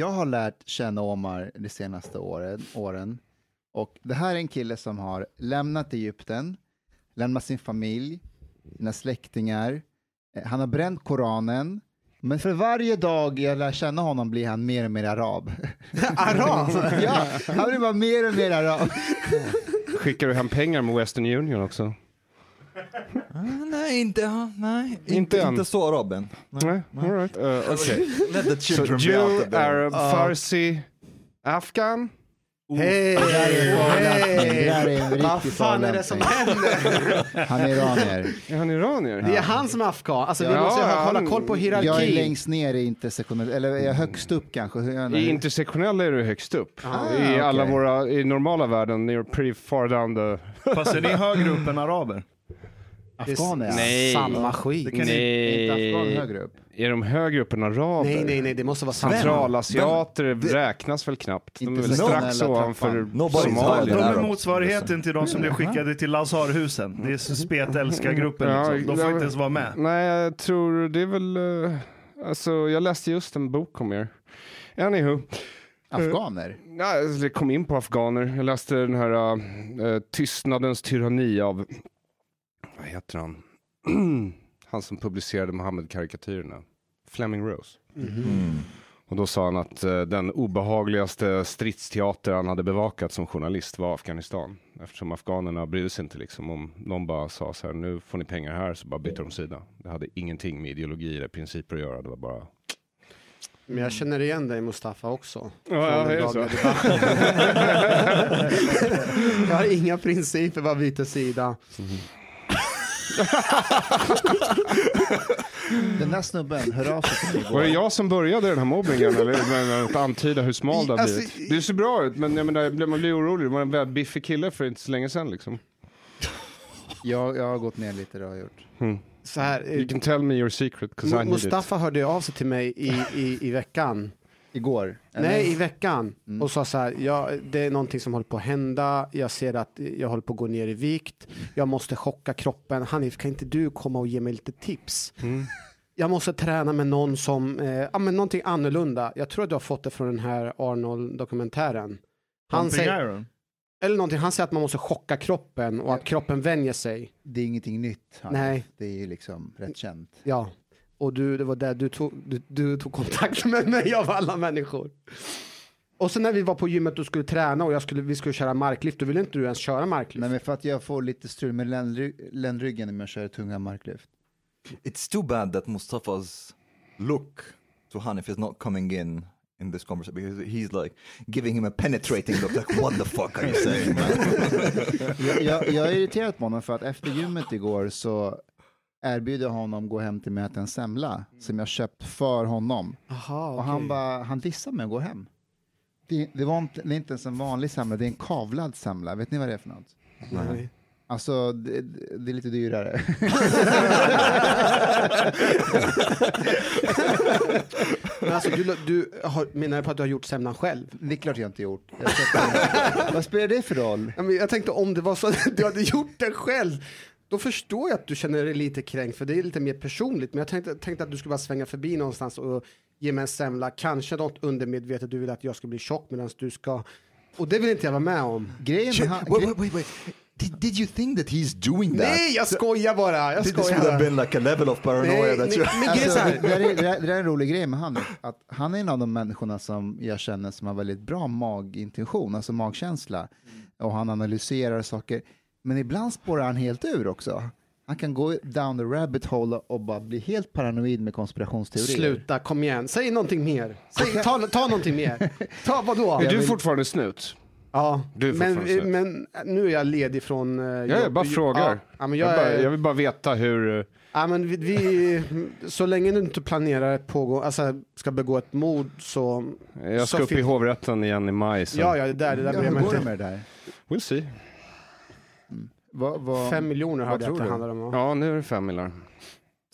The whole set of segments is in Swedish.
Jag har lärt känna Omar de senaste åren, åren. Och det här är en kille som har lämnat Egypten, lämnat sin familj, sina släktingar. Eh, Han har bränt Koranen. Men för varje dag jag lär känna honom blir han mer och mer arab. Arab? ja, han blir bara mer och mer arab. Skickar du hem pengar med Western Union också? Ah, nej, inte, ah, nej, Inte inte, än. inte så araben. Nej, all right. Uh, okay. Let the So children be out Jew, of there. Arab, Farsi, Afghan? Hej! En riktig Vad fan är det som händer? Han är iranier. Är han iranier? Det är han som är afghan. Alltså vi Ja, måste ha- hålla han- koll på hierarki. Jag är längst ner i intersektionell, eller är jag högst upp kanske? I nu? intersektionella är du högst upp. Ah, I alla våra, i normala världen, you're pretty far down the... Fast är ni högre upp än araber? Afghaner ja. Nej. Samma skit. Det kan ni- Är inte afghan Nej. högre upp? Är de högre upp än araber? Nej, nej, nej, det måste vara samma. Centralasiater räknas väl knappt? De är väl strax ovanför Nobody's Somalia. De är motsvarigheten till de som blev skickade till Lazarhusen. Det är spetälskargruppen Ja, liksom. De får ja, inte ens vara med. Nej, jag tror det är väl... eh, alltså, jag läste just en bok om er. Anywho. Afghaner? Nej, jag kom in på afghaner. Jag läste den här uh, Tystnadens tyranni av, vad heter han? han som publicerade Mohammed-karikatyrerna. Fleming Rose. Mm. Och då sa han att eh, den obehagligaste stridsteater han hade bevakat som journalist var Afghanistan. Eftersom afghanerna brydde sig inte liksom om någon bara sa så här, nu får ni pengar här, så bara bytte de sida. Det hade ingenting med ideologi eller principer att göra, det var bara... Men jag känner igen dig Mustafa också. Ja, ja, debatten. jag har inga principer, bara byter sida. Den där snubben, hör av sig till mig Var det jag som började den här mobbningen eller med att antyda hur smal det har Alltså, blivit? Du ser bra ut men jag menar, man blir orolig. Du var en väldigt biffig kille för inte så länge sedan liksom. Jag, jag har gått ner lite, det har jag gjort. Så här, eh, You can tell me your secret 'cause I need it. Mustafa hörde av sig till mig i, i, i veckan. Igår? eller? Nej, i veckan. Mm. Och sa så här, ja, det är någonting som håller på att hända. Jag ser att jag håller på att gå ner i vikt. Jag måste chocka kroppen. Hanif, kan inte du komma och ge mig lite tips? Mm. Jag måste träna med någon som, eh, ja men någonting annorlunda. Jag tror att du har fått det från den här Arnold-dokumentären. Han säger, eller någonting, han säger att man måste chocka kroppen och att kroppen vänjer sig. Det är ingenting nytt. Hanif. Nej. Det är ju liksom rätt känt. Ja, och du, det var där du tog, du, du tog kontakt med mig av alla människor. Och sen när vi var på gymmet och skulle träna och jag skulle, vi skulle köra marklyft, då ville inte du ens köra marklyft. Nej men för att jag får lite strul med ländry- ländryggen när jag kör tunga marklyft. It's too bad that Mustafa's look to Hanif is not coming in in this conversation because he's like giving him a penetrating look like what the fuck are you saying man? Jag, jag, jag är irriterad på honom för att efter gymmet igår så erbjuder honom gå hem till mig och äta en semla som jag köpt för honom. Aha, Och han bara, han dissar mig och går hem. Det, det, var inte, det är inte ens en vanlig semla, det är en kavlad semla. Vet ni vad det är för något? Nej. Alltså, det, det är lite dyrare. Men alltså, du, du har, menar på att du har gjort semlan själv? det är klart jag inte gjort. Jag vad spelar det för roll? Jag tänkte om det var så att du hade gjort det själv, då förstår jag att du känner dig lite kränkt, för det är lite mer personligt. Men jag tänkte, tänkte att du skulle bara svänga förbi någonstans och ge mig en semla, kanske något undermedvetet, du vill att jag ska bli tjock medan du ska... Och det vill inte jag vara med om. Grejen med han, wait, wait, wait. Did, did you think that he's doing that? Nej, jag skojar bara! Jag This would skojar have been like a level of paranoia Nej, that nej, you... Alltså, det, där är, det, där, det där är en rolig grej med han, att han är en av de människorna som jag känner som har väldigt bra magintention, alltså magkänsla. Och han analyserar saker. Men ibland spårar han helt ur också. Han kan gå down the rabbit hole och bara bli helt paranoid med konspirationsteorier. Sluta, kom igen. Säg någonting mer. Säg, ta, ta någonting mer. Ta vadå? Är du fortfarande snut? Ja, Du är men, fortfarande men nu är jag ledig från... eh, Ja, jag jobb- bara frågar. Ja, men jag, jag, bara, jag vill bara veta hur... Ja, men vi, vi, så länge du inte planerar ett pågå, alltså ska begå ett mord så... Jag ska så upp i hovrätten igen i maj. Så. Ja, ja, det där, det där Ja, bryr jag mig går det inte. med det där? We'll see. Vad, vad, Fem miljoner hörde jag tror att det du? handlar om. va? Ja, nu är det fem miljoner.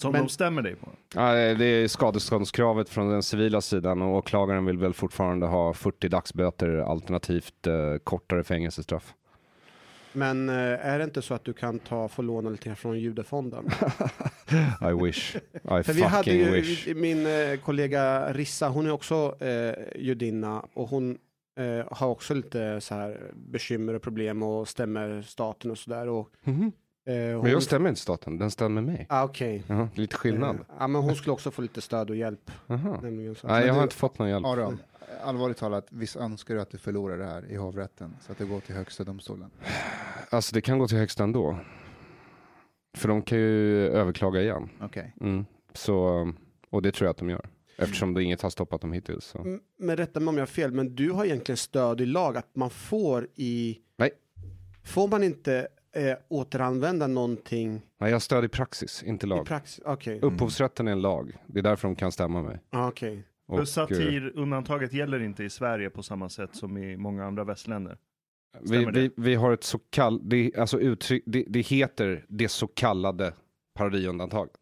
Som Men- de stämmer dig på. Ja, det är skadeståndskravet från den civila sidan och åklagaren vill väl fortfarande ha 40 dagsböter alternativt eh, kortare fängelsestraff. Men eh, är det inte så att du kan ta, få låna lite från judefonden? I wish. I För vi hade fucking ju wish. min eh, kollega Rissa, hon är också eh, judinna och hon eh, har också lite så här bekymmer och problem och stämmer staten och sådär. Och, Mhm. eh, hon, Men jag stämmer inte staten, den stämmer mig. Ah, Okej. Jaha, lite skillnad. Eh, ja, men hon skulle också få lite stöd och hjälp. Jaha. Nämligen så. Nej, jag har du- inte fått någon hjälp. Aron, allvarligt talat, visst önskar du att du förlorar det här i hovrätten så att det går till högsta domstolen? Alltså det kan gå till högsta ändå. För de kan ju överklaga igen. Okej. Mm. Så, och det tror jag att de gör. Eftersom det inget har stoppat dem hittills. Så. M- Men rätta mig om jag har fel, men du har egentligen stöd i lag att man får i... Nej. Får man inte eh, återanvända någonting Nej, jag stödjer praxis, inte i lag. praxis? Okej. Upphovsrätten är en lag. Det är därför de kan stämma mig. Ah, okej. Och, För eh, satirundantaget gäller inte i Sverige på samma sätt som i många andra västländer. vi, vi, vi har ett så kallat, det, alltså uttryck, det, det heter det så kallade parodiundantaget.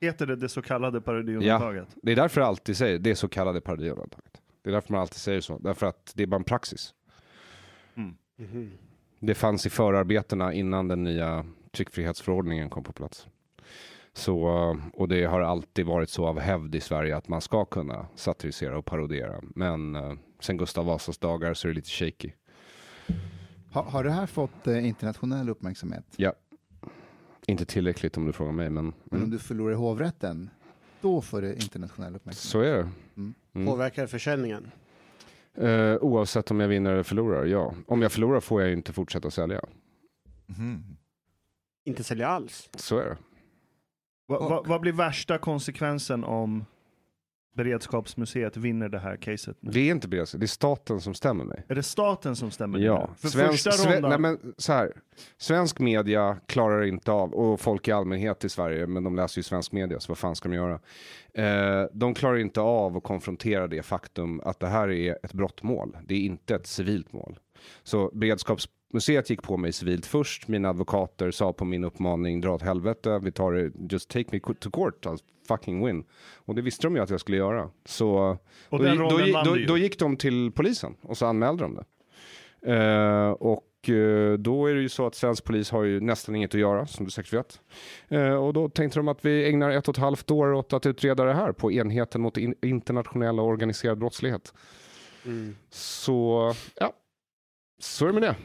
Heter det det så kallade parodiundantaget? Det är därför jag alltid säger det så kallade parodiundantaget. Det är därför man alltid säger så. Därför att det är bara en praxis. Mhm. Det fanns i förarbetena innan den nya tryckfrihetsförordningen kom på plats. Så, och det har alltid varit så av hävd i Sverige att man ska kunna satirisera och parodiera. Men eh, sen Gustav Vasas dagar så är det lite shaky. Ha, har det här fått eh, internationell uppmärksamhet? Inte tillräckligt om du frågar mig, men Men om mm, du förlorar i hovrätten, då får det internationell uppmärksamhet. så är det. Mm. Mm. Påverkar försäljningen? Eh, oavsett om jag vinner eller förlorar, ja. Om jag förlorar får jag inte fortsätta sälja. Mhm. Inte sälja alls? Så är det. Va, va, vad blir värsta konsekvensen om Beredskapsmuseet vinner det här caset? Nu? Det är inte beredskap, det är staten som stämmer mig. Är det staten som stämmer? nu? Ja, För svensk, första sve, rondan, nej men så här. Svensk media klarar inte av, och folk i allmänhet i Sverige, men de läser ju svensk media, så vad fan ska de göra? Eh, de klarar inte av att konfrontera det faktum att det här är ett brottmål. Det är inte ett civilt mål. Så beredskapsmuseet gick på mig civilt först. Mina advokater sa på min uppmaning, dra åt helvete, vi tar det, just take me to court, I'll fucking win. Och det visste de ju att jag skulle göra. Så och då, då, då, då gick de till polisen och så anmälde de det. Eh, och eh, då är det ju så att svensk polis har ju nästan inget att göra, som du säkert vet. Eh, och då tänkte de att vi ägnar ett och ett halvt år åt att utreda det här på enheten mot in- internationell och organiserad brottslighet. Mm. Så, ja, så är det med det.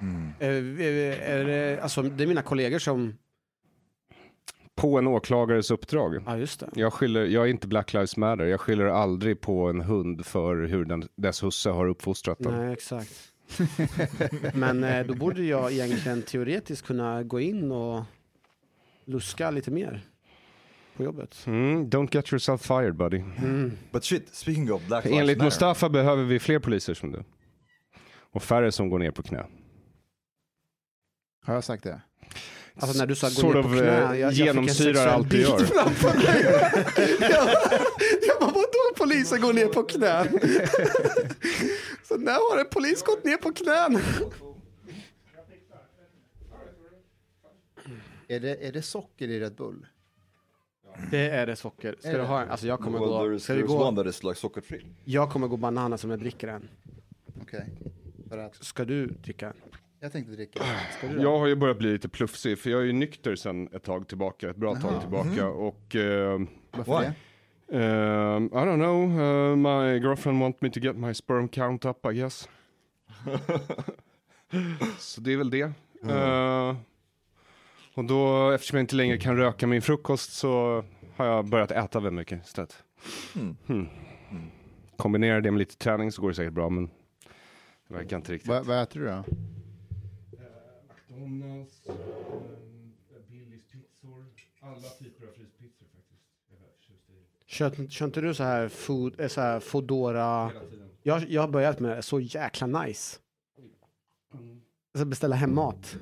Mm. Eh, eh, är det, alltså, det är mina kollegor som... På en åklagares uppdrag. Ja, just det. Jag, skyller, jag är inte Black Lives Matter, jag skyller aldrig på en hund för hur den, dess husse har uppfostrat den. Nej, exakt. Men eh, då borde jag egentligen teoretiskt kunna gå in och luska lite mer på jobbet. Mm, don't get yourself fired buddy. Mm. But shit, speaking of Black Lives Enligt Matter. Mustafa behöver vi fler poliser som du. Och färre som går ner på knä. Har jag sagt det? Alltså när du sa gå ner på knä, eh, jag, jag fick en genomsyrar sexuell allt du bild gör. framför mig. jag, jag bara, vadå polisen går ner på knän? Så när har en polis gått ner på knän? Är det, är det socker i Red Bull? Det är det socker. Ska Är du ha en? Alltså jag kommer well, gå, ska there's gå, like jag kommer gå bananas som jag dricker en. Okej. För att Ska du dricka jag tänkte dricka. Ska du då? Jag har ju börjat bli lite plufsig, för jag är ju nykter sedan ett tag tillbaka, ett bra tag Jaha. tillbaka. Och eh, Varför Why? det? eh, I don't know, eh, my girlfriend want me to get my sperm count up I guess. Så det är väl det. Eh, och då, eftersom jag inte längre kan röka min frukost så har jag börjat äta väldigt mycket istället. Hmm. Hmm. Kombinerar det med lite träning så går det säkert bra, men verkar inte riktigt. Vad, vad äter du då? McDonalds, Billys pizzor, alla typer av fryspizzor faktiskt. Kör, kör inte du så här, food, eh, så här Foodora? hela tiden. Jag, jag har börjat med det, så jäkla nice. Alltså beställa hem mat.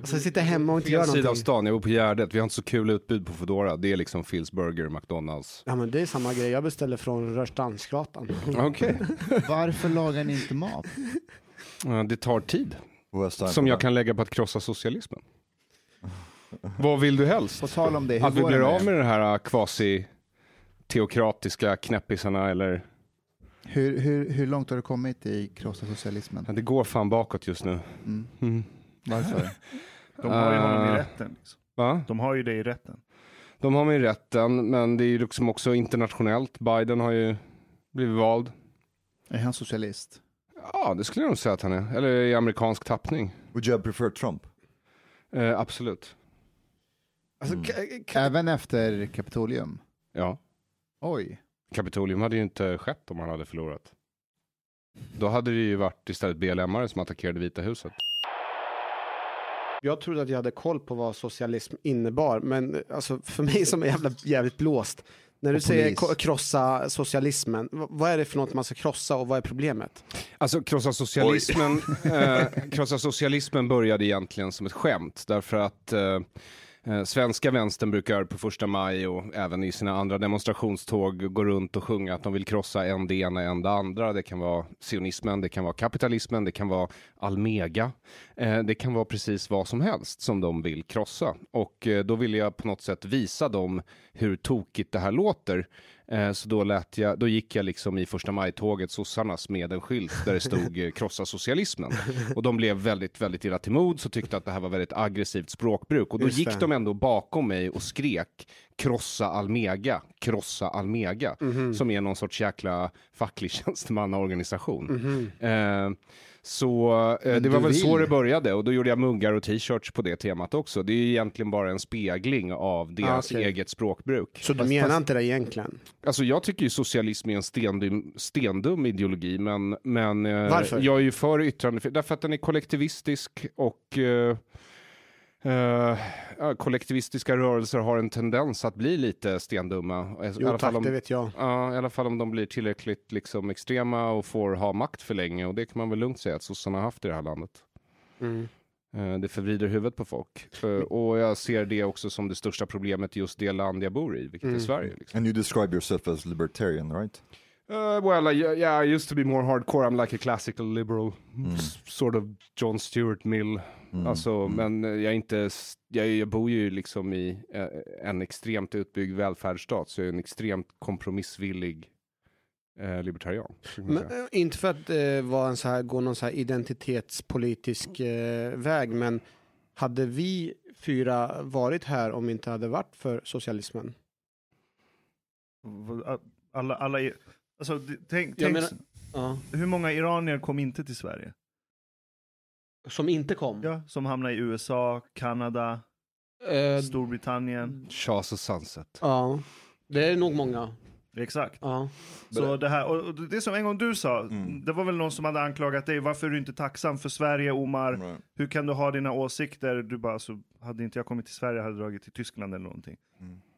Alltså sitta hemma och inte Fel göra sida av någonting. stan, jag bor på Gärdet. Vi har inte så kul utbud på Foodora. Det är liksom Phil's Burger, McDonalds. Ja men det är samma grej, jag beställer från Rörstrandsgatan. Okej. Varför lagar ni inte mat? Ja, det tar tid. Som jag kan lägga på att krossa socialismen. Vad vill du helst? På tal om det, hur Att vi går det blir med av med den här kvasi-teokratiska knäppisarna eller? Hur, hur, hur långt har du kommit i krossa socialismen? Ja, det går fan bakåt just nu. Mm. Mm. Varför? De har ju honom i Eh, rätten. Liksom. Va? De har ju det i rätten. De har mig i rätten, men det är ju liksom också internationellt. Biden har ju blivit vald. Är han socialist? Ja, det skulle jag nog säga att han är. Eller i amerikansk tappning. Would you preferred Trump? Eh, absolut. Alltså, Mm. Även efter Kapitolium? Ja. Oj. Kapitolium hade ju inte skett om han hade förlorat. Då hade det ju varit istället BLM-are som attackerade Vita huset. Jag trodde att jag hade koll på vad socialism innebar, men alltså, för mig som är jävla, jävligt blåst, när du säger polis. krossa socialismen, vad är det för något man ska krossa och vad är problemet? Alltså krossa socialismen, eh, krossa socialismen började egentligen som ett skämt därför att eh, Eh, svenska vänstern brukar på första maj och även i sina andra demonstrationståg gå runt och sjunga att de vill krossa en det ena, en det andra. Det kan vara sionismen, det kan vara kapitalismen, det kan vara Almega. Eh, det kan vara precis vad som helst som de vill krossa. Och eh, då vill jag på något sätt visa dem hur tokigt det här låter. Eh, Så då, lät jag, då gick jag liksom i första maj-tåget, sossarnas, med en skylt där det stod eh, krossa socialismen. Och de blev väldigt, väldigt illa till mods och tyckte att det här var väldigt aggressivt språkbruk. Och då Just gick det. de ändå bakom mig och skrek krossa Almega, krossa Almega, som är någon sorts jäkla facklig tjänstemannaorganisation. Eh, så eh, det var väl så vill. det började och då gjorde jag muggar och t-shirts på det temat också. Det är ju egentligen bara en spegling av deras okej. eget språkbruk. Så du menar fast- inte det egentligen? Alltså jag tycker ju socialism är en stendum, stendum ideologi, men, men eh, Varför? jag är ju för yttrandefrihet, därför att den är kollektivistisk och eh, ja, kollektivistiska rörelser har en tendens att bli lite stendumma. I Jo alla tack, fall om, det vet jag. Ja, i alla fall om de blir tillräckligt liksom, extrema och får ha makt för länge. Och det kan man väl lugnt säga att sossarna har haft i det här landet. Mm. Eh, Det förvrider huvudet på folk. Eh, Och jag ser det också som det största problemet i just det land jag bor i, vilket Mm. är Sverige. Liksom. And you describe yourself as libertarian, right? Uh, well, I, yeah, I used to be more hardcore. I'm like a classical liberal, s- sort of John Stuart Mill. Mm. Alltså, men eh, jag är inte, jag, jag bor ju liksom i eh, en extremt utbyggd välfärdsstat, så jag är en extremt kompromissvillig eh, libertarian. Men, eh, inte för att eh, vara en så här, gå någon så här identitetspolitisk eh, väg, men hade vi fyra varit här om vi inte hade varit för socialismen? Alla, alla, alltså, tänk, tänk menar- Ja. hur många iranier kom inte till Sverige? Som inte kom? Ja, som hamnade i USA, Kanada, Eh, Storbritannien. Shahs och Sunset. ja. Det är nog många. Exakt. Ja. Så det här, och det som en gång du sa, Mm. det var väl någon som hade anklagat dig, varför är du inte tacksam för Sverige, Omar? Right. Hur kan du ha dina åsikter? Du bara, så hade inte jag kommit till Sverige, hade jag dragit till Tyskland eller någonting.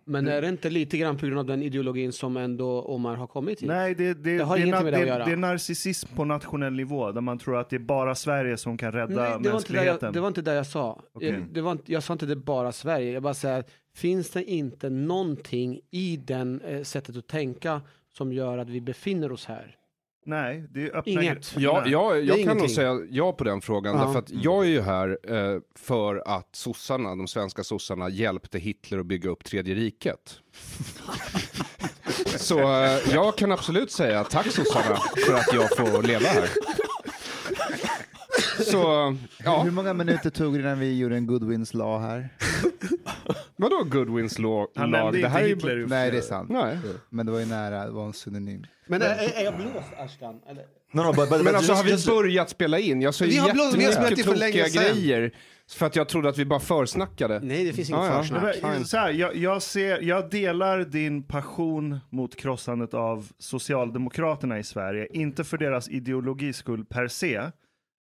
Men är det inte lite grann på grund av den ideologin som ändå Omar har kommit till? Nej, det, det, Det har det, är ingenting med det att göra. det är narcissism på nationell nivå, där man tror att det är bara Sverige som kan rädda Nej, det, var inte mänskligheten. jag, det var inte det jag sa. Okej. Jag, det var jag sa inte det bara Sverige. Jag bara säger, finns det inte någonting i den eh, sättet att tänka som gör att vi befinner oss här? Nej, det är öppna Inget. Ja, jag, jag kan ingenting. nog säga ja på den frågan, Ja. därför att jag är ju här eh, för att sossarna, de svenska sossarna hjälpte Hitler att bygga upp tredje riket. Så eh, jag kan absolut säga tack sossarna för att jag får leva här. Så, ja, Hur många minuter tog det innan vi gjorde en Goodwins law här? vadå Goodwins law? Han lag? nämnde Det inte här är ju- Hitler. och för Nej, det är sant. Nej. Men det var ju nära, det var en synonym. Men är, är, är jag blåst, Ashkan? Eller? No, no, but, but, Men alltså har vi börjat spela in? Jag sa ju jättemycket tokiga grejer. För att jag trodde att vi bara försnackade. Nej, det finns inget ja. försnack. Så här, jag, jag, ser, jag delar din passion mot krossandet av Socialdemokraterna i Sverige. Inte för deras ideologis skull per se,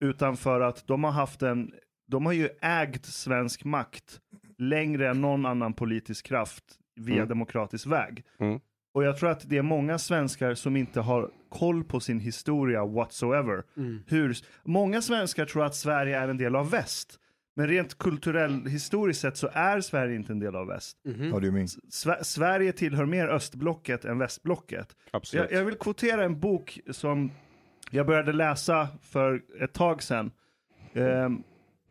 utan för att de har haft en, de har ju ägt svensk makt längre än någon annan politisk kraft via Mm. demokratisk väg. Mm. Och jag tror att det är många svenskar som inte har koll på sin historia whatsoever. Mm. Hur, många svenskar tror att Sverige är en del av väst. Men rent kulturell historiskt sett så är Sverige inte en del av väst. Mhm. how do you mean? Sve- Sverige tillhör mer östblocket än västblocket. Absolut. Jag, jag vill kvotera en bok som jag började läsa för ett tag sedan. Ehm,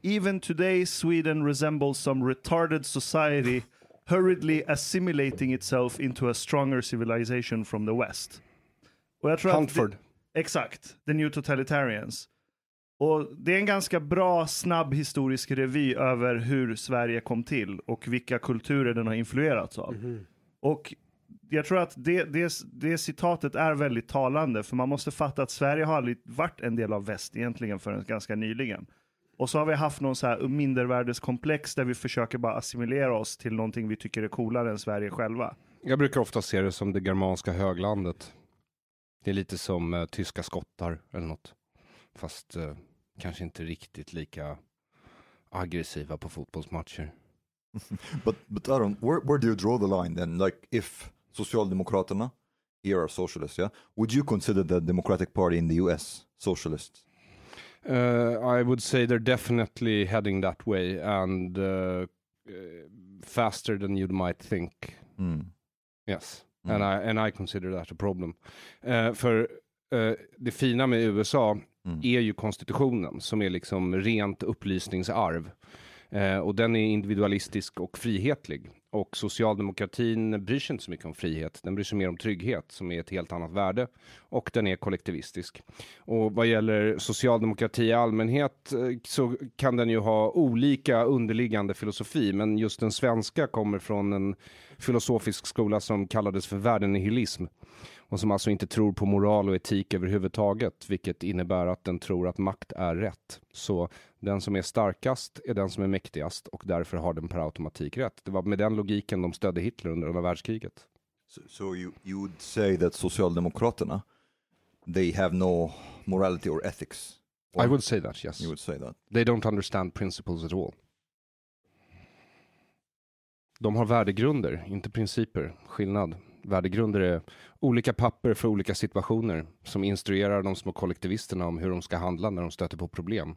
Even today Sweden resembles some retarded society hurriedly assimilating itself into a stronger civilization from the west. Och jag tror Huntford. det, exakt, the new totalitarians. Och det är en ganska bra, snabb historisk revy över hur Sverige kom till och vilka kulturer den har influerats av. Och jag tror att det, det, det citatet är väldigt talande, för man måste fatta att Sverige har aldrig varit en del av väst egentligen förrän ganska nyligen. Och så har vi haft någon så här mindervärdeskomplex där vi försöker bara assimilera oss till någonting vi tycker är coolare än Sverige själva. Jag brukar ofta se det som det germanska höglandet. Det är lite som eh, tyska skottar eller något. Fast eh, kanske inte riktigt lika aggressiva på fotbollsmatcher. But but Aaron, where where do you draw the line then? Like if Socialdemokraterna here are socialists, yeah, would you consider the Democratic Party in the U.S. socialists? Uh, I would say they're definitely heading that way and uh, uh, faster than you might think. Mm. Yes, Mm. and I and I consider that a problem. Eh, för eh, det fina med USA Mm. är ju konstitutionen som är liksom rent upplysningsarv. Eh, och den är individualistisk och frihetlig. Och socialdemokratin bryr sig inte så mycket om frihet. Den bryr sig mer om trygghet som är ett helt annat värde. Och den är kollektivistisk. Och vad gäller socialdemokrati i allmänhet eh, så kan den ju ha olika underliggande filosofi. Men just den svenska kommer från en filosofisk skola som kallades för värdenihilism och som alltså inte tror på moral och etik överhuvudtaget, vilket innebär att den tror att makt är rätt. Så den som är starkast är den som är mäktigast och därför har den per automatik rätt. Det var med den logiken de stödde Hitler under andra världskriget. So, so you you would say that Socialdemokraterna they have no morality or ethics? Or I would say that, yes. You would say that. They don't understand principles at all. De har värdegrunder, inte principer. Skillnad. Värdegrunder är olika papper för olika situationer som instruerar de små kollektivisterna om hur de ska handla när de stöter på problem.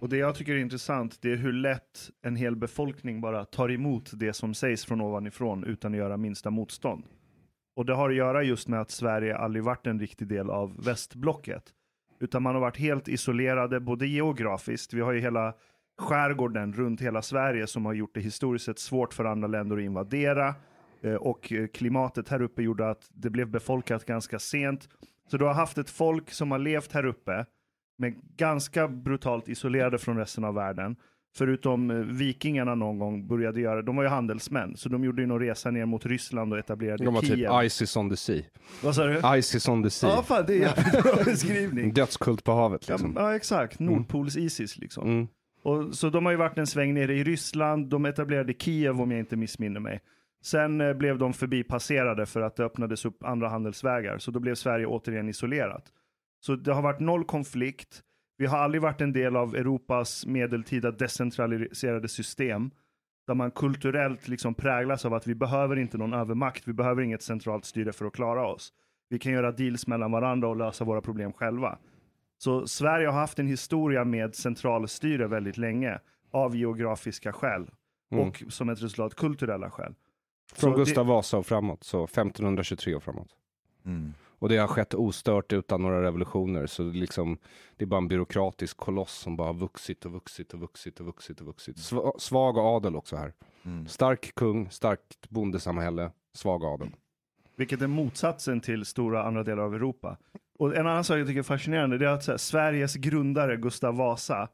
Och det jag tycker är intressant, det är hur lätt en hel befolkning bara tar emot det som sägs från ovanifrån utan att göra minsta motstånd. Och det har att göra just med att Sverige aldrig varit en riktig del av västblocket. Utan man har varit helt isolerade, både geografiskt, vi har ju hela skärgården runt hela Sverige som har gjort det historiskt sett svårt för andra länder att invadera. Eh, Och eh, klimatet här uppe gjorde att det blev befolkat ganska sent. Så du har haft ett folk som har levt här uppe, men ganska brutalt isolerade från resten av världen. Förutom eh, vikingarna någon gång började göra, de var ju handelsmän, så de gjorde ju någon resa ner mot Ryssland och etablerade De var Kiev. typ Isis on the sea. Vad sa du? Isis on the sea. Ja, fan det är jävligt bra beskrivning. Dödskult på havet Ja, liksom. ja exakt, Nordpols Isis liksom. Mm. Och, så de har ju varit en sväng nere i Ryssland, de etablerade Kiev om jag inte missminner mig. Sen eh, blev de förbipasserade för att det öppnades upp andra handelsvägar, så då blev Sverige återigen isolerat. Så det har varit noll konflikt. Vi har aldrig varit en del av Europas medeltida decentraliserade system, där man kulturellt liksom präglas av att vi behöver inte någon övermakt, vi behöver inget centralt styre för att klara oss. Vi kan göra deals mellan varandra och lösa våra problem själva. Så Sverige har haft en historia med centralstyre väldigt länge, av geografiska skäl. Mm. Och som ett resultat kulturella skäl. Från Så Gustav Vasa och framåt, så 1523 och framåt. Mm. Och det har skett ostört utan några revolutioner, så det, är liksom, det är bara en byråkratisk koloss som bara har vuxit och vuxit och vuxit och vuxit och vuxit. Sva- Svag adel också här. Mm. Stark kung, starkt bondesamhälle, svag adel. Vilket är motsatsen till stora andra delar av Europa. Och en annan sak jag tycker är fascinerande, det är att här, Sveriges grundare Gustav Vasa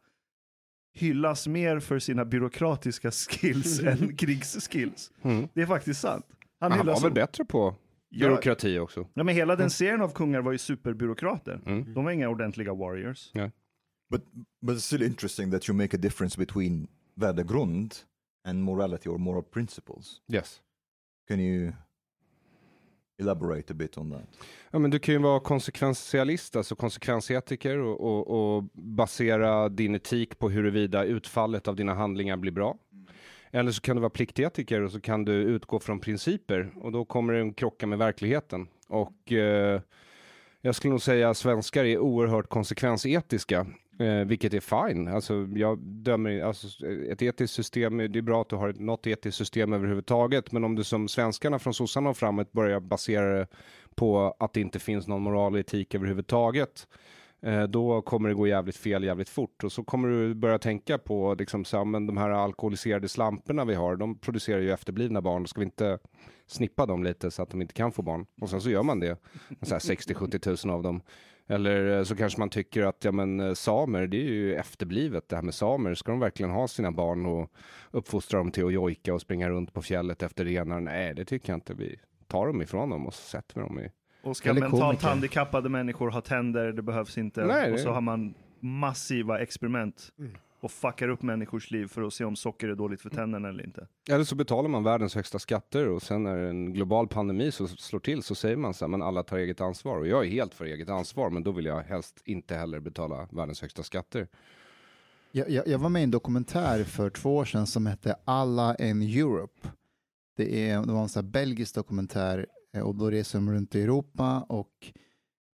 hyllas mer för sina byråkratiska skills än krigsskills. Mm. Det är faktiskt sant. Han, Han var väl som- bättre på Ja, byråkrati också. ja, men hela den serien av kungar var ju superbyråkrater. Mm. De var inga ordentliga warriors. But but it's still interesting that you make a difference between värdegrund and morality or moral principles. Yes. Can you elaborate a bit on that? Ja, men du kan ju vara konsekventialist, alltså konsekvensetiker och, och, och basera din etik på huruvida utfallet av dina handlingar blir bra. Eller så kan du vara pliktetiker och så kan du utgå från principer och då kommer den krocka med verkligheten. Och eh, jag skulle nog säga att svenskar är oerhört konsekvensetiska, eh, vilket är fine. Alltså, jag dömer, alltså, ett etiskt system, det är bra att du har något etiskt system överhuvudtaget, men om du som svenskarna från sossarna och framåt börjar basera det på att det inte finns någon moral och etik överhuvudtaget, eh, då kommer det gå jävligt fel jävligt fort. Och så kommer du börja tänka på liksom, så, här, men de här alkoholiserade slamporna vi har, de producerar ju efterblivna barn. Ska vi inte snippa dem lite så att de inte kan få barn? Och sen så gör man det. Så här 60-70 tusen av dem. Eller eh, så kanske man tycker att ja, men, eh, samer, det är ju efterblivet det här med samer. Ska de verkligen ha sina barn och uppfostra dem till att jojka och springa runt på fjället efter renar? Nej, det tycker jag inte. Vi tar dem ifrån dem och så sätter vi dem i... Och ska mentalt komiker. handikappade människor ha tänder, det behövs inte. Nej, och det- så har man massiva experiment Mm. Och fuckar upp människors liv för att se om socker är dåligt för tänderna eller inte. Eller så betalar man världens högsta skatter och sen när en global pandemi så slår till så säger man så här, men alla tar eget ansvar. Och jag är helt för eget ansvar, men då vill jag helst inte heller betala världens högsta skatter. Jag, jag, jag var med i en dokumentär för två år sedan som hette Alla in Europe. Det, är, det var en sån här belgisk dokumentär eh, och då reser de runt i Europa och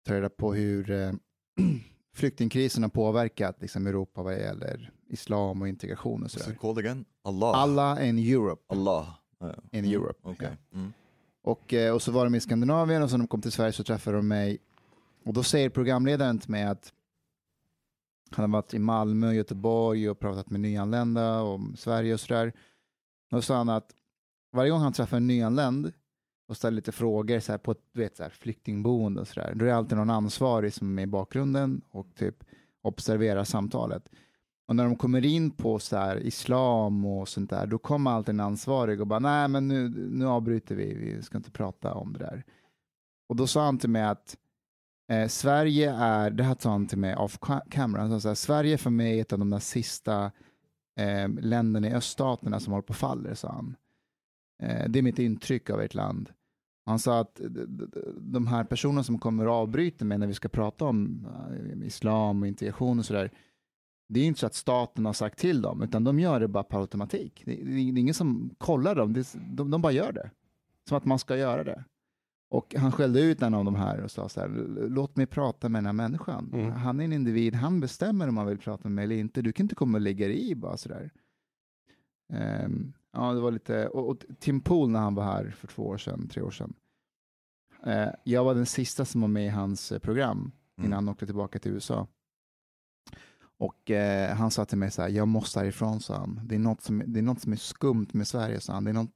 tar reda på hur eh, flyktingkrisen har påverkat liksom, Europa vad gäller islam och integration och What's sådär. it called again? Allah. Alla in Europe. Allah. Uh, In mm, Europe, Okay. ja. Mm. Och, eh, och så var de i Skandinavien och så när de kom till Sverige så träffade de mig och då säger programledaren till mig att han har varit i Malmö, Göteborg och pratat med nyanlända om Sverige och sådär. Då sa han att varje gång han träffar en nyanländ och ställer lite frågor så här, på ett du vet, så här, flyktingboende och sådär, då är det alltid någon ansvarig som är med i bakgrunden och typ observerar samtalet. Och när de kommer in på så här, islam och sånt där, då kommer alltid en ansvarig och bara, nej men nu, nu avbryter vi, vi ska inte prata om det där. Och då sa han till mig att eh, Sverige är, det här sa han till mig off camera, han sa så här, Sverige för mig är ett av de där sista eh, länderna i öststaterna som håller på faller, sa han. Eh, det är mitt intryck av ert land. Han sa att de här personerna som kommer och avbryter mig när vi ska prata om eh, islam och integration och sådär, det är inte så att staten har sagt till dem, utan de gör det bara på automatik. Det, är ingen som kollar dem, de, de bara gör det. Som att man ska göra det. Och han skällde ut en av de här och sa så här, låt mig prata med den här människan. Mm. Han är en individ, han bestämmer om han vill prata med mig eller inte. Du kan inte komma och lägga dig i bara sådär. Um, ja, det var lite, och, och Tim Pool när han var här för två år sedan, tre år sedan. Eh, jag var den sista som var med i hans eh, program innan Mm. han åkte tillbaka till USA. Och eh, han sa till mig så här, jag måste härifrån, sa han. Det är något som, det är, något som är skumt med Sverige, sa han. Det är något,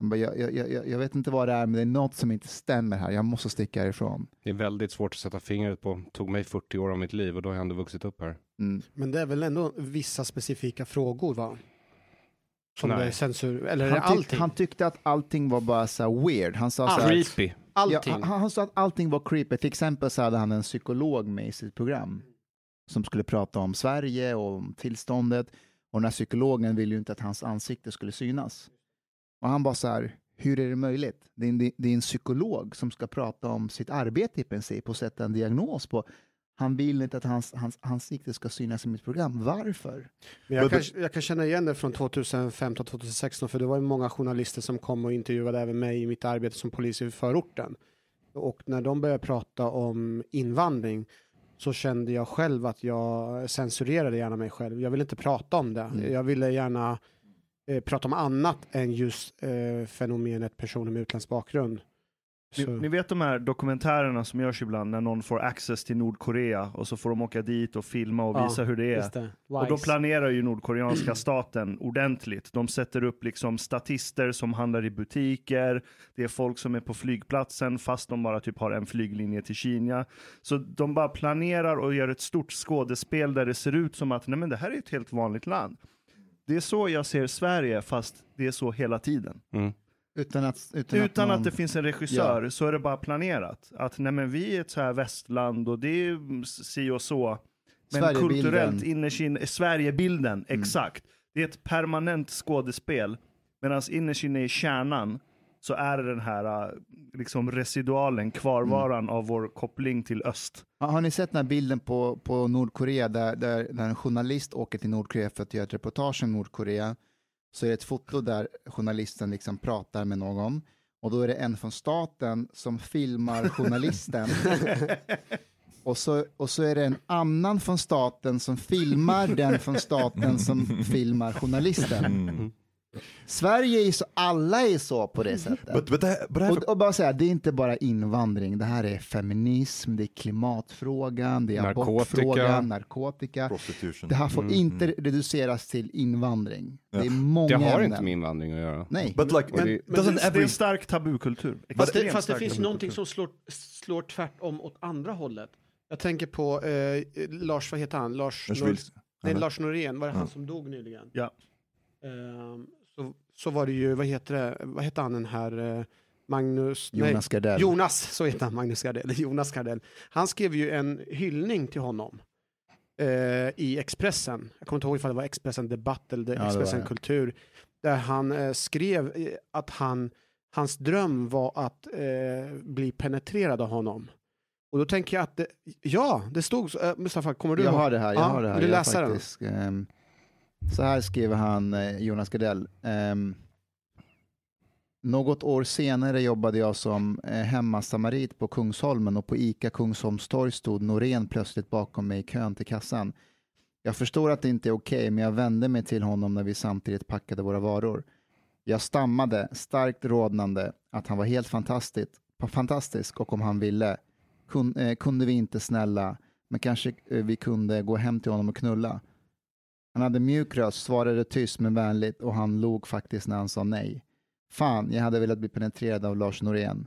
han bara, jag, jag, jag, jag vet inte vad det är, men det är något som inte stämmer här. Jag måste sticka härifrån. Det är väldigt svårt att sätta fingret på. tog mig 40 år av mitt liv och då har jag ändå vuxit upp här. Mm. Men det är väl ändå vissa specifika frågor va? Som Nej. det är censur, eller Han, tyck, han tyckte att allting var bara så här weird. Han sa så här, Creepy. ja, allting? han, han sa att allting var creepy. Till exempel så hade han en psykolog med i sitt program som skulle prata om Sverige och om tillståndet. Och den här psykologen ville ju inte att hans ansikte skulle synas. Och han bara så här, hur är det möjligt? Det är, en, det är en psykolog som ska prata om sitt arbete i princip och sätta en diagnos på. Han vill inte att hans, hans ansikte ska synas i mitt program. Varför? Men jag, kan, jag kan känna igen det från 2015-2016 för det var ju många journalister som kom och intervjuade även mig i mitt arbete som polis i förorten. Och när de började prata om invandring så kände jag själv att jag censurerade gärna mig själv. Jag ville inte prata om det. Mm. Jag ville gärna eh, prata om annat än just eh, fenomenet personer med utländsk bakgrund. Ni, Så, ni vet de här dokumentärerna som görs ibland när någon får access till Nordkorea och så får de åka dit och filma och Ja, visa hur det är. det. Och då planerar ju nordkoreanska staten ordentligt. De sätter upp liksom statister som handlar i butiker. Det är folk som är på flygplatsen fast de bara typ har en flyglinje till Kina. Så de bara planerar och gör ett stort skådespel där det ser ut som att nej men det här är ett helt vanligt land. Det är så jag ser Sverige fast det är så hela tiden. Mm. Utan att, utan Utan någon- att det finns en regissör så är det bara planerat. Att nej men vi är ett så här västland och det är mm, si och så. Men kulturellt innerst inne, Sverigebilden, exakt. Det är ett permanent skådespel. Medan innerst inne i kärnan så är det den här äh, liksom residualen, kvarvaran av vår koppling till öst. Ja, Har ni sett den här bilden på, på Nordkorea där, där, där en journalist åker till Nordkorea för att göra ett reportage om Nordkorea? Så är det ett foto där journalisten liksom pratar med någon och då är det en från staten som filmar journalisten. och, så, och så är det en annan från staten som filmar den från staten som filmar journalisten. Mm. Sverige är så, alla är så på det sättet. But but I, but Och, och bara säga, det är inte bara invandring, det här är feminism, det är klimatfrågan, det är Narkotika. abortfrågan, narkotika. Det här får Mm, inte mm. reduceras till invandring. Det är många Det har ämnen. inte med invandring att göra. Nej. But like, Men- it men Det, det är en stark tabukultur. Fast det, fast det finns någonting som slår, slår tvärtom åt andra hållet. Jag tänker på eh, Lars, vad heter han? Lars, Lars Nor- nej? Lars Norén, var det han som dog nyligen? Ja. Ehm, så, så var det ju, vad heter det, vad heter han den här, eh, Magnus? nej. Jonas Gardell. Jonas, så heter han, Magnus Gardell, Jonas Gardell. Han skrev ju en hyllning till honom eh, i Expressen. Jag kommer inte ihåg ifall det var Expressen Debatt eller var Expressen. Kultur. Där han eh, skrev eh, att han, hans dröm var att eh, bli penetrerad av honom. Och då tänker jag att, det, ja, det stod så. Eh, Mustafa, kommer du Jag ihåg? har det här. Jag Ja, har det här. vill du Jag läsa den? Så här skriver han, eh, Jonas Gardell. Um, något år senare jobbade jag som eh, hemmasamarit på Kungsholmen och på ICA Kungsholmstorg stod Norén plötsligt bakom mig i kön till kassan. Jag förstår att det inte är okej, men jag vände mig till honom när vi samtidigt packade våra varor. Jag stammade, starkt rodnande, att han var helt fantastisk, fantastisk och om han ville kun, eh, kunde vi inte snälla, men kanske eh, vi kunde gå hem till honom och knulla. Han hade mjuk röst, svarade tyst men vänligt och han log faktiskt när han sa nej. Fan, jag hade velat bli penetrerad av Lars Norén.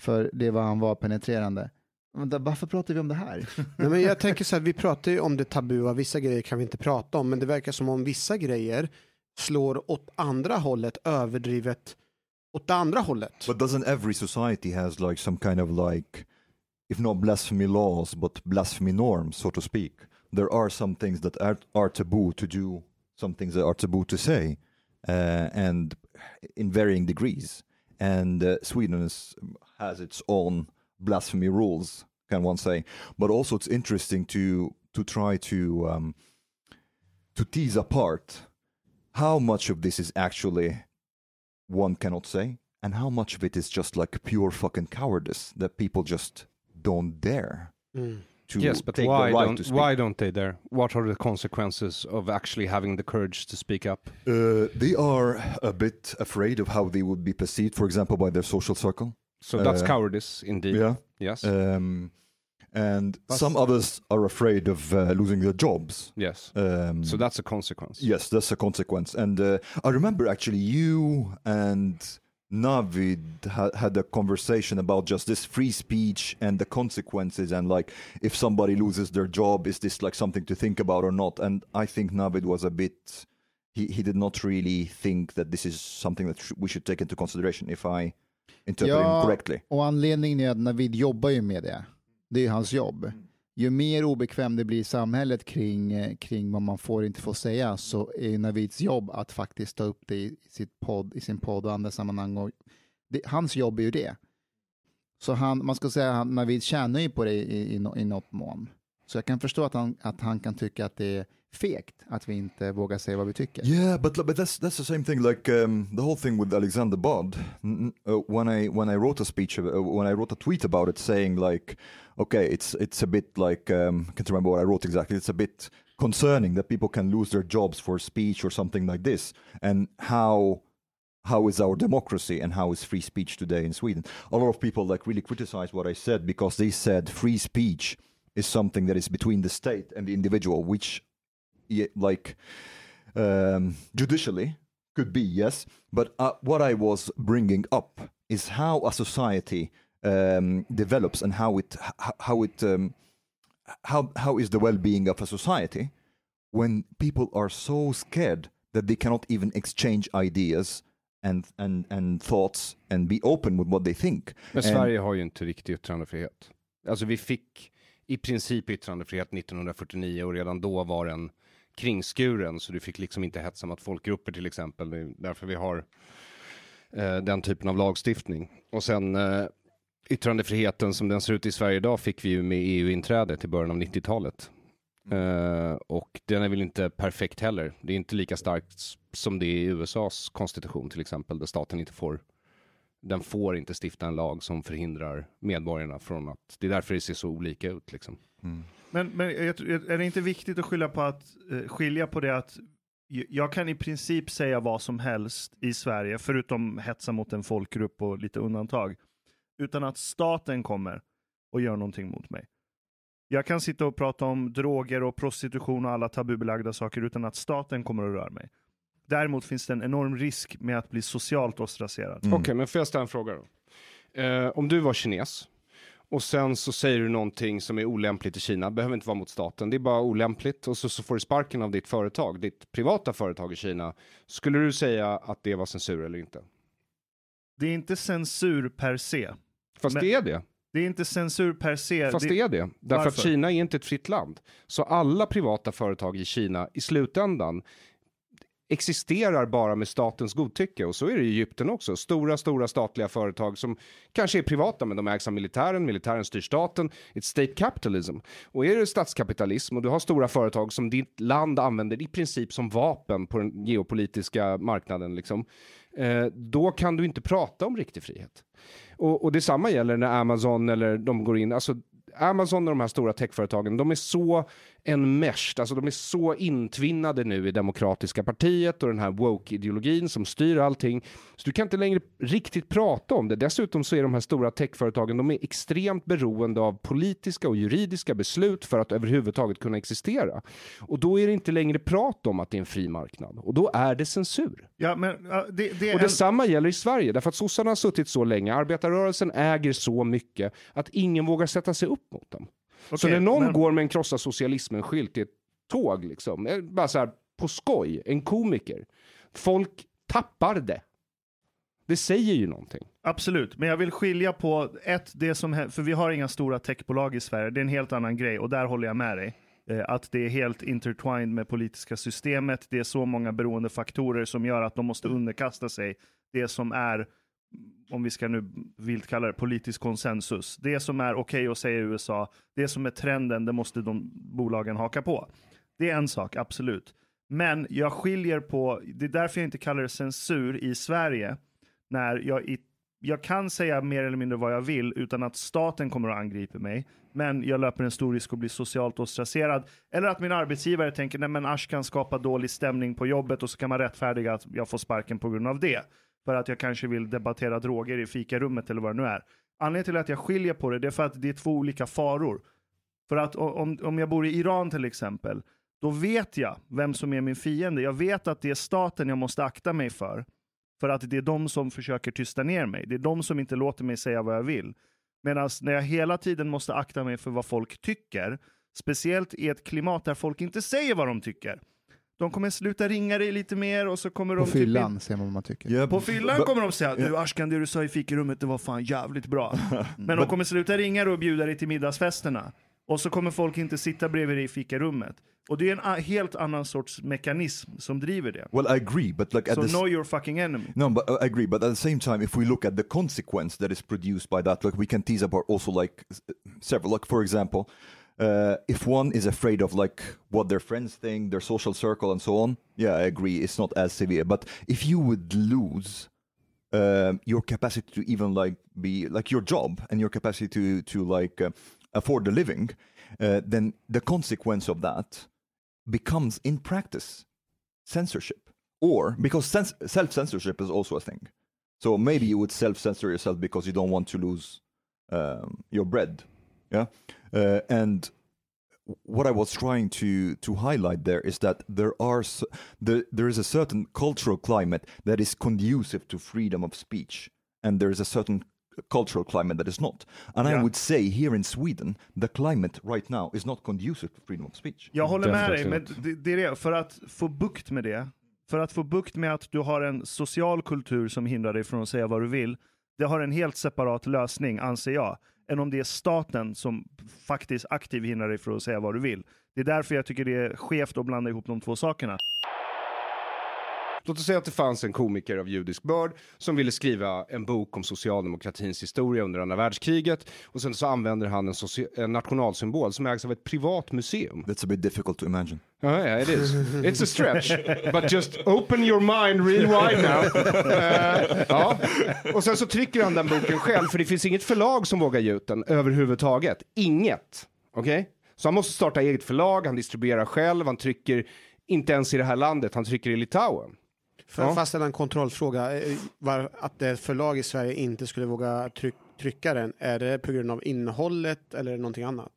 För det var han var penetrerande. Vänta, Varför pratar vi om det här? Nej, men jag tänker så här, vi pratar ju om det tabua, vissa grejer kan vi inte prata om, men det verkar som om vissa grejer slår åt andra hållet, överdrivet åt det andra hållet. But doesn't every society has like some kind of like, if not blasphemy laws, but blasphemy norms, so to speak? There are some things that are, are taboo to do, some things that are taboo to say, uh, and in varying degrees. And uh, Sweden is, has its own blasphemy rules, can one say? But also, it's interesting to to try to um, to tease apart how much of this is actually one cannot say, and how much of it is just like pure fucking cowardice that people just don't dare Mm. To yes, but take why the right don't to speak. why don't they dare? What are the consequences of actually having the courage to speak up? Uh, they are a bit afraid of how they would be perceived, for example, by their social circle. So that's Uh, cowardice indeed. Yeah. Yes. Um, and But- some others are afraid of uh, losing their jobs. yes. Um, So that's a consequence. Yes, that's a consequence. And uh, I remember actually you and Navid ha- had a conversation about just this free speech and the consequences, and like if somebody loses their job, is this like something to think about or not? And I think Navid was a bit. He, he did not really think that this is something that sh- we should take into consideration if I interpret Ja. him correctly. Och anledningen är att Navid jobbar ju med det. Det är hans jobb. Mm. Ju mer obekväm det blir i samhället kring, eh, kring vad man får och inte får säga så är ju Navids jobb att faktiskt ta upp det i, sitt podd, i sin podd och andra sammanhang. Och det, hans jobb är ju det. Så han, man ska säga att Navid tjänar ju på det i, i, i något mån. Så jag kan förstå att han, att han kan tycka att det är fegt att vi inte vågar säga vad vi tycker. Yeah, but but that's that's the same thing. Like um, the whole thing with Alexander Bard. Uh, when I when I wrote a speech, uh, when I wrote a tweet about it, saying like, okay, it's it's a bit like um, I can't remember what I wrote exactly. It's a bit concerning that people can lose their jobs for speech or something like this, and how how is our democracy and how is free speech today in Sweden? A lot of people like really criticized what I said because they said free speech is something that is between the state and the individual, which like um, judicially could be yes but uh, what i was bringing up is how a society um, develops and how it how it um, how how is the well-being of a society when people are so scared that they cannot even exchange ideas and and and thoughts and be open with what they think Men And- Sverige har ju inte riktig yttrandefrihet. Alltså vi fick i princip yttrandefrihet 1949 och redan då var den kringskuren så du fick liksom inte hetsa mot folkgrupper till exempel. Det är därför vi har eh, den typen av lagstiftning. Och sen eh, yttrandefriheten som den ser ut i Sverige idag fick vi ju med EU-inträdet i början av 90-talet. Eh, och den är väl inte perfekt heller. Det är inte lika starkt som det är i USAs konstitution till exempel, där staten inte får den får inte stifta en lag som förhindrar medborgarna från att, det är därför det ser så olika ut liksom. Mm. Men, men är det inte viktigt att skilja på, att, eh, skilja på det att jag kan i princip säga vad som helst i Sverige, förutom hetsa mot en folkgrupp och lite undantag, utan att staten kommer och gör någonting mot mig. Jag kan sitta och prata om droger och prostitution och alla tabubelagda saker utan att staten kommer att röra mig. Däremot finns det en enorm risk med att bli socialt ostraserad. Mm. Okej, men får jag ställa en fråga då? Eh, om du var kines och sen så säger du någonting som är olämpligt i Kina, behöver inte vara mot staten, det är bara olämpligt och så, så får du sparken av ditt företag, ditt privata företag i Kina. Skulle du säga att det var censur eller inte? Det är inte censur per se. Fast Men- det är det. Det är inte censur per se. Fast det är det. Därför att Varför? Kina är inte ett fritt land. Så alla privata företag i Kina i slutändan existerar bara med statens godtycke och så är det i Egypten också. Stora, stora statliga företag som kanske är privata men de ägs av militären, militären styr staten. It's state capitalism. Och är det statskapitalism och du har stora företag som ditt land använder i princip som vapen på den geopolitiska marknaden liksom, eh, då kan du inte prata om riktig frihet. Och, och detsamma gäller när Amazon eller de går in, alltså Amazon och de här stora techföretagen, de är så enmeshed, alltså de är så intvinnade nu i demokratiska partiet och den här woke-ideologin som styr allting. Så du kan inte längre riktigt prata om det. Dessutom så är de här stora techföretagen, de är extremt beroende av politiska och juridiska beslut för att överhuvudtaget kunna existera. Och då är det inte längre prat om att det är en fri marknad. Och då är det censur. Ja, men, det, det är Och en, detsamma gäller i Sverige, därför att sossarna har suttit så länge, arbetarrörelsen äger så mycket att ingen vågar sätta sig upp mot dem. så Okej, när någon men- går med en krossa socialismen-skylt i ett tåg, liksom, eh, bara så här på skoj, en komiker, folk tappar det. Det säger ju någonting. Absolut, men jag vill skilja på ett, det som, för vi har inga stora techbolag i Sverige, det är en helt annan grej och där håller jag med dig. Eh, Att det är helt intertwined med politiska systemet, det är så många beroende faktorer som gör att de måste underkasta sig det som är, om vi ska nu vilt kalla det politisk konsensus, det som är okej att säga i USA, det som är trenden, det måste de bolagen haka på. Det är en sak, absolut. Men jag skiljer på, det är därför jag inte kallar det censur i Sverige, när jag, i, jag kan säga mer eller mindre vad jag vill utan att staten kommer att angripa mig. Men jag löper en stor risk att bli socialt ostracerad. Eller att min arbetsgivare tänker, nej men Ash kan skapa dålig stämning på jobbet och så kan man rättfärdiga att jag får sparken på grund av det. För att jag kanske vill debattera droger i fikarummet eller vad det nu är. Anledningen till att jag skiljer på det, det är för att det är två olika faror. För att om, om jag bor i Iran till exempel, då vet jag vem som är min fiende. Jag vet att det är staten jag måste akta mig för. För att det är de som försöker tysta ner mig. Det är de som inte låter mig säga vad jag vill. Medan när jag hela tiden måste akta mig för vad folk tycker, speciellt i ett klimat där folk inte säger vad de tycker. De kommer sluta ringa dig lite mer och så kommer På de typ fyllan ser man vad man tycker. Yeah, på b- fyllan but- kommer de säga du Ashkan, det du sa i fikarummet det var fan jävligt bra. Men de kommer sluta ringa dig och bjuda dig till middagsfesterna. Och så kommer folk inte sitta bredvid dig i fikarummet. Och det är en helt annan sorts mekanism som driver det. Well, I agree, but like at Så the know your fucking enemy. No, but uh, I agree. But at the same time, if we look at the consequence that is produced by that, like we can tease apart also like several. Like for example, uh, if one is afraid of like what their friends think, their social circle, and so on, yeah, I agree. It's not as severe. But if you would lose um, your capacity to even like be like your job and your capacity to to like uh, afford a living, uh, then the consequence of that becomes in practice censorship or because sens- self-censorship is also a thing so maybe you would self-censor yourself because you don't want to lose um, your bread yeah uh, and what i was trying to to highlight there is that there are the, there is a certain cultural climate that is conducive to freedom of speech and there is a certain cultural climate that is not and i Yeah. would say here in sweden the climate right now is not conducive to freedom of speech Jag håller med dig, men det är det. För att få bukt med det, för att få bukt med att du har en social kultur som hindrar dig från att säga vad du vill, det har en helt separat lösning, anser jag, än om det är staten som faktiskt aktivt hindrar dig från att säga vad du vill. Det är därför jag tycker det är skevt att blanda ihop de två sakerna. Låt oss säga att det fanns en komiker av judisk börd som ville skriva en bok om socialdemokratins historia under andra världskriget och sen så använder han en, en nationalsymbol som ägs av ett privat museum. that's a bit difficult to imagine Ja, ja, it is. It's a stretch. But just open your mind real wide now. Eh, ja. Och sen så trycker han den boken själv, för det finns inget förlag som vågar ge ut den överhuvudtaget. Inget. Okej? Så han måste starta eget förlag, han distribuerar själv, han trycker inte ens i det här landet, han trycker i Litauen. För Ja. att fastställa en kontrollfråga, eh, var, att ett förlag i Sverige inte skulle våga tryck, trycka den, är det på grund av innehållet eller någonting annat?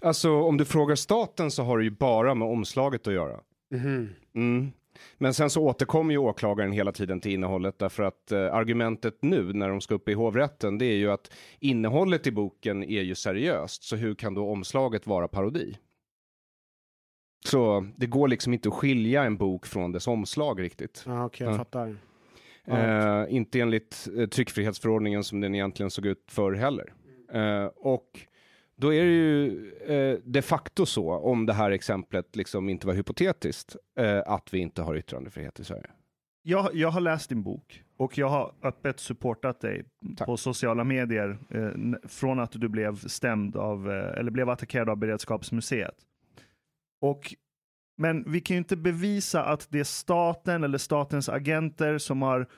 Alltså om du frågar staten så har det ju bara med omslaget att göra. Mhm. Mm. Men sen så återkommer ju åklagaren hela tiden till innehållet därför att eh, argumentet nu när de ska upp i hovrätten det är ju att innehållet i boken är ju seriöst så hur kan då omslaget vara parodi? Så det går liksom inte att skilja en bok från dess omslag riktigt. Ja, okej, jag Ja. fattar. Eh, inte enligt eh, tryckfrihetsförordningen som den egentligen såg ut förr heller. Eh, och då är det ju eh, de facto så, om det här exemplet liksom inte var hypotetiskt, eh, att vi inte har yttrandefrihet i Sverige. Jag, jag har läst din bok och jag har öppet supportat dig Tack. på sociala medier eh, från att du blev stämd av, eh, eller blev attackerad av Beredskapsmuseet. Och, men vi kan ju inte bevisa att det är staten eller statens agenter som har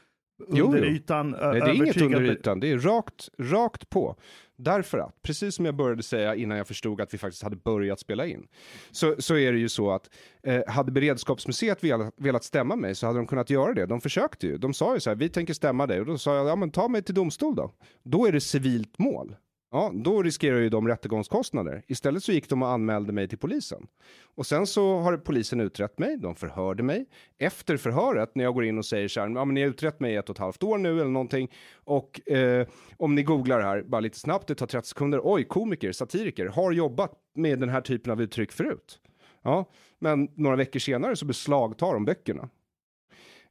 under jo. ytan Nej, det är inget under ytan, det är rakt, rakt på. Därför att, precis som jag började säga innan jag förstod att vi faktiskt hade börjat spela in, så, så är det ju så att eh, hade Beredskapsmuseet velat, velat stämma mig så hade de kunnat göra det. De försökte ju. De sa ju så här, vi tänker stämma dig. Och då sa jag, ja men ta mig till domstol då. Då är det civilt mål. Ja, då riskerar ju de rättegångskostnader. Istället så gick de och anmälde mig till polisen. Och sen så har polisen utrett mig, de förhörde mig. Efter förhöret, när jag går in och säger så här, ja men ni har utrett mig i ett och ett halvt år nu eller någonting. Och eh, om ni googlar här, bara lite snabbt, det tar 30 sekunder. Oj, komiker, satiriker, har jobbat med den här typen av uttryck förut. Ja, men några veckor senare så beslagtar de böckerna.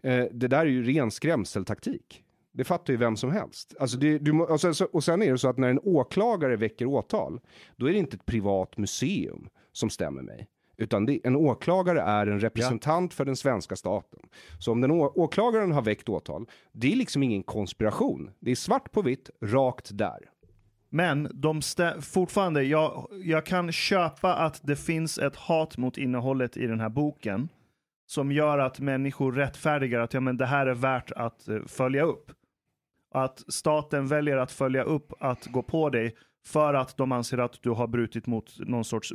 Eh, det där är ju ren skrämseltaktik. Det fattar ju vem som helst. Alltså det, du, och, sen, och sen är det så att när en åklagare väcker åtal, då är det inte ett privat museum som stämmer mig. Utan det, en åklagare är en representant för den svenska staten. Så om den åklagaren har väckt åtal, det är liksom ingen konspiration. Det är svart på vitt, rakt där. Men de fortfarande, jag, jag kan köpa att det finns ett hat mot innehållet i den här boken som gör att människor rättfärdigar att ja, men det här är värt att eh, följa upp. Att staten väljer att följa upp att gå på dig för att de anser att du har brutit mot någon sorts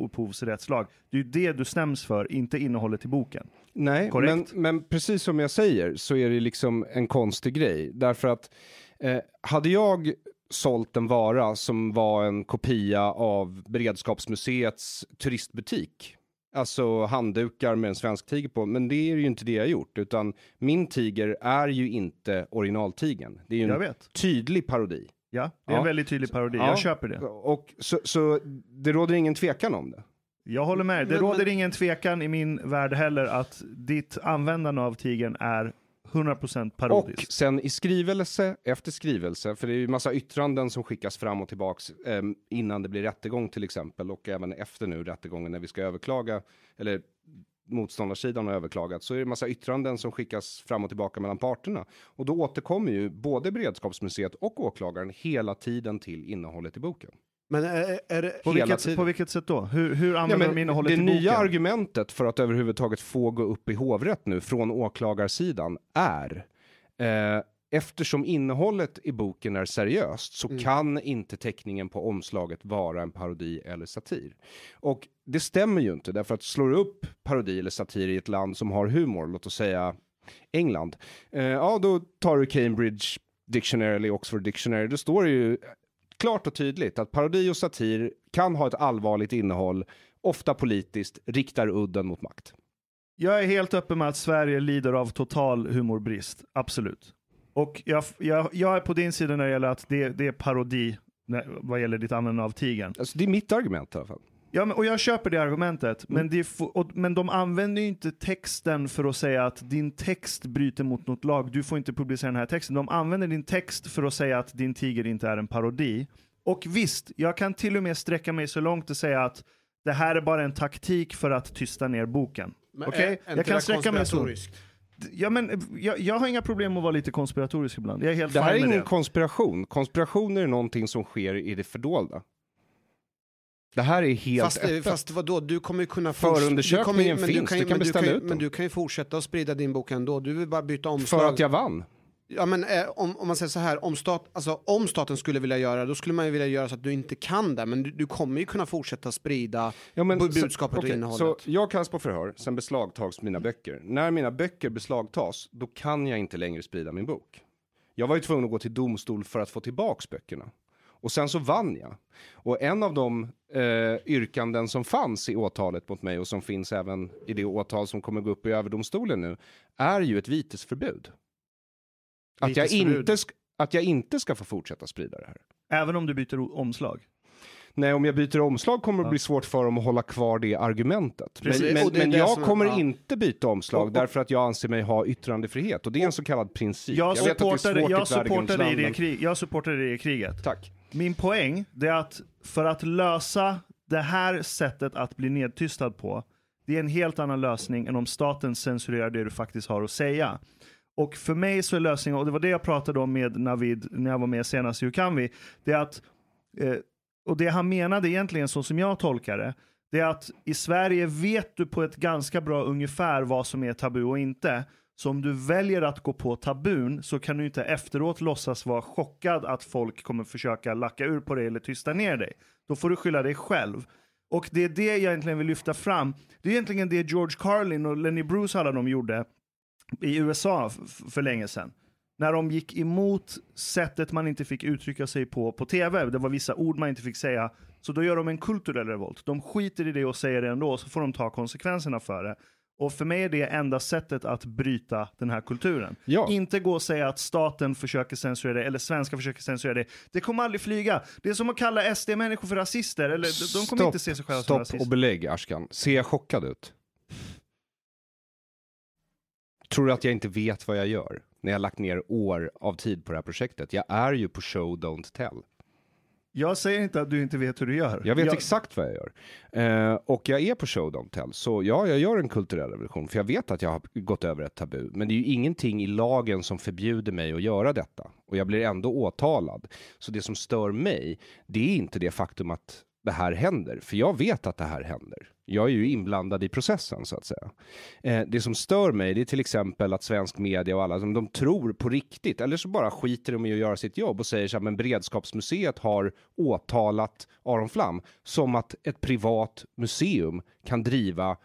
upphovsrättslag. Det är ju det du stäms för, inte innehållet i boken. Nej, men, men precis som jag säger så är det liksom en konstig grej. Därför att eh, hade jag sålt en vara som var en kopia av Beredskapsmuseets turistbutik, alltså handdukar med en svensk tiger på, men det är ju inte det jag har gjort, utan min tiger är ju inte originaltigern. Det är ju en vet. tydlig parodi. Ja, det är en Ja. väldigt tydlig parodi. Ja. Jag köper det. Och så, så det råder ingen tvekan om det. Jag håller med. Det Men- råder men- ingen tvekan i min värld heller att ditt användande av tigern är 100% Och parodiskt. sen i skrivelse efter skrivelse, för det är ju massa yttranden som skickas fram och tillbaks eh, innan det blir rättegång till exempel och även efter nu rättegången när vi ska överklaga eller motståndarsidan har överklagat så är det massa yttranden som skickas fram och tillbaka mellan parterna och då återkommer ju både Beredskapsmuseet och åklagaren hela tiden till innehållet i boken. Men är, är det... På vilket, tiden. på vilket sätt då? Hur, hur Ja, använder men de innehållet det i nya boken? argumentet för att överhuvudtaget få gå upp i hovrätt nu från åklagarsidan är eh, eftersom innehållet i boken är seriöst så kan inte teckningen på omslaget vara en parodi eller satir. Och det stämmer ju inte därför att slår upp parodi eller satir i ett land som har humor, låt oss säga England, eh, ja då tar du Cambridge Dictionary eller Oxford Dictionary, då står det ju klart och tydligt att parodi och satir kan ha ett allvarligt innehåll, ofta politiskt, riktar udden mot makt. Jag är helt öppen med att Sverige lider av total humorbrist. Absolut. Och jag, jag, jag är på din sida när det gäller att det, det är parodi när, vad gäller ditt användande av tigern. Alltså det är mitt argument i alla fall. Ja, men, och jag köper det argumentet, Mm. men, det och, men de använder ju inte texten för att säga att din text bryter mot något lag, du får inte publicera den här texten. De använder din text för att säga att din tiger inte är en parodi. Och visst, jag kan till och med sträcka mig så långt och säga att det här är bara en taktik för att tysta ner boken. Okej? är Jag kan sträcka mig så. Ja, men, jag, jag har inga problem med att vara lite konspiratorisk ibland. Jag är helt Det här är ingen det. konspiration. Konspiration är någonting som sker i det fördolda. Det här är helt Fast, eh, öppet. fast vadå, du kommer ju kunna... Förundersökningen du kommer men du finns, kan ju- du kan beställa kan ju- ut Men du kan ju fortsätta att sprida din bok ändå, du vill bara byta omslag. För att jag vann. Ja men eh, om, om man säger så här, om, stat, alltså, om staten skulle vilja göra det, då skulle man ju vilja göra så att du inte kan det, men du, du kommer ju kunna fortsätta sprida Ja, men, bu- så- budskapet och innehållet. Så jag kallas på förhör, sen beslagtas mina böcker. När mina böcker beslagtas, då kan jag inte längre sprida min bok. Jag var ju tvungen att gå till domstol för att få tillbaks böckerna. Och sen så vann jag. Och en av de eh, yrkanden som fanns i åtalet mot mig och som finns även i det åtal som kommer gå upp i överdomstolen nu är ju ett vitesförbud. Att jag, inte att jag inte ska få fortsätta sprida det här. Även om du byter omslag. Nej, om jag byter omslag kommer det bli svårt för dem att hålla kvar det argumentet. Men, Precis. men, men det jag som kommer ja. inte byta omslag Och- och- därför att jag anser mig ha yttrandefrihet. Och det är en så kallad princip. Jag supportade, i jag supportade, i värdegrundsland, det men- krig, jag supportade det kriget. Tack. Min poäng det är att för att lösa det här sättet att bli nedtystad på, det är en helt annan lösning än om staten censurerar det du faktiskt har att säga. Och för mig så är lösningen, och det var det jag pratade om med Navid när jag var med senast i Hur kan vi? Det är att, eh, och det han menade egentligen så som jag tolkar det, det är att i Sverige vet du på ett ganska bra ungefär vad som är tabu och inte. Så om du väljer att gå på tabun så kan du inte efteråt låtsas vara chockad att folk kommer försöka lacka ur på dig eller tysta ner dig. Då får du skylla dig själv. Och det är det jag egentligen vill lyfta fram. Det är egentligen det George Carlin och Lenny Bruce alla de gjorde i USA för länge sedan. När de gick emot sättet man inte fick uttrycka sig på på tv. Det var vissa ord man inte fick säga. Så då gör de en kulturell revolt. De skiter i det och säger det ändå, så får de ta konsekvenserna för det. Och för mig är det enda sättet att bryta den här kulturen. Ja. Inte gå och säga att staten försöker censurera det, eller svenska försöker censurera det. Det kommer aldrig flyga. Det är som att kalla SD-människor för rasister, eller de kommer inte se sig själva som stopp rasister. och belägg, Ashkan. Ser jag chockad ut? Tror du att jag inte vet vad jag gör? När jag har lagt ner år av tid på det här projektet. Jag är ju på show, don't tell. Jag säger inte att du inte vet hur du gör. Jag vet exakt vad jag gör. Eh, och jag är på show, don't tell. Så ja, jag gör en kulturell revolution. För jag vet att jag har gått över ett tabu. Men det är ju ingenting i lagen som förbjuder mig att göra detta. Och jag blir ändå åtalad. Så det som stör mig, det är inte det faktum att det här händer. För jag vet att det här händer. Jag är ju inblandad i processen så att säga. Eh, det som stör mig det är till exempel att svensk media och alla, de, de tror på riktigt, eller så bara skiter de i att göra sitt jobb och säger så här, men Beredskapsmuseet har åtalat Aron Flam som att ett privat museum kan driva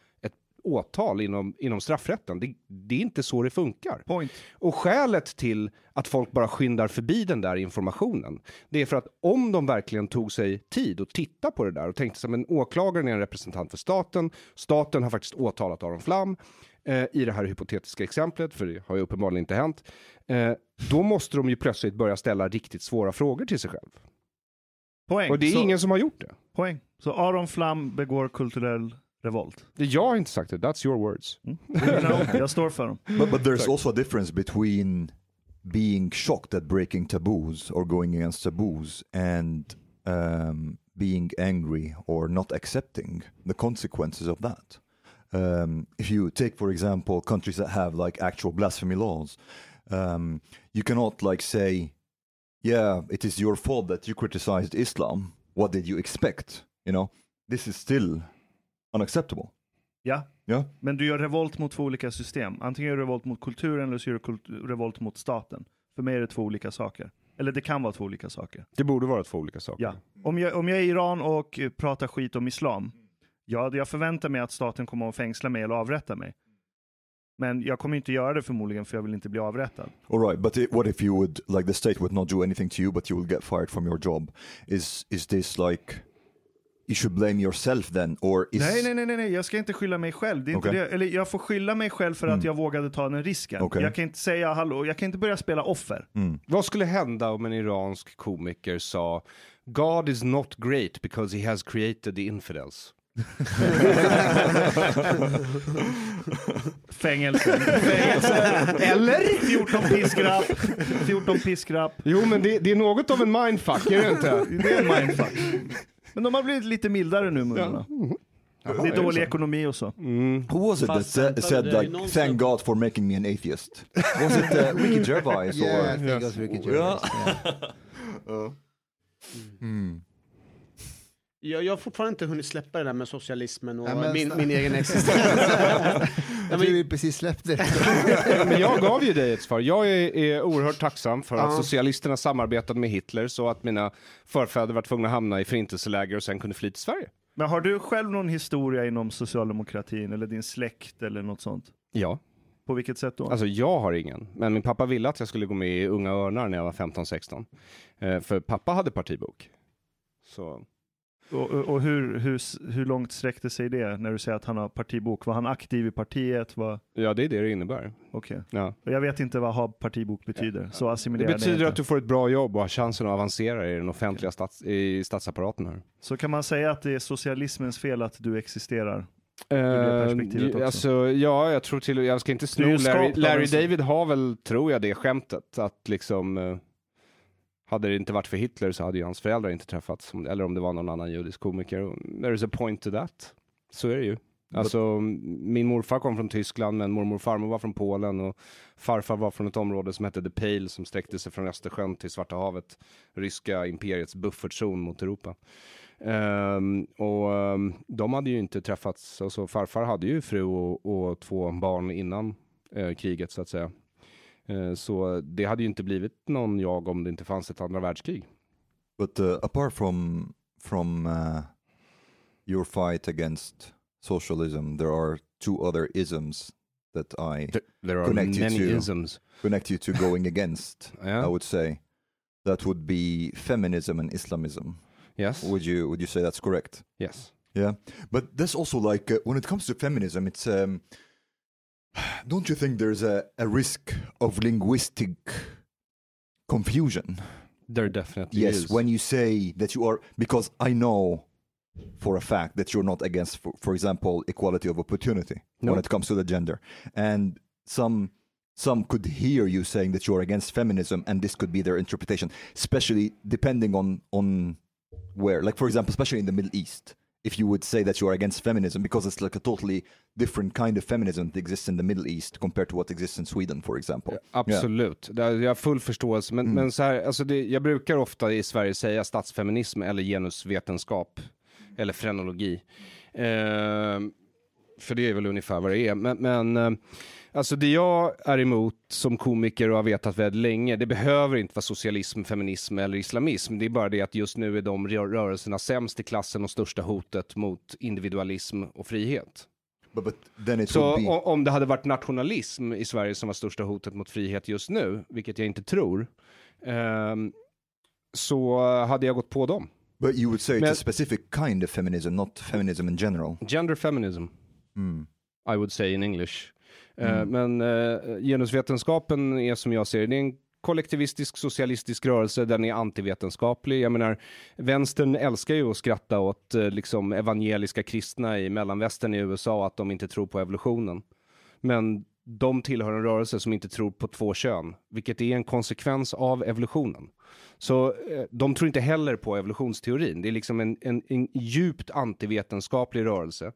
åtal inom, inom straffrätten. Det, det är inte så det funkar. Point. Och skälet till att folk bara skyndar förbi den där informationen, det är för att om de verkligen tog sig tid att titta på det där och tänkte sig, men åklagaren är en representant för staten, staten har faktiskt åtalat Aron Flam eh, i det här hypotetiska exemplet, för det har ju uppenbarligen inte hänt, eh, då måste de ju plötsligt börja ställa riktigt svåra frågor till sig själv. Poäng. Och det är så, ingen som har gjort det. poäng. Så Aron Flam begår kulturell revolt. Det jag har inte sagt det, that's your words. You know, jag står för dem. But, but there's also a difference between being shocked at breaking taboos or going against taboos and um, being angry or not accepting the consequences of that. Um, if you take, for example, countries that have like actual blasphemy laws, um, you cannot like say, "Yeah, it is your fault that you criticized Islam. What did you expect?" You know, this is still unacceptable. Ja, Yeah. men du gör revolt mot två olika system. Antingen gör du revolt mot kulturen eller så gör du revolt mot staten. För mig är det två olika saker. Eller det kan vara två olika saker. Det borde vara två olika saker. Ja. Om jag, om jag är i Iran och pratar skit om islam, ja, jag förväntar mig att staten kommer att fängsla mig eller avrätta mig. Men jag kommer inte göra det förmodligen för jag vill inte bli avrättad. All right, but i what if you would like the state would not do anything to you, but you will get fired from your job? Is is this like you should blame yourself then, or is Nej, nej, nej, nej, jag ska inte skylla mig själv. Det är inte Okej. det. Eller jag får skylla mig själv för att jag vågade ta den risken. Okej. Jag kan inte säga hallå, jag kan inte börja spela offer. Vad skulle hända om en iransk komiker sa God is not great because he has created the infidels? Fängelse. Fängelse. Eller? 14 piskrapp. 14 piskrapp. Jo, men det, det är något av en mindfuck, är det inte? Det är en mindfuck. Men de har blivit lite mildare nu, munnarna. Det är dålig ekonomi och så. who was it that said ju like thank God for making me an atheist? Was it uh, Ricky Gervais Yeah, I or? think it was Ricky Gervais. Yeah. Jag, jag har fortfarande inte hunnit släppa det där med socialismen och Ja, men min, min egen existens. Jag tror vi precis släppte det. Men jag gav ju dig ett svar. Jag är, är oerhört tacksam för att Ja. socialisterna samarbetade med Hitler så att mina förfäder var tvungna att hamna i förintelseläger och sen kunde fly till Sverige. Men har du själv någon historia inom socialdemokratin eller din släkt eller något sånt? Ja. På vilket sätt då? Alltså jag har ingen, men min pappa ville att jag skulle gå med i Unga Örnar när jag var 15-16. Eh, för pappa hade partibok. Så Och, och hur, hur, hur långt sträckte sig det när du säger att han har partibok? Var han aktiv i partiet? Var... ja, det är det det innebär. Okej. Ja. Och Jag vet inte vad ha partibok betyder, så Det betyder inte. att du får ett bra jobb och har chansen att avancera i den offentliga stats i statsapparaten här. Så kan man säga att det är socialismens fel att du existerar? Också. alltså, ja, jag tror till jag ska inte sno Larry, Larry David har väl, tror jag, det skämtet att liksom eh, hade det inte varit för Hitler så hade ju hans föräldrar inte träffats, eller om det var någon annan judisk komiker. There is a point to that. Så är det ju. Alltså, min morfar kom från Tyskland, men mormor och farmor var från Polen och farfar var från ett område som hette The Pale som sträckte sig från Östersjön till Svarta havet, ryska imperiets buffertzon mot Europa. Ehm, och ehm, de hade ju inte träffats, alltså farfar hade ju fru och, och två barn innan eh, kriget så att säga. Eh, så det hade ju inte blivit någon jag om det inte fanns ett andra världskrig. But uh, apart from from uh, your fight against socialism, there are two other isms that I There, there Connect you to- isms. connect you to going against. I Yeah. would say that would be feminism and Islamism. Yes. Would you would you say that's correct? Yes. Yeah, but there's also like uh, when it comes to feminism, it's um, don't you think there's a, a risk of linguistic confusion? There definitely Yes, is. when you say that you are, because I know for a fact that you're not against, for, for example, equality of opportunity No. when it comes to the gender, and some some could hear you saying that you're against feminism, and this could be their interpretation, especially depending on on where, like for example, especially in the Middle East. If you would say that you are against feminism because it's like a totally different kind of feminism that exists in the Middle East compared to what exists in Sweden, for example. Absolut, yeah. jag har full förståelse. Men, men så här, alltså det, jag brukar ofta i Sverige säga statsfeminism eller genusvetenskap eller frenologi. Ehm, för det är väl ungefär vad det är. Men, men eh, alltså det jag är emot som komiker och har vetat väldigt länge, det behöver inte vara socialism, feminism eller islamism. Det är bara det att just nu är de rö- rörelserna sämst i klassen och största hotet mot individualism och frihet. But, but Så be. om det hade varit nationalism i Sverige som var största hotet mot frihet just nu, vilket jag inte tror, ehm, så hade jag gått på dem. But you would say it's Men- a specific kind of feminism, not feminism in general. Gender feminism, Mm. I would say in English. Eh, men uh, genusvetenskapen är som jag ser det, det är en kollektivistisk socialistisk rörelse, den är antivetenskaplig. Jag menar, vänstern älskar ju att skratta åt eh, liksom evangeliska kristna i mellanvästern i USA, att de inte tror på evolutionen. Men de tillhör en rörelse som inte tror på två kön, vilket är en konsekvens av evolutionen. Så eh, de tror inte heller på evolutionsteorin. Det är liksom en, en, en djupt antivetenskaplig rörelse.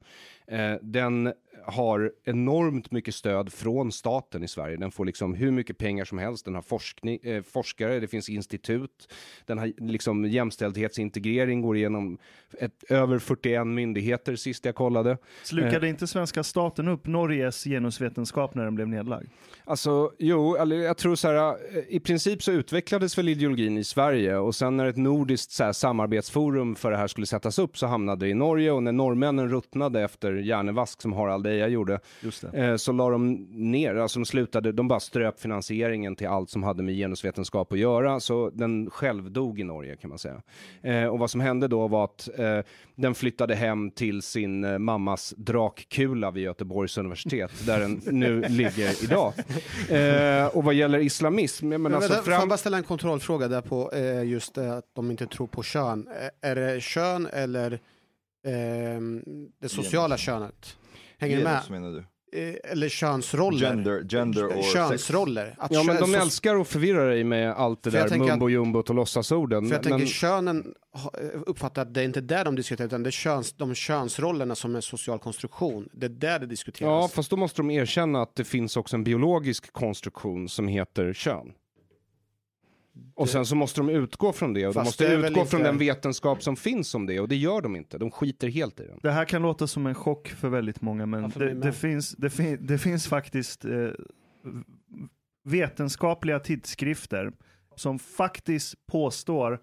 Eh, den har enormt mycket stöd från staten i Sverige. Den får liksom hur mycket pengar som helst. Den har forskning, eh, forskare, det finns institut. Den har liksom jämställdhetsintegrering, går igenom ett, över 41 myndigheter sist jag kollade. Slukade inte svenska staten upp Norges genusvetenskap när den blev nedlagd? Alltså, jo, jag tror så här, eh, i princip så utvecklades väl ideologin i Sverige och sen när ett nordiskt så här, samarbetsforum för det här skulle sättas upp så hamnade det i Norge och när norrmännen ruttnade efter hjärnevask som Harald Eja gjorde Just det. eh, så la de ner, alltså de slutade, de bara ströp finansieringen till allt som hade med genusvetenskap att göra så den självdog i Norge kan man säga. Eh, och vad som hände då var att eh, den flyttade hem till sin eh, mammas drakkula vid Göteborgs universitet där den nu ligger idag. Eh, och vad gäller islamism, jag menar Men alltså vänta, Får jag fram... bara ställa en kontrollfråga där på eh, just det att de inte tror på kön. Eh, Är det kön eller ehm, det sociala könet? Hänger ni med? Genus menar du? Eh, eller könsroller? Gender, gender or sex. Könsroller. Att Ja men de älskar att förvirra dig med allt det där mumbo jumbot och låtsasorden. För jag men- tänker könen ha- uppfattar att det är inte där de diskuterar utan det är köns, de könsrollerna som en social konstruktion. Det är där det Ja, diskuteras. fast då måste de erkänna att det finns också en biologisk konstruktion som heter kön. Och sen så måste de utgå från det och de Fast måste är väl utgå från inte- den vetenskap som finns om det och det gör de inte. De skiter helt i den. Det här kan låta som en chock för väldigt många, men Ja, det, det, finns, det, fin, det finns faktiskt eh, vetenskapliga tidskrifter som faktiskt påstår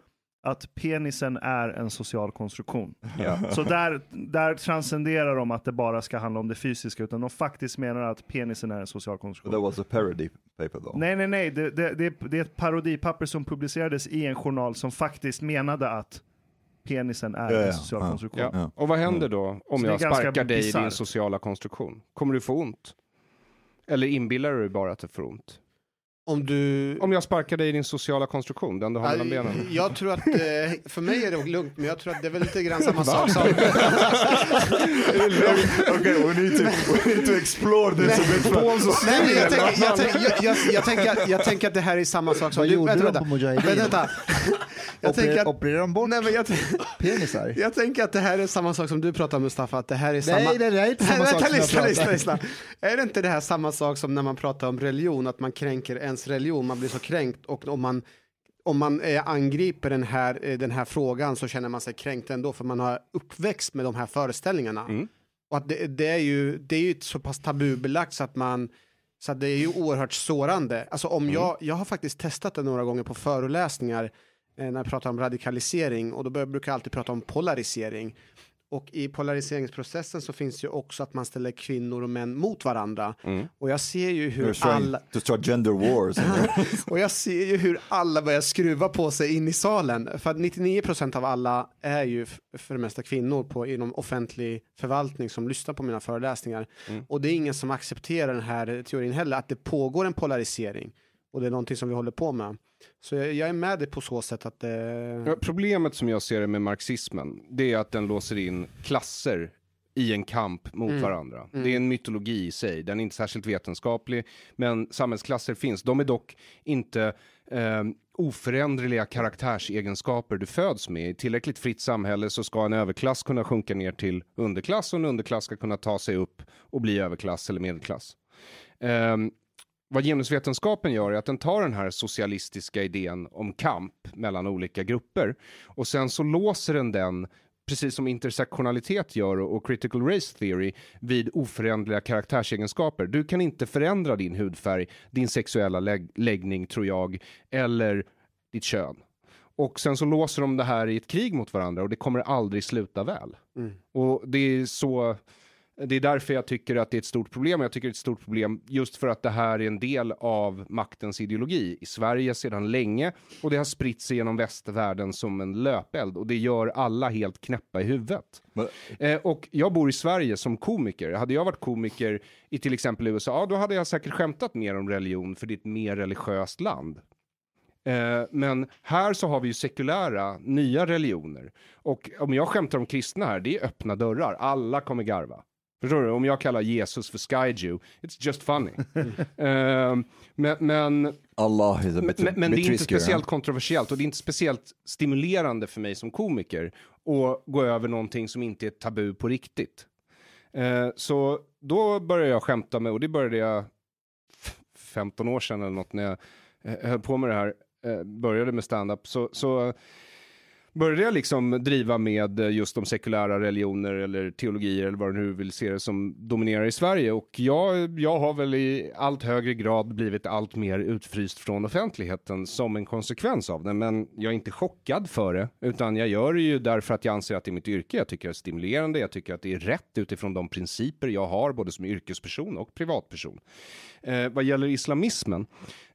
att penisen är en social konstruktion. Ja. Så där, där transcenderar de att det bara ska handla om det fysiska, utan de faktiskt menar att penisen är en social But konstruktion. that was a parody paper though. Nej, nej, nej. Det, det, det, det är ett parodipapper som publicerades i en journal som faktiskt menade att penisen är Ja, en social ja. konstruktion. Ja. Och vad händer då om Så jag sparkar dig i din sociala konstruktion? Kommer du få ont? Eller inbillar du dig bara att det får ont? Om du... Om jag sparkar dig i din sociala konstruktion, den du har mellan benen? Jag tror att, eh, för mig är det lugnt, men jag tror att det är väl lite grann samma sak som... okay, we need to we need to explore this a bit. Nej, men jag, tänker, jag, tänker, jag, jag, jag, tänker, att- jag tänker att det här är samma sak som... Vad gjorde vänta, de vänta. på Mujahedin? Vänta, Jag tänker att, Opererar de bort nej, men jag, penisar? jag tänker att det här är samma sak som du pratar om Mustafa, att det här är samma... Nej, det är inte samma Nej, sak vänta, som jag lyssna, lyssna. Är det inte det här samma sak som när man pratar om religion, att man kränker ens religion, man blir så kränkt och om man om man eh, angriper den här, eh, den här frågan så känner man sig kränkt ändå för man har uppväxt med de här föreställningarna. Mm. Och att det, det, är ju, det är ju så pass tabubelagt så att man så att det är ju oerhört sårande. Alltså om jag, jag har faktiskt testat det några gånger på föreläsningar när jag pratar om radikalisering och då brukar jag alltid prata om polarisering. Och i polariseringsprocessen så finns ju också att man ställer kvinnor och män mot varandra. Mm. Och jag ser ju hur trying alla, to start gender wars. och jag ser ju hur alla börjar skruva på sig in i salen. För att 99% av alla är ju för det mesta kvinnor på, inom offentlig förvaltning som lyssnar på mina föreläsningar. Mm. Och det är ingen som accepterar den här teorin heller, att det pågår en polarisering. Och det är någonting som vi håller på med. Så jag, jag är med dig på så sätt att... Eh, Ja, Problemet som jag ser det med marxismen, det är att den låser in klasser i en kamp mot Mm. varandra. Det är en mytologi i sig, den är inte särskilt vetenskaplig, men samhällsklasser finns. De är dock inte eh, oföränderliga karaktärsegenskaper du föds med. I tillräckligt fritt samhälle så ska en överklass kunna sjunka ner till underklass och en underklass ska kunna ta sig upp och bli överklass eller medelklass. Ehm, vad genusvetenskapen gör är att den tar den här socialistiska idén om kamp mellan olika grupper och sen så låser den den precis som intersektionalitet gör och critical race theory vid oföränderliga karaktärsegenskaper. Du kan inte förändra din hudfärg, din sexuella lägg- läggning tror jag, eller ditt kön. Och sen så låser de det här i ett krig mot varandra och det kommer aldrig sluta väl. Mm. Och det är så det är därför jag tycker att det är ett stort problem. Jag tycker det är ett stort problem just för att det här är en del av maktens ideologi i Sverige sedan länge och det har spritt sig genom västvärlden som en löpeld och det gör alla helt knäppa i huvudet. Men- Eh, och jag bor i Sverige som komiker. Hade jag varit komiker i till exempel USA, ja, då hade jag säkert skämtat mer om religion för det är ett mer religiöst land. Eh, men här så har vi ju sekulära, nya religioner. Och om jag skämtar om kristna här, det är öppna dörrar. Alla kommer garva. Förstår du? Om jag kallar Jesus för Skyju, it's just funny. Eh, men, men, Allah is a bit, men, men det är inte speciellt huh? kontroversiellt och det är inte speciellt stimulerande för mig som komiker att gå över någonting som inte är tabu på riktigt. Eh, så då började jag skämta med, och det började jag f- 15 år sedan eller något när jag höll på med det här, eh, började med stand-up, så, så började jag liksom driva med just de sekulära religioner eller teologier eller vad du nu vill se det som dominerar i Sverige. Och jag, jag har väl i allt högre grad blivit allt mer utfryst från offentligheten som en konsekvens av det. Men jag är inte chockad för det, utan jag gör det ju därför att jag anser att det är mitt yrke. Jag tycker det är stimulerande, jag tycker att det är rätt utifrån de principer jag har, både som yrkesperson och privatperson. Eh, vad gäller islamismen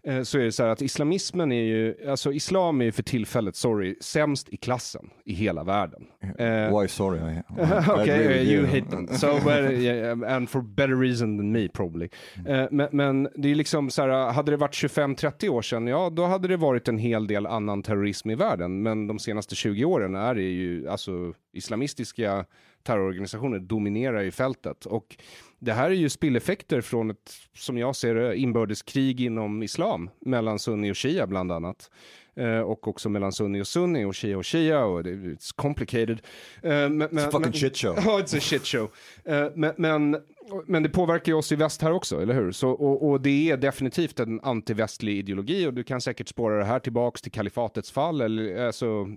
eh, så är det så här att islamismen är ju, alltså islam är ju för tillfället, sorry, sämst i klassen i hela världen. Eh, Why sorry? I, I okay, with uh, you hate them. So, but, yeah, and for better reason than me probably. Eh, men, men det är liksom så här, hade det varit 25-30 år sedan, ja då hade det varit en hel del annan terrorism i världen. Men de senaste 20 åren är det ju, alltså islamistiska terrororganisationer dominerar ju fältet. Och det här är ju spilleffekter från ett, som jag ser det, inbördeskrig inom islam mellan sunni och shia bland annat. Eh, och också mellan sunni och sunni och shia och shia och det, it's complicated. Eh, men, It's a fucking men- shit show. Ja, it's a shit show. Eh, men, men, men det påverkar ju oss i väst här också, eller hur? Så, och, och det är definitivt en antivästlig ideologi och du kan säkert spåra det här tillbaks till kalifatets fall, eller alltså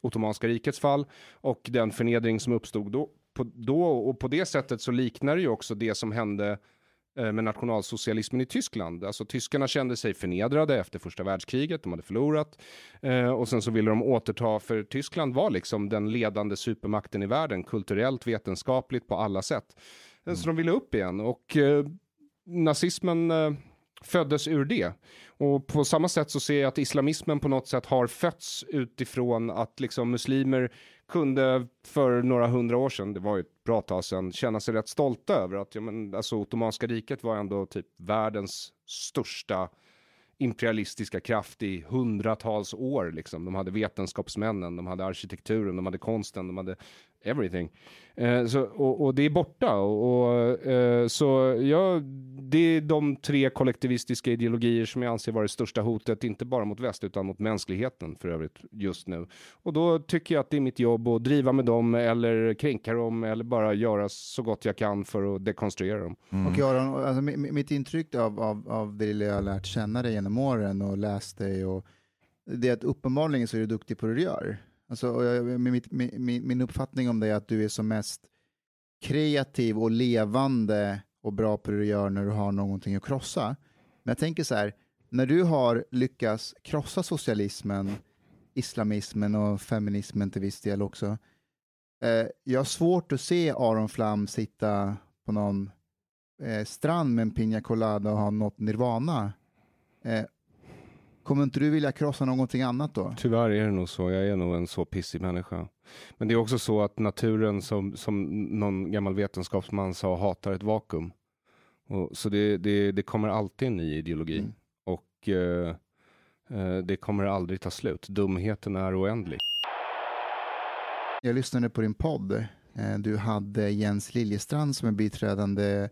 Ottomanska rikets fall och den förnedring som uppstod då. På, då och på det sättet så liknar det ju också det som hände eh, med nationalsocialismen i Tyskland. Alltså tyskarna kände sig förnedrade efter första världskriget, de hade förlorat. Eh, och sen så ville de återta, för Tyskland var liksom den ledande supermakten i världen, kulturellt, vetenskapligt, på alla sätt. Eh, Så de ville upp igen och eh, nazismen eh, föddes ur det. Och på samma sätt så ser jag att islamismen på något sätt har fötts utifrån att liksom muslimer kunde för några hundra år sedan, det var ju ett bra tag sedan, känna sig rätt stolta över att ja, men, alltså, Ottomanska riket var ändå typ världens största imperialistiska kraft i hundratals år. Liksom. De hade vetenskapsmännen, de hade arkitekturen, de hade konsten, de hade everything. Eh, så, och, och det är borta. Och, och, eh, så ja, det är de tre kollektivistiska ideologier som jag anser vara det största hotet, inte bara mot väst utan mot mänskligheten för övrigt just nu. Och då tycker jag att det är mitt jobb att driva med dem eller kränka dem eller bara göra så gott jag kan för att dekonstruera dem. Och Aron, alltså, mi- mi- mitt intryck av, av, av det lilla jag har lärt känna dig genom åren och läst dig och det är att uppenbarligen så är du duktig på det du gör. Alltså, och jag, min, mitt- min, min, min uppfattning om dig är att du är som mest kreativ och levande och bra på det du gör när du har någonting att krossa. Men jag tänker så här, när du har lyckats krossa socialismen, islamismen och feminismen till viss del också. Eh, jag har svårt att se Aron Flam sitta på någon eh, strand med en piña colada och ha nått nirvana. Eh, kommer inte du vilja krossa någonting annat då? Tyvärr är det nog så. Jag är nog en så pissig människa. Men det är också så att naturen, som, som någon gammal vetenskapsman sa, hatar ett vakuum. Och, så det, det, det kommer alltid en ny ideologi. Mm. Och eh, eh, det kommer aldrig ta slut. Dumheten är oändlig. Jag lyssnade på din podd. Eh, du hade Jens Liljestrand som är biträdande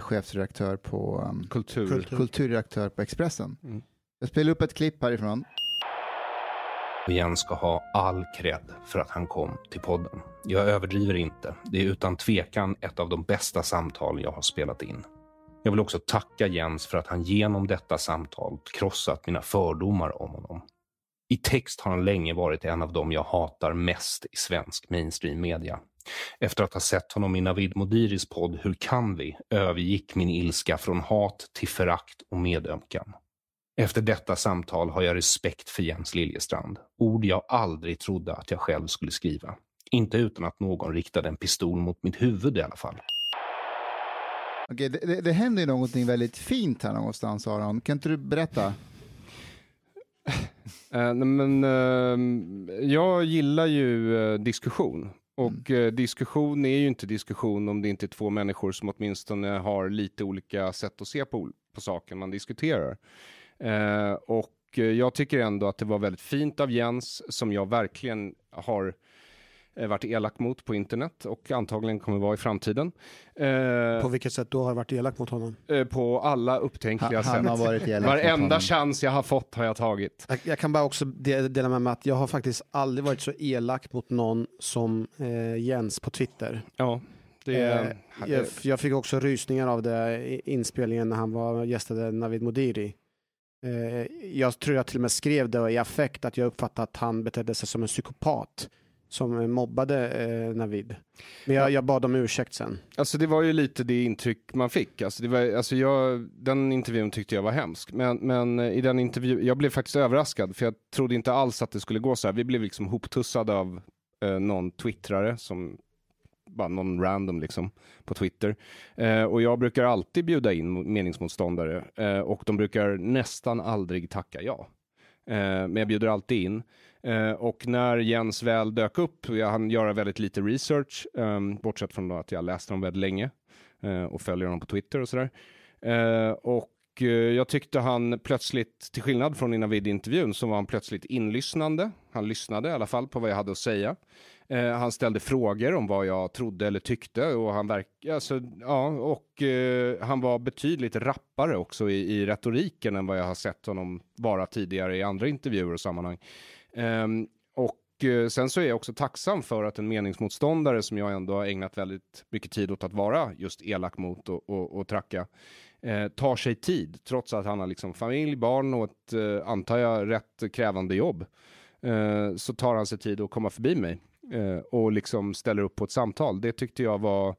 chefredaktör på um, Kultur. Kultur. kulturredaktör på Expressen. Mm. Jag spelar upp ett klipp härifrån. Och Jens ska ha all cred för att han kom till podden. Jag överdriver inte. Det är utan tvekan ett av de bästa samtal jag har spelat in. Jag vill också tacka Jens för att han genom detta samtal krossat mina fördomar om honom. I text har han länge varit en av dem jag hatar mest i svensk mainstream media. Efter att ha sett honom i Navid Modiris podd Hur kan vi? övergick min ilska från hat till förakt och medömkan. Efter detta samtal har jag respekt för Jens Liljestrand. Ord jag aldrig trodde att jag själv skulle skriva. Inte utan att någon riktade en pistol mot mitt huvud i alla fall. Okej, det, det, det händer ju någonting väldigt fint här någonstans Aron. Kan inte du berätta? Nej, men, eh, jag gillar ju eh, diskussion. Och eh, diskussion är ju inte diskussion om det inte är två människor som åtminstone har lite olika sätt att se på, på saken man diskuterar. Eh, och eh, jag tycker ändå att det var väldigt fint av Jens, som jag verkligen har eh, varit elak mot på internet och antagligen kommer vara i framtiden. På vilket sätt då har varit elak mot honom? på alla upptänkliga Han, han har sätt. varit elak mot Varenda honom. chans jag har fått har jag tagit. Jag, jag kan bara också de- dela med mig att jag har faktiskt aldrig varit så elak mot någon som eh, Jens på Twitter. Ja, det är... Eh, jag, jag fick också rysningar av det inspelningen när han var gästade Navid Modiri. Eh, jag tror jag till och med skrev det i affekt att jag uppfattade att han betedde sig som en psykopat som eh, mobbade eh, Navid. Men jag, jag bad om ursäkt sen. Alltså det var ju lite det intryck man fick. Alltså det var, alltså jag, den intervjun tyckte jag var hemsk. Men, men i den intervjun, jag blev faktiskt överraskad för jag trodde inte alls att det skulle gå så här. Vi blev liksom hoptussade av eh, någon twittrare som bara någon random liksom på Twitter. Eh, och jag brukar alltid bjuda in meningsmotståndare eh, och de brukar nästan aldrig tacka ja. Eh, men jag bjuder alltid in. Eh, och när Jens väl dök upp, jag hann göra väldigt lite research, eh, bortsett från då att jag läste honom väldigt länge eh, och följer honom på Twitter och sådär. Eh, och eh, jag tyckte han plötsligt, till skillnad från innan vid intervjun så var han plötsligt inlyssnande. Han lyssnade i alla fall på vad jag hade att säga. Eh, han ställde frågor om vad jag trodde eller tyckte och han verk, alltså, ja, och eh, han var betydligt rappare också i, i retoriken än vad jag har sett honom vara tidigare i andra intervjuer och sammanhang. Ehm, eh, och sen så är jag också tacksam för att en meningsmotståndare som jag ändå har ägnat väldigt mycket tid åt att vara just elak mot och, och, och tracka, eh, tar sig tid, trots att han har liksom familj, barn och ett, eh, antar jag, rätt krävande jobb. Eh, så tar han sig tid att komma förbi mig Eh, och liksom ställer upp på ett samtal. Det tyckte jag var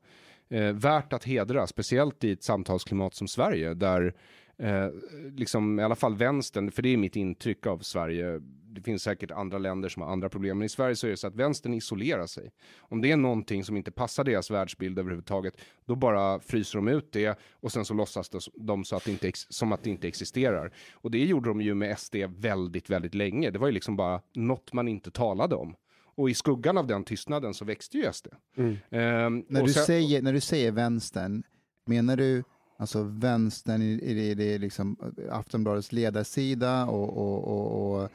eh, värt att hedra, speciellt i ett samtalsklimat som Sverige, där eh, liksom i alla fall vänstern, för det är mitt intryck av Sverige, det finns säkert andra länder som har andra problem, men i Sverige så är det så att vänstern isolerar sig. Om det är någonting som inte passar deras världsbild överhuvudtaget, då bara fryser de ut det och sen så låtsas de så att det inte, som att det inte existerar. Och det gjorde de ju med SD väldigt, väldigt länge. Det var ju liksom bara något man inte talade om. Och i skuggan av den tystnaden så växte ju SD. Ehm, När du, sen- säger, när du säger vänstern, menar du alltså vänstern i, i, i det liksom Aftonbladets ledarsida och, och, och, och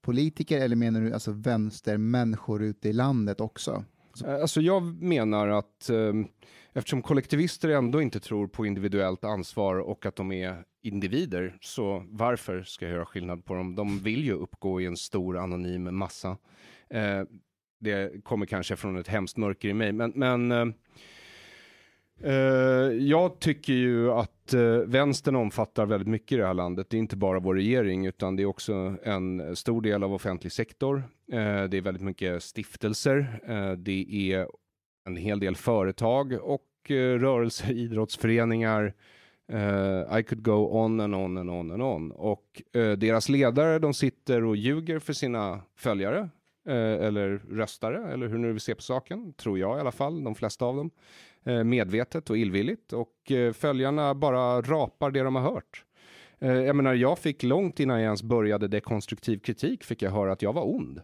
politiker eller menar du alltså vänstermänniskor ute i landet också? Alltså jag menar att eh, eftersom kollektivister ändå inte tror på individuellt ansvar och att de är individer, så varför ska jag göra skillnad på dem? De vill ju uppgå i en stor anonym massa. Eh, det kommer kanske från ett hemskt mörker i mig, men, men eh, eh, jag tycker ju att eh, vänstern omfattar väldigt mycket i det här landet. Det är inte bara vår regering, utan det är också en stor del av offentlig sektor. Eh, det är väldigt mycket stiftelser. Eh, det är en hel del företag och eh, rörelser, idrottsföreningar. Uh, I could go on and on and on and on. Och uh, deras ledare, de sitter och ljuger för sina följare. Eh, eller röstare, eller hur nu vi ser på saken. Tror jag i alla fall, de flesta av dem. Eh, medvetet och illvilligt. Och eh, följarna bara rapar det de har hört. Jag menar, jag fick långt innan jag ens började dekonstruktiv kritik, fick jag höra att jag var ond.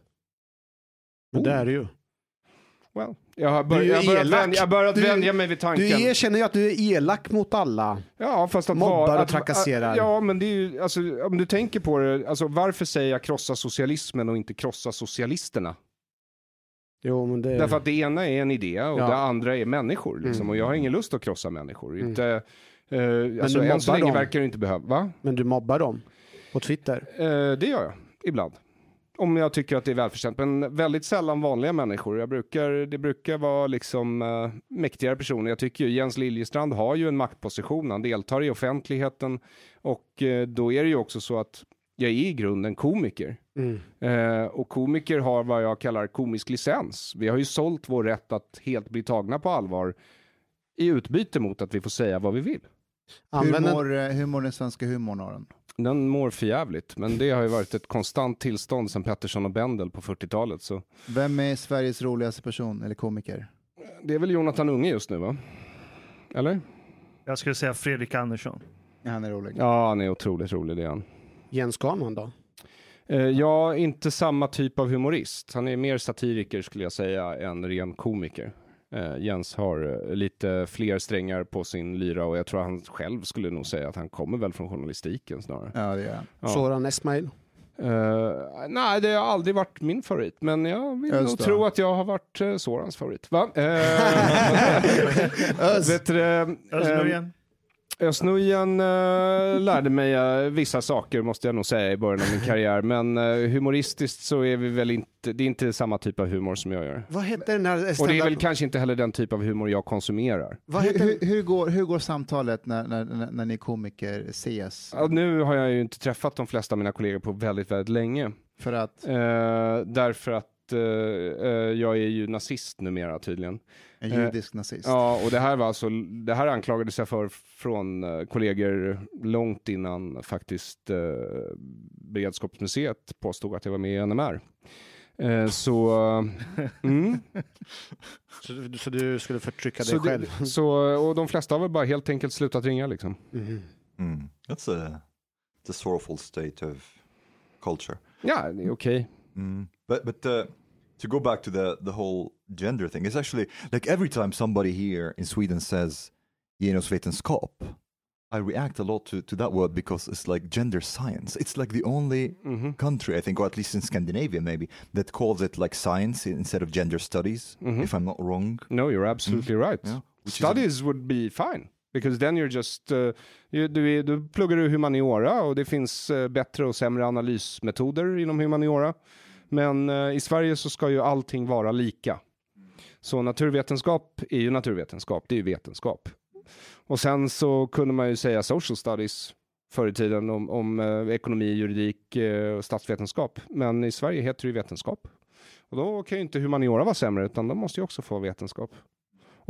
Det är det ju. Well, jag har, bör, jag börjat, vänja, jag börjat Du- vänja mig vid tanken. Du erkänner ju att du är elak mot alla. Ja, fast att Mobbar och att- trakasserar. Ja, men det är ju, alltså, om du tänker på det, alltså varför säger jag krossa socialismen och inte krossa socialisterna? Jo, men det... Därför att det ena är en idé och Ja. det andra är människor, liksom, Mm. och jag har ingen lust att krossa människor. Mm. Inte, eh, alltså, du än så länge dem. verkar det inte behöva, va? Men du mobbar dem på Twitter. Eh, det gör jag, ibland. Om jag tycker att det är välförtjänt. Men väldigt sällan vanliga människor. Jag brukar, det brukar vara liksom eh, mäktigare personer. Jag tycker ju Jens Liljestrand har ju en maktposition. Han deltar i offentligheten. Och eh, då är det ju också så att jag är i grunden komiker. Mm. Eh, och komiker har vad jag kallar komisk licens. Vi har ju sålt vår rätt att helt bli tagna på allvar i utbyte mot att vi får säga vad vi vill. Hur mår, hur mår den svenska humorn Aron? Den mår förjävligt, men det har ju varit ett konstant tillstånd sedan Pettersson och Bendel på 40-talet. Så Vem är Sveriges roligaste person eller komiker? det är väl Jonathan Unge just nu va? Eller? Jag skulle säga Fredrik Andersson. Ja, han är rolig. Ja, han är otroligt rolig det är han. Jens Garnman då? Eh, ja, inte samma typ av humorist. Han är mer satiriker skulle jag säga än ren komiker. Eh, Jens har eh, lite fler strängar på sin lyra och jag tror han själv skulle nog säga att han kommer väl från journalistiken snarare. Ja, det gör han. Ja. Soran Esmail? Eh, nej, det har aldrig varit min favorit, men jag vill Just nog tro att jag har varit uh, Sorans favorit. Va? Uh, vet du, det, Özz eh, eh, lärde mig eh, vissa saker måste jag nog säga i början av min karriär, men uh, humoristiskt så är vi väl inte, det är inte samma typ av humor som jag gör. Vad hette den där Och det är väl kanske inte heller den typ av humor jag konsumerar. Vad Hur, hette hur, hur, går, hur går samtalet när, när, när, när ni komiker ses? Ja, nu har jag ju inte träffat de flesta av mina kollegor på väldigt, väldigt länge. För att Eh, därför att eh, eh, jag är ju nazist numera tydligen. En Eh, judisk nazist. Ja, och det här var alltså, det här anklagades jag för från eh, kollegor långt innan faktiskt eh, Beredskapsmuseet påstod att jag var med i NMR. Eh, så, eh, mm. Så, du- så du skulle förtrycka dig så, själv? det, så, och de flesta har väl bara helt enkelt slutat ringa liksom. Mhm. Mm. That's a, it's a sorrowful state of culture. Ja, det är okej. Mm. But but uh, to go back to the the whole gender thing, it's actually like every time somebody here in Sweden says genusvetenskap, I react a lot to, to that word because it's like gender science. It's like the only Mhm. country, I think, or at least in Scandinavia maybe, that calls it like science instead of gender studies, Mhm. if I'm not wrong. No, you're absolutely right. Yeah. Is a- Studies would be fine. Because then you're just, uh, you, du, du pluggar du humaniora och det finns uh, bättre och sämre analysmetoder inom humaniora. Men eh, i Sverige så ska ju allting vara lika. Så naturvetenskap är ju naturvetenskap, det är ju vetenskap. Och sen så kunde man ju säga social studies förr i tiden om, om eh, ekonomi, juridik eh, och statsvetenskap. Men i Sverige heter det ju vetenskap. Och då kan ju inte humaniora vara sämre, utan de måste ju också få vetenskap.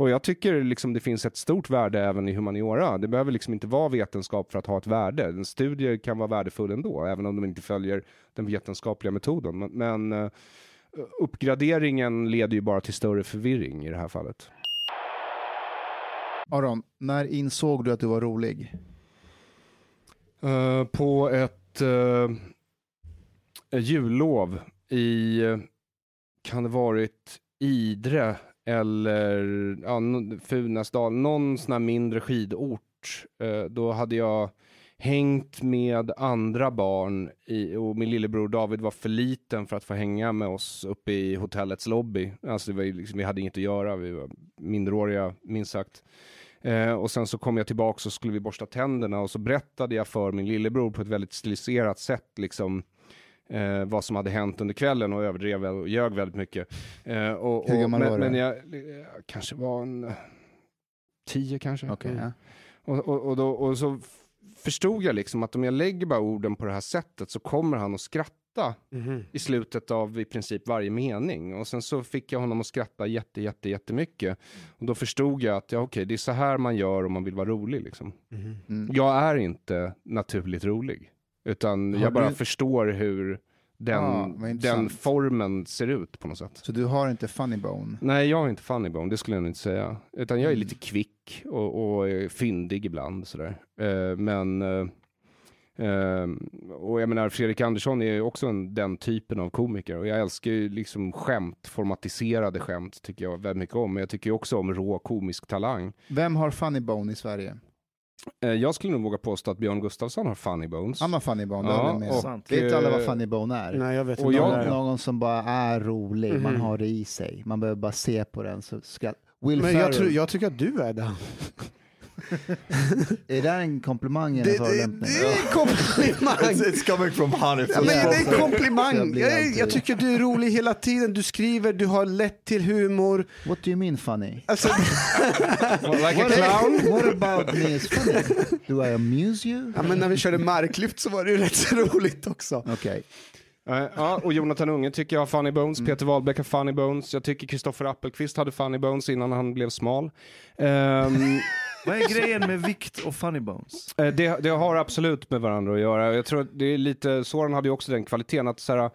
Och jag tycker liksom det finns ett stort värde även i humaniora. Det behöver liksom inte vara vetenskap för att ha ett värde. En studie kan vara värdefull ändå, även om de inte följer den vetenskapliga metoden. Men, men eh, uppgraderingen leder ju bara till större förvirring i det här fallet. Aron, när insåg du att du var rolig? Eh, på ett uh, jullov i, kan det varit Idre eller ja, Funäsdal, någon sån här mindre skidort. Eh, då hade jag hängt med andra barn i, och min lillebror David var för liten för att få hänga med oss uppe i hotellets lobby. Alltså det var liksom, vi hade inget att göra, vi var minderåriga minst sagt. Eh, och sen så kom jag tillbaka och skulle vi borsta tänderna och så berättade jag för min lillebror på ett väldigt stiliserat sätt liksom eh, vad som hade hänt under kvällen och överdrev och ljög väldigt mycket. Eh, och, Hur gammal men, var du? men jag, jag kanske var en eh, tio kanske. Okej, Mm. ja. Och, och, och, då, och så förstod jag liksom att om jag lägger bara orden på det här sättet så kommer han att skratta Mhm. i slutet av i princip varje mening. Och sen så fick jag honom att skratta jätte, jätte, jättemycket. Och då förstod jag att ja, okej, det är så här man gör om man vill vara rolig. Liksom. Mhm. Mm. Jag är inte naturligt rolig, utan Har jag bara du- förstår hur den, Ah, den formen ser ut på något sätt. Så du har inte funny bone? Nej, jag är inte funny bone, det skulle jag nog inte säga. Utan jag är lite kvick och, och fyndig ibland sådär. Eh, men, eh, och jag menar Fredrik Andersson är också en, den typen av komiker. Och jag älskar ju liksom skämt, formatiserade skämt tycker jag väldigt mycket om. Men jag tycker också om rå komisk talang. Vem har funny bone i Sverige? Eh, jag skulle nog våga påstå att Björn Gustafsson har funny bones. Han har funny bone, det Ja, jag om. och, Sant. Vet alla vad eh, funny bone är? Nej, jag vet Och inte. jag- det någon, är. någon som bara är rolig, man Mhm. har det i sig. Man behöver bara se på den så ska... Will Men jag, tror, jag tycker att du är det. Är det en komplimang eller en förolämpning? det är en komplimang. It's, it's coming from Hanif. Ja, men det är en komplimang. Jag, jag tycker du är rolig hela tiden. Du skriver, du har lätt till humor. What do you mean funny? Alltså, like a What, clown. what about me is funny? Do I amuse you? ja, men när vi körde marklyft så var det ju rätt så roligt också. Okej. Eh, ja, och Jonathan Unge tycker jag har funny bones. Mm. Peter Wahlbeck har funny bones. Jag tycker Kristoffer Appelqvist hade funny bones innan han blev smal. Ehm, Vad är grejen med vikt och funny bones? Eh, Det, det har absolut med varandra att göra. Jag tror att det är lite, Soran hade ju också den kvaliteten att så här,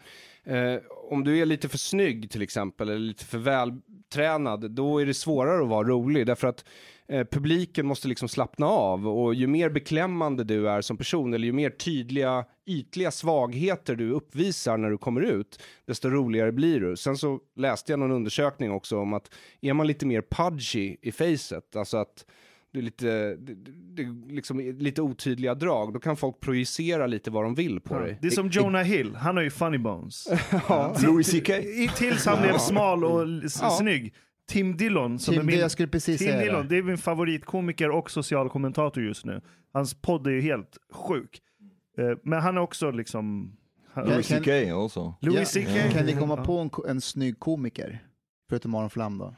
eh, om du är lite för snygg till exempel, eller lite för vältränad, då är det svårare att vara rolig. Därför att eh, publiken måste liksom slappna av och ju mer beklämmande du är som person, eller ju mer tydliga, ytliga svagheter du uppvisar när du kommer ut, desto roligare blir du. Sen så läste jag någon undersökning också om att är man lite mer pudgy i facet, alltså att det är lite, det, det liksom lite otydliga drag, då kan folk projicera lite vad de vill på dig. Det är som Jonah Hill, han har ju funny bones. Louis CK. Tills han blev smal och Ja. snygg. Tim Dillon, som Tim, är min, det jag skulle precis Tim säga Dillon, det. det är min favoritkomiker och social kommentator just nu. Hans podd är ju helt sjuk. Eh, Men han är också liksom... Louis Kan- CK also. Louis Ja, CK. Kan ni komma Ja. på en, en snygg komiker? Förutom Aron Flam då?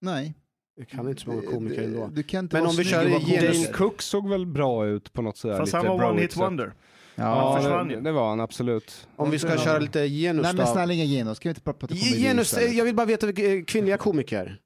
Nej. Jag kan inte så många komiker ändå. Du kan inte Men om vi kör Dane Cook såg väl bra ut på något sådär Fast han var one hit wonder. Ja, Ja, det, det var han absolut. Om vi ska köra lite genus Nej men snälla inga genus, kan vi inte prata komedi Genus, istället? eh, jag vill bara veta eh, kvinnliga komiker.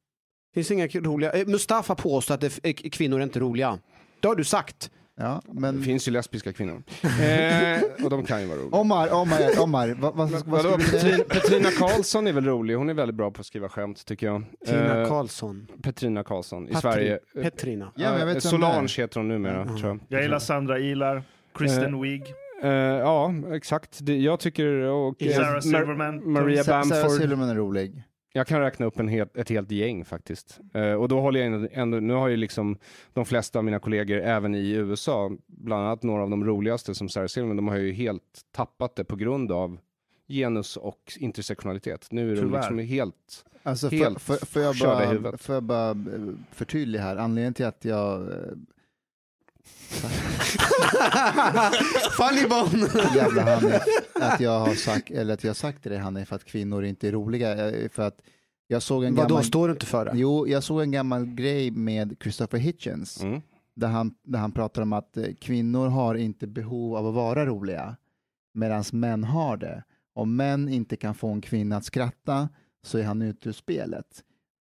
Finns inga roliga? Eh, Mustafa påstår att kvinnor är inte roliga. Det har du sagt. Ja, Det men finns ju lesbiska kvinnor. eh, och de kan ju vara roliga. Omar, Omar, Omar, vad, vad, vad Vadå? Petrina, Petrina Karlsson är väl rolig, hon är väldigt bra på att skriva skämt tycker jag. Tina Eh, Karlsson. Petrina Karlsson i Patri- Sverige. Eh, Petrina. Ja, jag vet det är. Solange heter hon numera Mm. tror jag. Jag gillar Sandra Ilar, Kristen Wiig, Eh, ja, exakt. Det, jag tycker... Och, eh, Sarah Mar- Silverman. Maria Sa- Sarah Bamford. Silverman är rolig. Jag kan räkna upp en helt, ett helt gäng faktiskt. Eh, och då håller jag ändå, nu har ju liksom de flesta av mina kollegor även i USA, bland annat några av de roligaste som Sarah Silverman, de har ju helt tappat det på grund av genus och intersektionalitet. Nu är de Tyvärr. liksom helt... Alltså, för, Helt för, för, jag körda i bara, huvudet. för jag bara eh, förtydliga här, anledningen till att jag eh, Funny bone! jävla Hanif, att jag har sagt, eller att jag sagt till dig Hanif att kvinnor inte är roliga, för att jag såg en Vadå, gammal, står du inte för det? jo, jag såg en gammal grej med Christopher Hitchens, Mm. där han, där han pratar om att eh, kvinnor har inte behov av att vara roliga, medan män har det. Om män inte kan få en kvinna att skratta, så är han ute ur spelet.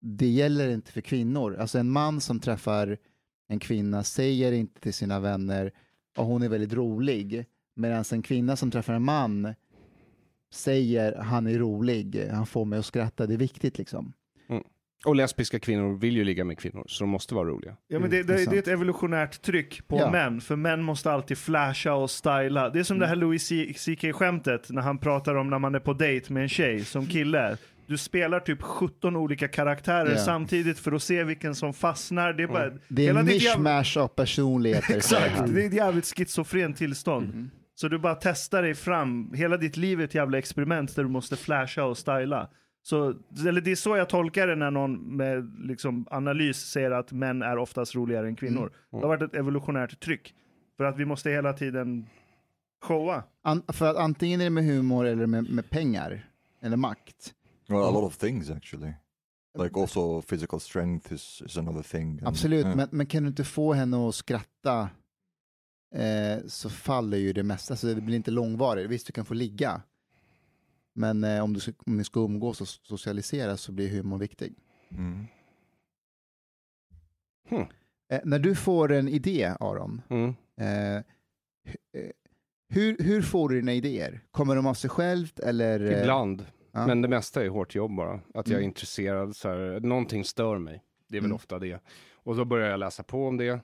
Det gäller inte för kvinnor. Alltså en man som träffar en kvinna säger inte till sina vänner att hon är väldigt rolig. Medan en kvinna som träffar en man säger han är rolig, han får mig att skratta, det är viktigt liksom. Och lesbiska kvinnor vill ju ligga med kvinnor, så de måste vara roliga. Ja, men det, det är det, det är ett evolutionärt tryck på Ja. män, för män måste alltid flasha och styla. Det är som det här Louis C- CK-skämtet när han pratar om när man är på dejt med en tjej som kille. Du spelar typ 17 olika karaktärer Ja. samtidigt för att se vilken som fastnar. Det är, bara, Det är en mishmash av personligheter. Exakt, det är ett jävligt schizofrent tillstånd. Mhm. Så du bara testar dig fram, hela ditt liv är ett jävla experiment där du måste flasha och styla. Så, eller det är så jag tolkar det när någon med liksom analys säger att män är oftast roligare än kvinnor. Det har varit ett evolutionärt tryck. För att vi måste hela tiden showa. An, för att antingen är det med humor eller med, med pengar eller makt. Well, a lot of things actually. Like also physical strength is, is another thing. and- Absolut, yeah. men, men kan du inte få henne att skratta eh, så faller ju det mesta, så det blir inte långvarigt. Visst, du kan få ligga. Men eh, om, du, ska- om ni ska umgås och socialisera så blir humor viktig. Mm. Hmm. Eh, när du får en idé, Aron, Mm. eh, eh, hur, hur får du dina idéer? Kommer de av sig självt eller? eh, Ibland, ja. men det mesta är hårt jobb bara. Att jag är Mm. intresserad, så här, någonting stör mig. Det är väl Mm. ofta det. Och då börjar jag läsa på om det.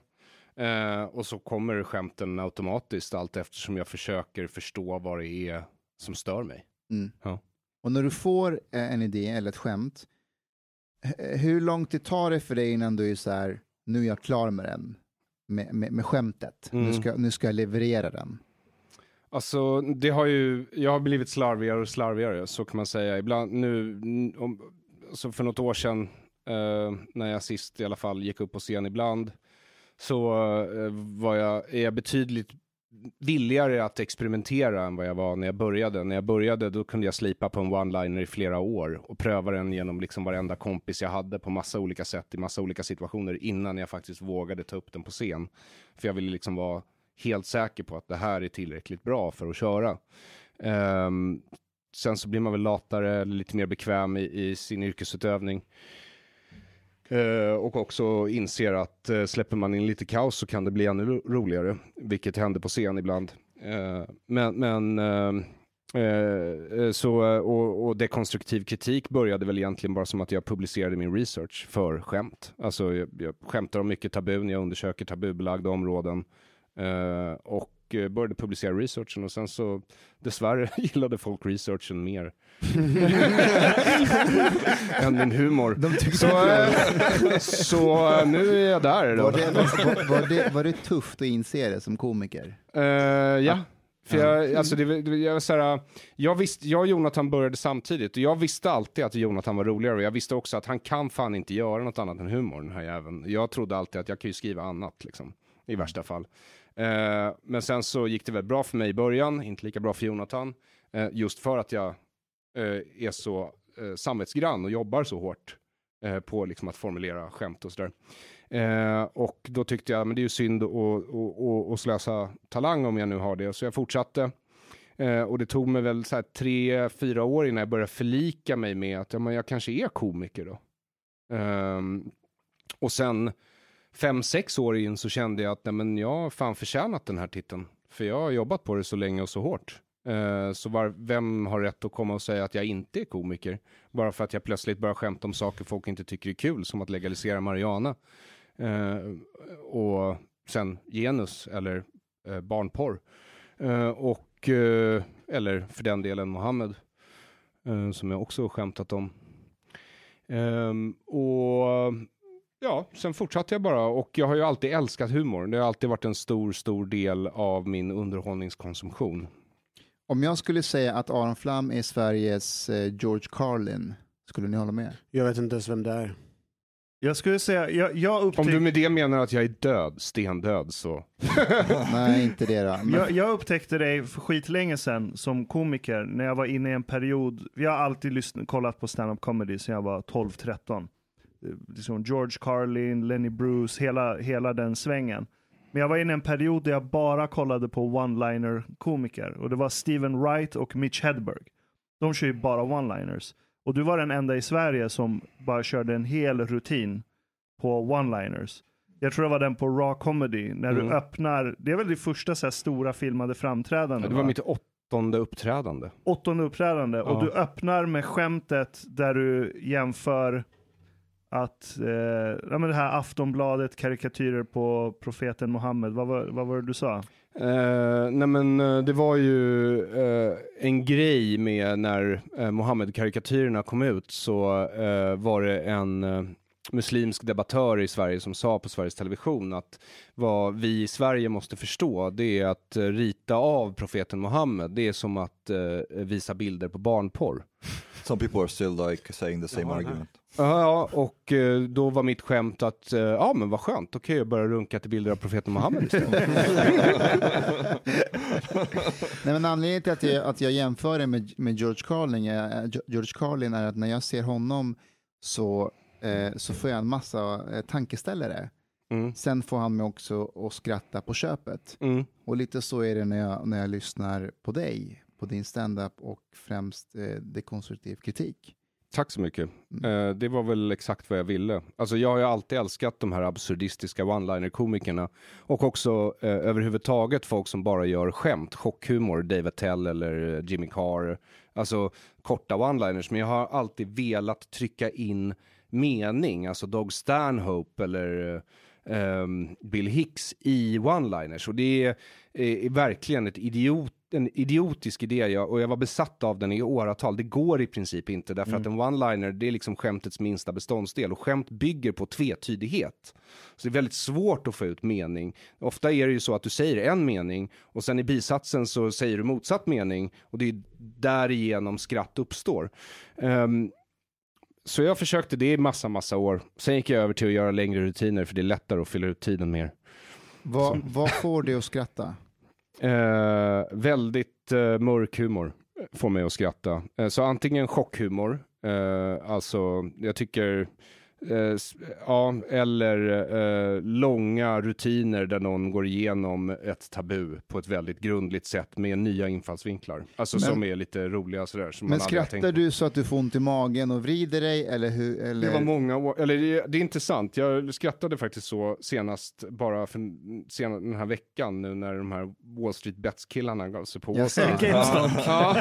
Eh, och så kommer skämten automatiskt allt eftersom jag försöker förstå vad det är som stör mig. Mm. Ja. Och när du får eh, en idé eller ett skämt, hur långt det tar det för dig innan du är så här, nu är jag klar med den, med, med, med skämtet, nu, Mm. ska, nu ska jag leverera den. Alltså, det har ju, jag har blivit slarvigare och slarvigare, så kan man säga. Ibland nu, om, alltså för något år sedan, eh, när jag sist i alla fall gick upp på scen ibland, så eh, var jag, är jag betydligt villigare att experimentera än vad jag var när jag började. När jag började då kunde jag slipa på en one-liner i flera år och pröva den genom liksom varenda kompis jag hade på massa olika sätt i massa olika situationer innan jag faktiskt vågade ta upp den på scen. För jag ville liksom vara helt säker på att det här är tillräckligt bra för att köra. Um, sen så blir man väl latare, lite mer bekväm i, i sin yrkesutövning. Eh, och också inser att eh, släpper man in lite kaos så kan det bli ännu ro- roligare, vilket händer på scen ibland. Eh, men men så, och, och dekonstruktiv kritik började väl egentligen bara som att jag publicerade min research för skämt. Alltså jag, jag skämtar om mycket tabun, jag undersöker tabubelagda områden. Eh, och eh, började publicera researchen och sen så dessvärre gillade folk researchen mer. än min humor. Så, eh, så nu är jag där. Då. var, det, var, var, det, var det tufft att inse det som komiker? Eh, ja. För jag, alltså det, jag, så här, jag, visste, jag och Jonathan började samtidigt och jag visste alltid att Jonathan var roligare och jag visste också att han kan fan inte göra något annat än humor den här jäveln. Jag trodde alltid att jag kan ju skriva annat liksom, i värsta fall. Eh, men sen så gick det väl bra för mig i början, inte lika bra för Jonathan. Eh, just för att jag eh, är så eh, samvetsgrann och jobbar så hårt eh, på liksom, att formulera skämt och sådär. Eh, och då tyckte jag, men det är ju synd att och, och, och slösa talang om jag nu har det. Så jag fortsatte. Eh, och det tog mig väl så här tre, fyra år innan jag började förlika mig med att ja, men jag kanske är komiker då. Ehm, och sen fem, sex år in så kände jag att nej, men jag har fan förtjänat den här titeln. För jag har jobbat på det så länge och så hårt. Eh, så var, vem har rätt att komma och säga att jag inte är komiker? Bara för att jag plötsligt börjar skämta om saker folk inte tycker är kul, som att legalisera marijuana. Eh, och sen genus eller eh, barnporr. Eh, och, eh, eller för den delen Mohammed, eh, som jag också har skämtat om. Ehm, och ja, sen fortsatte jag bara och jag har ju alltid älskat humor. Det har alltid varit en stor, stor del av min underhållningskonsumtion. Om jag skulle säga att Aron Flam är Sveriges eh, George Carlin, skulle ni hålla med? Jag vet inte ens vem det är. Jag skulle säga, jag, jag Om upptäckte... du med det menar att jag är död, stendöd, så... Nej, inte det då. Men, Jag, jag upptäckte dig för skitlänge sedan som komiker när jag var inne i en period. Vi har alltid lyssn- kollat på stand-up comedy sedan jag var 12-13. Eh, Liksom George Carlin, Lenny Bruce, hela, hela den svängen. Men jag var inne i en period där jag bara kollade på one-liner komiker. Och det var Steven Wright och Mitch Hedberg. De kör ju bara one-liners. Och du var den enda i Sverige som bara körde en hel rutin på one-liners. Jag tror det var den på Raw Comedy, när Mm. du öppnar, det är väl det första så här stora filmade framträdandet? Det var va? mitt åttonde uppträdande. åttonde uppträdande Ja. och du öppnar med skämtet där du jämför att, eh, ja men det här Aftonbladet karikatyrer på profeten Muhammed, vad var, vad var det du sa? Eh, nej men eh, det var ju eh, en grej med när uh, Mohammed-karikatyrerna kom ut så eh, var det en eh, muslimsk debattör i Sverige som sa på Sveriges Television att vad vi i Sverige måste förstå det är att eh, rita av profeten Muhammed det är som att eh, visa bilder på barnporr. Some people are still like saying the same argument. Ja, ja, och eh, då var mitt skämt att, eh, ja men vad skönt, då kan jag börja runka till bilder av profeten Muhammed istället. Nej, men anledningen till att jag, att jag jämför det med, med George Carlin, är, George Carlin är att när jag ser honom så, eh, så får jag en massa eh, tankeställare. Mm. Sen får han mig också att skratta på köpet. Mm. Och lite så är det när jag, när jag lyssnar på dig, på din stand-up och främst eh, dekonstruktiv kritik. Tack så mycket. Eh, det var väl exakt vad jag ville. Alltså jag har ju alltid älskat de här absurdistiska one-liner-komikerna. Och också eh, överhuvudtaget folk som bara gör skämt, chockhumor, Dave Attell eller eh, Jimmy Carr. Alltså korta one-liners. Men jag har alltid velat trycka in mening, alltså Dog Stanhope eller eh, ehm, Bill Hicks i one-liners. Och det är, är, är verkligen ett idiot en idiotisk idé jag, och jag var besatt av den i åratal. Det går i princip inte därför att en one-liner det är liksom skämtets minsta beståndsdel och skämt bygger på tvetydighet. Så det är väldigt svårt att få ut mening. Ofta är det ju så att du säger en mening och sen i bisatsen så säger du motsatt mening och det är därigenom skratt uppstår. Ehm, så jag försökte det i massa, massa år. Sen gick jag över till att göra längre rutiner för det är lättare att fylla ut tiden mer. Vad, vad får dig att skratta? Eh, väldigt eh, mörk humor får mig att skratta. Eh, så antingen chockhumor, eh, alltså jag tycker, eh, ja, eller eh, långa rutiner där någon går igenom ett tabu på ett väldigt grundligt sätt med nya infallsvinklar. Alltså Men- som är lite roliga sådär. Som Men skrattar du så att du får ont i magen och vrider dig? Eller hur, eller? Det var många år, eller det, det är inte sant. Jag skrattade faktiskt så senast bara för sen, den här veckan nu när de här Wall Street Bets-killarna gav sig på Wall? Street. Ja, ja,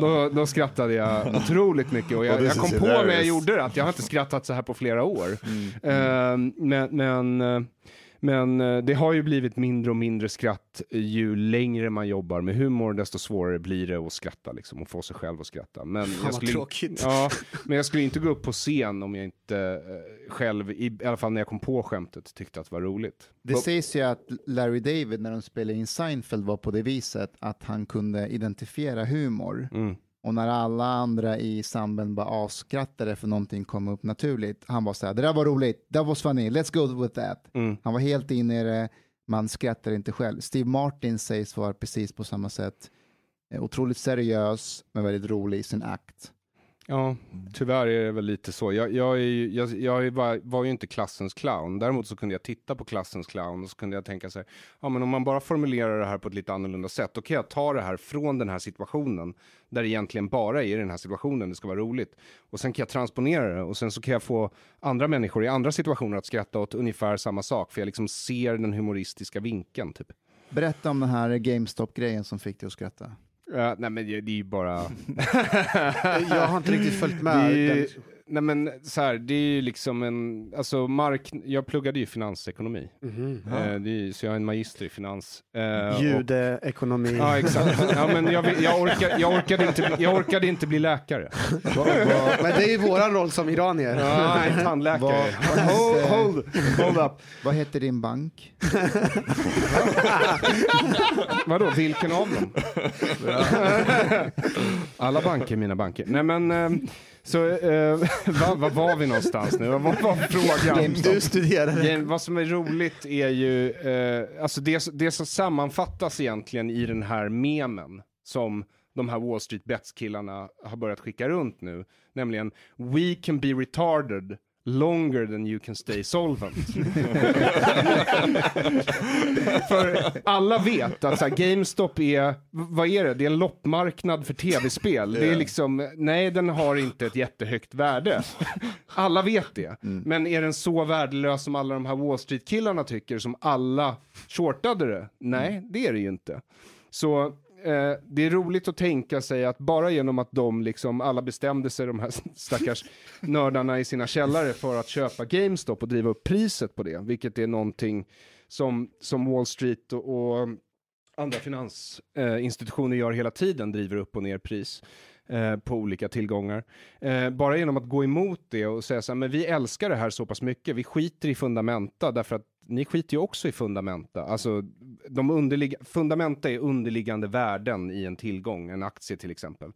då, då skrattade jag otroligt mycket och jag, Oh, jag kom på när jag gjorde det att jag har inte skrattat så här på flera år. Mm. Eh, men, men, eh, men eh, det har ju blivit mindre och mindre skratt ju längre man jobbar med humor, desto svårare blir det att skratta liksom och få sig själv att skratta. Men Fan jag skulle, tråkigt. Ja, men jag skulle inte gå upp på scen om jag inte själv, i, i alla fall när jag kom på skämtet, tyckte att det var roligt. Det sägs ju att Larry David när de spelade in Seinfeld var på det viset att han kunde identifiera humor. Mm. Och när alla andra i samband bara avskrattade för någonting kom upp naturligt, han var så här, det där var roligt, that was funny, let's go with that. Mm. Han var helt inne i det, man skrattar inte själv. Steve Martin sägs vara precis på samma sätt, eh, otroligt seriös men väldigt rolig i sin akt. Ja, tyvärr är det väl lite så. Jag, jag, är, ju- jag, jag var, var ju inte klassens clown. Däremot så kunde jag titta på klassens clown och så kunde jag tänka så här, ja men om man bara formulerar det här på ett lite annorlunda sätt, då kan jag ta det här från den här situationen, där det egentligen bara är i den här situationen det ska vara roligt. Och sen kan jag transponera det och sen så kan jag få andra människor i andra situationer att skratta åt ungefär samma sak, för jag liksom ser den humoristiska vinkeln typ. Berätta om den här GameStop-grejen som fick dig att skratta. Ja, nej men det, det är ju bara... Jag har inte riktigt följt Det med. den- nej men så här, det är ju liksom en, alltså mark, jag pluggade ju finansekonomi. Eh, det är, ju- så jag är en magister i finans. Eh, Judeekonomi. ja exakt. Ja, men jag, jag, orkar, jag, orkade inte, bli- jag orkade inte bli läkare. Men det är ju våran roll som iranier. Ja, nej, tandläkare. Vad- hold, hold, hold up. Vad heter din bank? Vadå, vilken av dem? Alla banker är mina banker. Nej men, eh, så, eh, var, var var vi någonstans nu? Vad var frågan? Du studerar. Ja, vad som är roligt är ju, eh, alltså det, det som sammanfattas egentligen i den här memen som de här Wall Street Bets killarna har börjat skicka runt nu, nämligen We can be retarded longer than you can stay solvent. för alla vet att så här, GameStop är, vad är det? Det är en loppmarknad för tv-spel. Det är liksom, nej den har inte ett jättehögt värde. alla vet det. Men är den så värdelös som alla de här Wall Street-killarna tycker, som alla shortade det? Nej, det är det ju inte. Så eh, det är roligt att tänka sig att bara genom att de liksom alla bestämde sig, de här stackars nördarna i sina källare för att köpa GameStop och driva upp priset på det, vilket är någonting som, som Wall Street och, och andra finansinstitutioner gör hela tiden, driver upp och ner pris eh, på olika tillgångar. Eh, bara genom att gå emot det och säga så här, men vi älskar det här så pass mycket, vi skiter i fundamenta därför att ni skiter ju också i fundamenta. Alltså, de underlig fundamenta är underliggande värden i en tillgång, en aktie till exempel.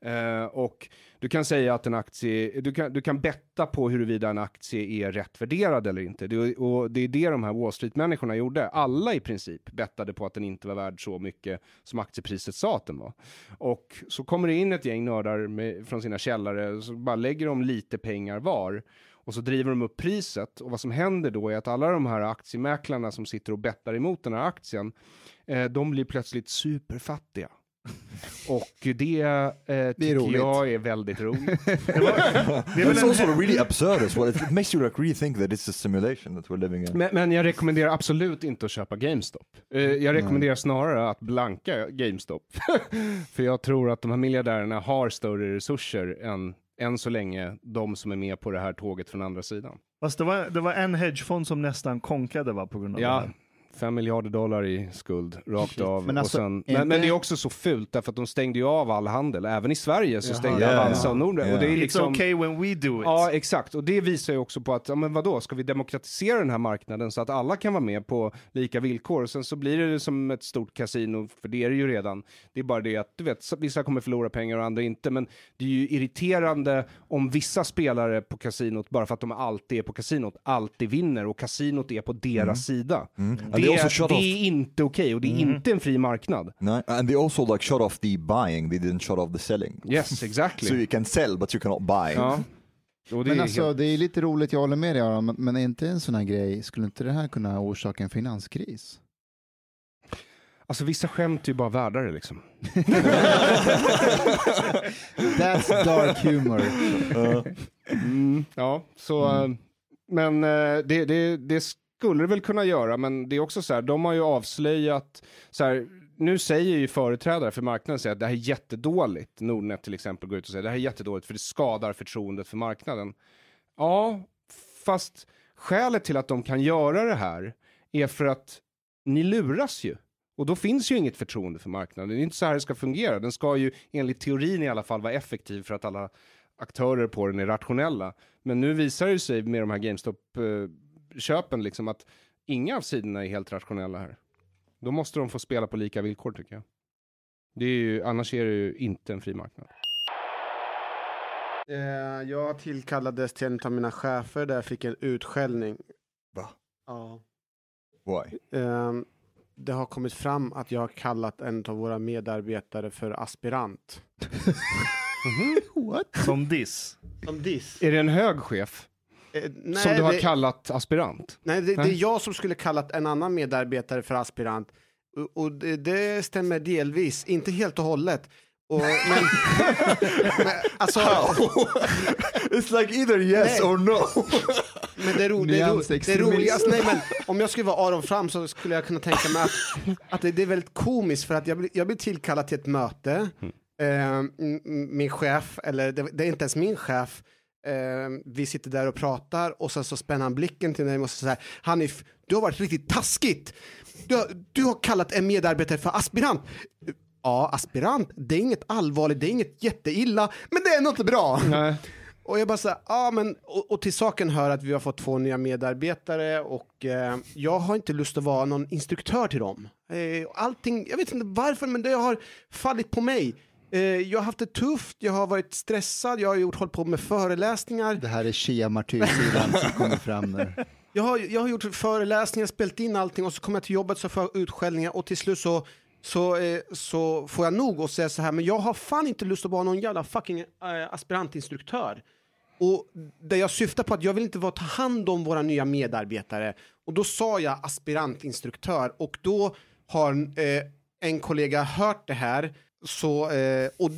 Eh, och du kan säga att en aktie, du kan, du kan betta på huruvida en aktie är rätt värderad eller inte. Det, och det är det de här Wall Street-människorna gjorde. Alla i princip bettade på att den inte var värd så mycket som aktiepriset sa att den var. Och så kommer det in ett gäng nördar med, från sina källare, så bara lägger de lite pengar var. Och så driver de upp priset och vad som händer då är att alla de här aktiemäklarna som sitter och bettar emot den här aktien, eh, de blir plötsligt superfattiga. Och det, eh, tycker roligt. jag är väldigt roligt. Det är väl It's en, also really absurd as well. It makes you like really think that it's a simulation that we're living in. Men, men jag rekommenderar absolut inte att köpa GameStop. Eh, jag rekommenderar snarare att blanka GameStop. För jag tror att de här miljardärerna har större resurser än, än så länge de som är med på det här tåget från andra sidan. fast det var, det var en hedgefond som nästan konkade va, på grund av det Ja, här. Fem miljarder dollar i skuld rakt av. Men och alltså, sen, men, men det är också så fult därför att de stängde ju av all handel. Även i Sverige så Jaha. stängde Ja, Avanza och Nordnet. Och det är It's liksom, okay when we do it. Ja, exakt. Och det visar ju också på att, ja men vadå, ska vi demokratisera den här marknaden så att alla kan vara med på lika villkor? Och sen så blir det som ett stort kasino, för det är det ju redan. Det är bara det att, du vet, vissa kommer förlora pengar och andra inte. Men det är ju irriterande om vissa spelare på kasinot, bara för att de alltid är på kasinot, alltid vinner och kasinot är på deras sida. And Det, they also shut det off. är inte okej och det är inte en fri marknad. No, and they also like shut off the buying. They didn't shut off the selling. Yes, exactly. So you can sell, but you cannot buy. ja. Och det Men är alltså helt... det är lite roligt, jag håller med dig Aron, men- är inte en sån här grej, skulle inte det här kunna orsaka en finanskris? alltså vissa skämt är ju bara värda det liksom. That's dark humor. Mm, ja, så, eh, men eh, det, det, det skulle det väl kunna göra, men det är också så här, de har ju avslöjat, så här, nu säger ju företrädare för marknaden säger att det här är jättedåligt. Nordnet till exempel går ut och säger det här är jättedåligt för det skadar förtroendet för marknaden. Ja, fast skälet till att de kan göra det här är för att ni luras ju. Och då finns ju inget förtroende för marknaden. Det är inte så här det ska fungera. Den ska ju enligt teorin i alla fall vara effektiv för att alla aktörer på den är rationella. Men nu visar det sig med de här Gamestop eh, GameStop-köpen liksom att inga av sidorna är helt rationella här. Då måste de få spela på lika villkor tycker jag. Det är ju, annars är det ju inte en fri marknad. Eh, jag tillkallades till en av mina chefer där jag fick en utskällning. Va? Ja. Why? Ehm, det har kommit fram att jag har kallat en av våra medarbetare för aspirant. What? Som diss. Som diss. Är det en hög chef Eh, nej, som du har det, kallat aspirant? nej, det, det är Nej. jag som skulle kallat en annan medarbetare för aspirant. Och, och det, det stämmer delvis, inte helt och hållet. Och, men, men alltså, It's like either yes Nej. or no. Men det, ro, det, ro, det roligaste, nej men om jag skulle vara Aron Fram så skulle jag kunna tänka mig att, att det, det är väldigt komiskt för att jag blir, jag blir tillkallad till ett möte. Eh, m- m- min chef, eller det, det är inte ens min chef, eh, vi sitter där och pratar och sen så spänner han blicken till mig och så säger Hanif, du har varit riktigt taskigt. Du har, du har kallat en medarbetare för aspirant. Ja, aspirant, det är inget allvarligt, det är inget jätteilla, men det är något bra. Nej. Och jag bara så här, ja men, och, och till saken hör att vi har fått två nya medarbetare och eh, jag har inte lust att vara någon instruktör till dem. Eh, allting, jag vet inte varför, men det har fallit på mig. Eh, jag har haft det tufft, jag har varit stressad, jag har gjort, hållit på med föreläsningar. Det här är Shia-martyrsidan som kommer fram där. Jag har, jag har gjort föreläsningar, spelat in allting och så kommer jag till jobbet så får jag utskällningar och till slut så, så, eh, så får jag nog och säga så här, men jag har fan inte lust att vara någon jävla fucking eh, aspirantinstruktör. Och det jag syftar på att jag vill inte vara ta hand om våra nya medarbetare. Och då sa jag aspirantinstruktör och då har en kollega hört det här så, eh, och eh,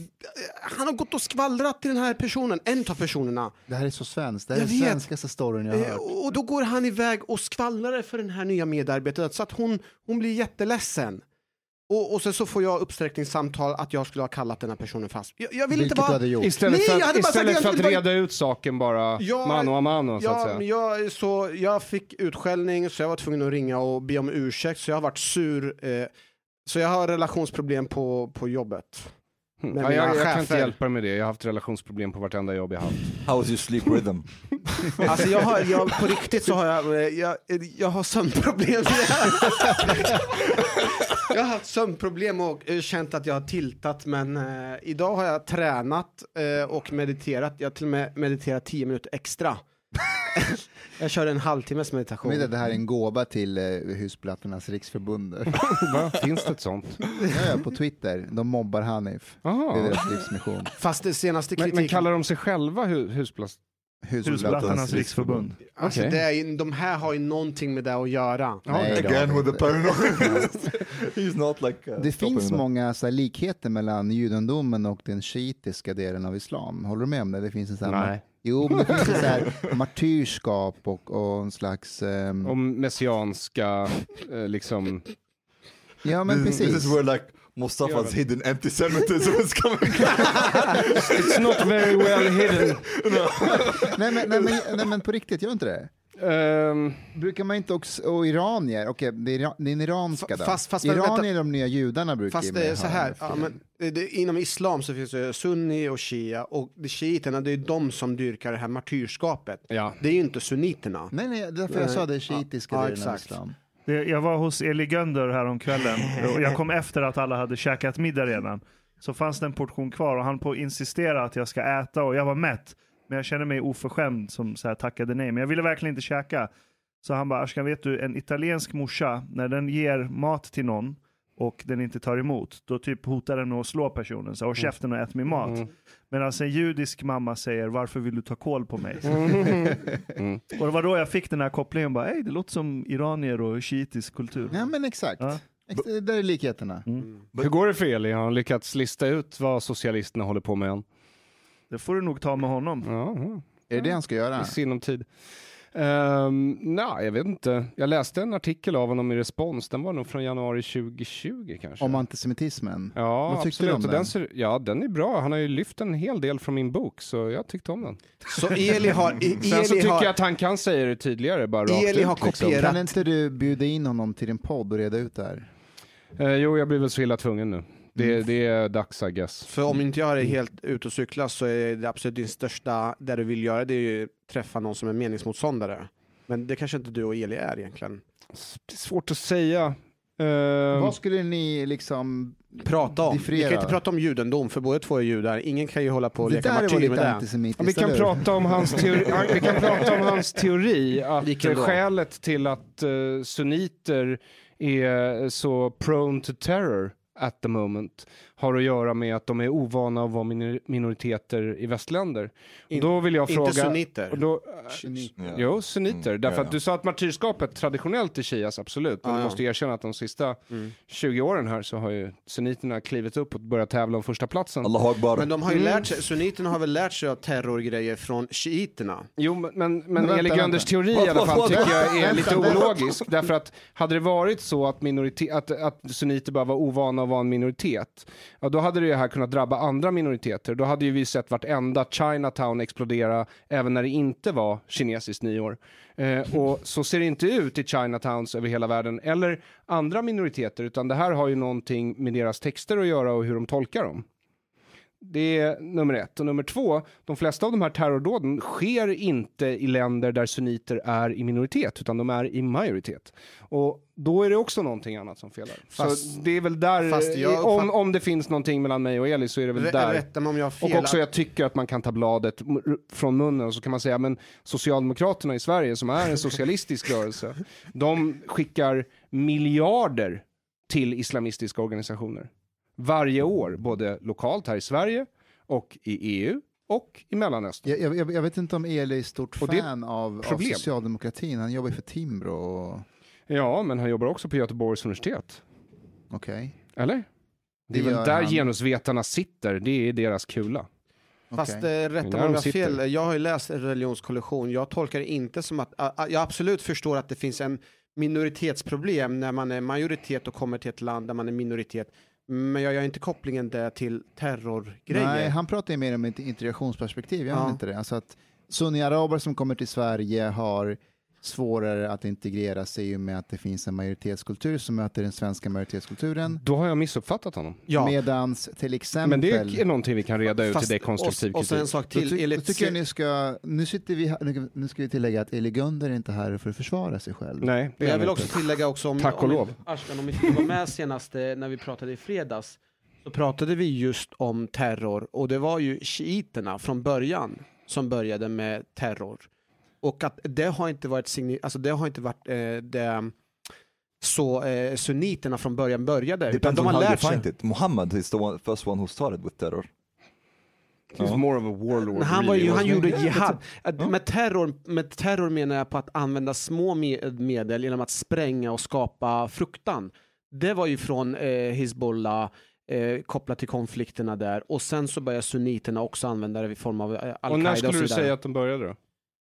han har gått och skvallrat till den här personen, en av personerna. Det här är så svenskt. Det här är Jag den vet. svenskaste storyn jag har Eh, hört. och då går han iväg och skvallrar för den här nya medarbetaren så att hon, hon blir jätteledsen. Och, och sen så får jag uppsträckningssamtal att jag skulle ha kallat den här personen fast. Jag, jag vill Vilket inte du vara... hade gjort. Istället Nej, för jag att, hade bara sagt istället att för att reda ut saken bara Ja, mano a mano så att Ja, säga. jag, så jag fick utskällning så jag var tvungen att ringa och be om ursäkt så jag har varit sur. Eh, så jag har relationsproblem på, på jobbet. Mm. med Ja, mina jag, jag kan inte chefer. hjälpa dig med det. Jag har haft relationsproblem på vartenda jobb jag haft. How's your sleep rhythm? Alltså jag har, jag, på riktigt så har jag, jag, jag har sömnproblem. jag har haft sömnproblem och eh, känt att jag har tiltat men eh, idag har jag tränat eh, och mediterat. Jag har till och med mediterat 10 minuter extra. jag kör en halvtimmes meditation. Du, det här är en gåva till eh, Husplattornas riksförbund. Va? Finns det ett sånt? ja, ja, på Twitter. De mobbar Hanif. Det är Aha. deras livsmission. Fast det senaste Men, kritiken... men kallar de sig själva hu husplats? Husplattarnas riksförbund. Alltså det är, ju- de här har ju någonting med det att göra. Nej. Again with the paranoia. He's not like. Uh, Det finns that. många så här, likheter mellan judendomen och den shiitiska delen av islam. Håller du med om det? Det finns en sån här, Nej. Jo, men det finns så här martyrskap och, och en slags... ehm, Om messianska, eh, liksom... ja, men This, this precis. is where like Mustafa's hidden anti-Semitism is coming. It's not very well hidden. nej, men, nej, men, nej, men på riktigt, gör inte det? Ehm, Brukar man inte också, och iranier, okej, det är ira- den iranska då. Fast- fast- iranier vänta. är de nya judarna brukar Fast det är så här, ja, men det, det, inom islam så finns det sunni och shia och de shiiterna det är de som dyrkar det här martyrskapet. ja. Det är ju inte sunniterna. Nej, nej, det är därför jag Nej. sa det shiitiska Ja, delen av exakt. islam. Det, jag var hos Eli Gönder häromkvällen och jag kom efter att alla hade käkat middag redan. Så fanns det en portion kvar och han på insistera att jag ska äta och jag var mätt. Men jag kände mig oförskämd som så här tackade nej. Men jag ville verkligen inte käka. Så han bara, Ashkan vet du, en italiensk morsa, när den ger mat till någon och den inte tar emot, då typ hotar den med att slå personen. Så, och käften och ät min mat. Mm. Medan en judisk mamma säger, varför vill du ta koll på mig? Mm. Och det var då jag fick den här kopplingen, bara, "Ey, det låter som iranier och shiitisk kultur. Ja, men exakt. Ja. Där är likheterna. Hur går det för Eli? Har han lyckats lista ut vad socialisterna håller på med än? Det får du nog ta med honom. Ja, ja. Är det det han ska göra? i sinom tid. Um, Nej, jag vet inte. Jag läste en artikel av honom i Respons. Den var nog från januari 2020 kanske. Om antisemitismen? Ja, Vad tyckte absolut. du om Och den? ser, ja, den är bra. Han har ju lyft en hel del från min bok, så jag tyckte om den. Så Eli har... E- Sen så Eli tycker har jag att han kan säga det tydligare, bara rakt Eli ut. har liksom. kopierat- Kan inte du bjuda in honom till din podd och reda ut det här? Eh, jo, jag blir väl så illa tvungen nu. Det, Mm. det är dags, I guess. För om inte jag är helt ute och cyklar så är det absolut din största, det du vill göra det är ju träffa någon som är meningsmotståndare. Men det kanske inte du och Eli är egentligen. Det är svårt att säga. Ehm, Vad skulle ni liksom... Prata om. Vi Differera. kan inte prata om judendom för båda två är judar. Ingen kan ju hålla på och Det leka där martyr med lite det. Ja, vi, kan prata om hans teori, vi kan prata om hans teori att skälet till att uh, sunniter är så prone to terror at the moment har att göra med att de är ovana att vara minor- minoriteter i västländer. Och In- då vill jag fråga... Inte sunniter. och då, Yeah. Jo, sunniter. Mm, Därför ja, att ja. du sa att martyrskapet traditionellt är shias, absolut. Men Ja, du ja. måste erkänna att de sista Mm. 20 åren här så har ju sunniterna klivit upp och börjat tävla om första platsen. Men de har ju Mm. lärt sig, sunniterna har väl lärt sig av terrorgrejer från shiiterna. Jo, men, men, men Eli Gönders vänta. teori i alla fall tycker jag är lite ologisk. Därför att hade det varit så att, minorite- att, att sunniter bara var ovana att vara en minoritet, ja, då hade det här kunnat drabba andra minoriteter. Då hade ju vi sett vartenda Chinatown explodera, även när det inte var kinesiskt nyår. Eh, och så ser det inte ut i Chinatowns över hela världen, eller andra minoriteter, utan det här har ju någonting med deras texter att göra och hur de tolkar dem. Det är nummer ett. Och nummer två, de flesta av de här terrordåden sker inte i länder där sunniter är i minoritet, utan de är i majoritet. Och då är det också någonting annat som felar. Fast- så det är väl där, jag om, om det finns någonting mellan mig och Eli så är det väl Rä- där. Rätta mig om jag. Och också jag tycker att man kan ta bladet från munnen och så kan man säga men Socialdemokraterna i Sverige som är en socialistisk rörelse, de skickar miljarder till islamistiska organisationer. Varje år, både lokalt här i Sverige och i EU och i Mellanöstern. Jag, jag, jag vet inte om Eli är stort är fan av, av socialdemokratin. Han jobbar ju för Timbro. och- Ja, men han jobbar också på Göteborgs universitet. Okej. Eller? Det är Det väl där han. genusvetarna sitter, det är deras kula. Fast eh, rätta mig om jag fel, jag har ju läst religionskollektion, jag tolkar det inte som att, a- a- jag absolut förstår att det finns en minoritetsproblem när man är majoritet och kommer till ett land där man är minoritet, men jag gör inte kopplingen där till terrorgrejer. Nej, han pratar ju mer om ett integrationsperspektiv, han Ja. inte det? Alltså att sunni-araber som kommer till Sverige har svårare att integrera sig i och med att det finns en majoritetskultur som möter den svenska majoritetskulturen. Då har jag missuppfattat honom. ja. Medans till exempel... Men det är någonting vi kan reda ut Fast- i dekonstruktiv och, och sen en sak Då, till, ty- då enligt tycker jag ni ska, nu sitter vi nu- ska vi tillägga att Eli Gunder är inte här för att försvara sig själv. Nej, det Men är jag vill han också inte. tillägga också om, Tack och om lov. Ashkan, om inte du var med senast eh, när vi pratade i fredags så pratade vi just om terror och det var ju shiiterna från början som började med terror. Och att det har inte varit, signi- alltså det har inte varit eh, det så eh, sunniterna från början började. Utan de har lärt sig. it. Muhammad is the one, first one who started with terror. He's more of a warlord. Men han, var really, ju, han he? gjorde Yeah, jihad. Med, terror, med terror menar jag på att använda små me- medel genom att spränga och skapa fruktan. Det var ju från eh, Hizbollah eh, kopplat till konflikterna där och sen så började sunniterna också använda det i form av eh, Och när al-Qaida och, skulle så du säga att de började då?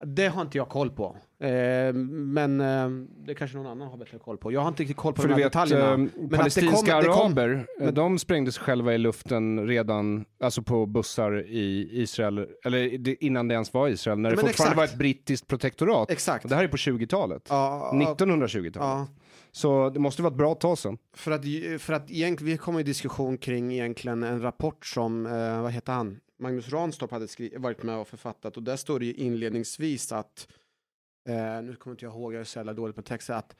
Det har inte jag koll på. Eh, men eh, det kanske någon annan har bättre koll på. Jag har inte riktigt koll på För de här vet, detaljerna. eh, att det palestinska kom- det kom- araber, eh, men- de sprängde sig själva i luften redan, alltså på bussar i Israel, eller det- innan det ens var Israel, när det Men fortfarande exakt. var ett brittiskt protektorat. Exakt. Det här är på 20-talet. Ja, ja, 1920-talet. ja. Så det måste vara ett bra tag sedan. För att, för att egentligen, vi kommer i diskussion kring egentligen en rapport som, eh, vad heter han, Magnus Ranstorp hade skri- varit med och författat och där står det ju inledningsvis att, eh, nu kommer inte jag ihåg, jag är så jävla dålig på texter, att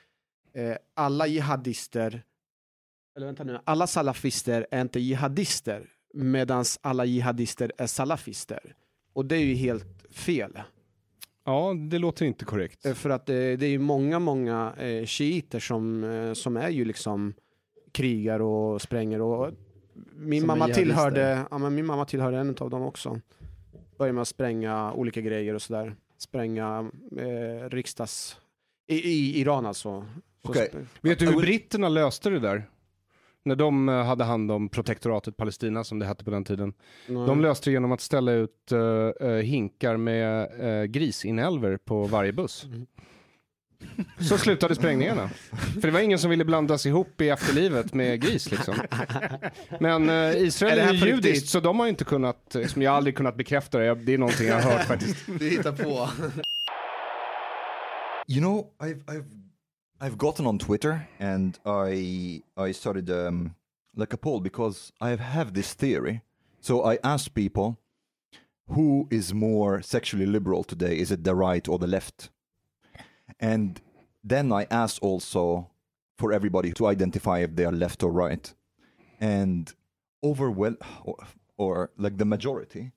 eh, alla jihadister, eller vänta nu, alla salafister är inte jihadister, medan alla jihadister är salafister. Och det är ju helt fel. Ja, det låter inte korrekt. Eh, För att eh, det är ju många, många eh, shiiter som, eh, som är ju liksom krigar och spränger och min Som mamma tillhörde, ja men min mamma tillhörde en av dem också. Började med att spränga olika grejer och sådär. Spränga eh, riksdags... I, I Iran alltså. Så sp- Vet du hur britterna löste det där? När de eh, hade hand om protektoratet Palestina, som det hette på den tiden. De löste det genom att ställa ut eh, hinkar med uh, grisinälvor på varje buss. Mm. Så slutade sprängningarna. För det var ingen som ville blandas ihop i efterlivet med gris liksom. Men eh, Israel Är är, judiskt riktigt? så de har ju inte kunnat, eh, som jag har aldrig kunnat bekräfta det, Jag- det är någonting jag har hört faktiskt. Du hittar på. You know, I've I've I've gotten on Twitter and I I started um, like a poll because I have this theory. So I asked people, who is more sexually liberal today? Is it the right or the left? And then I asked also for everybody to identify if they are left or right. And overwhel or, or like the majority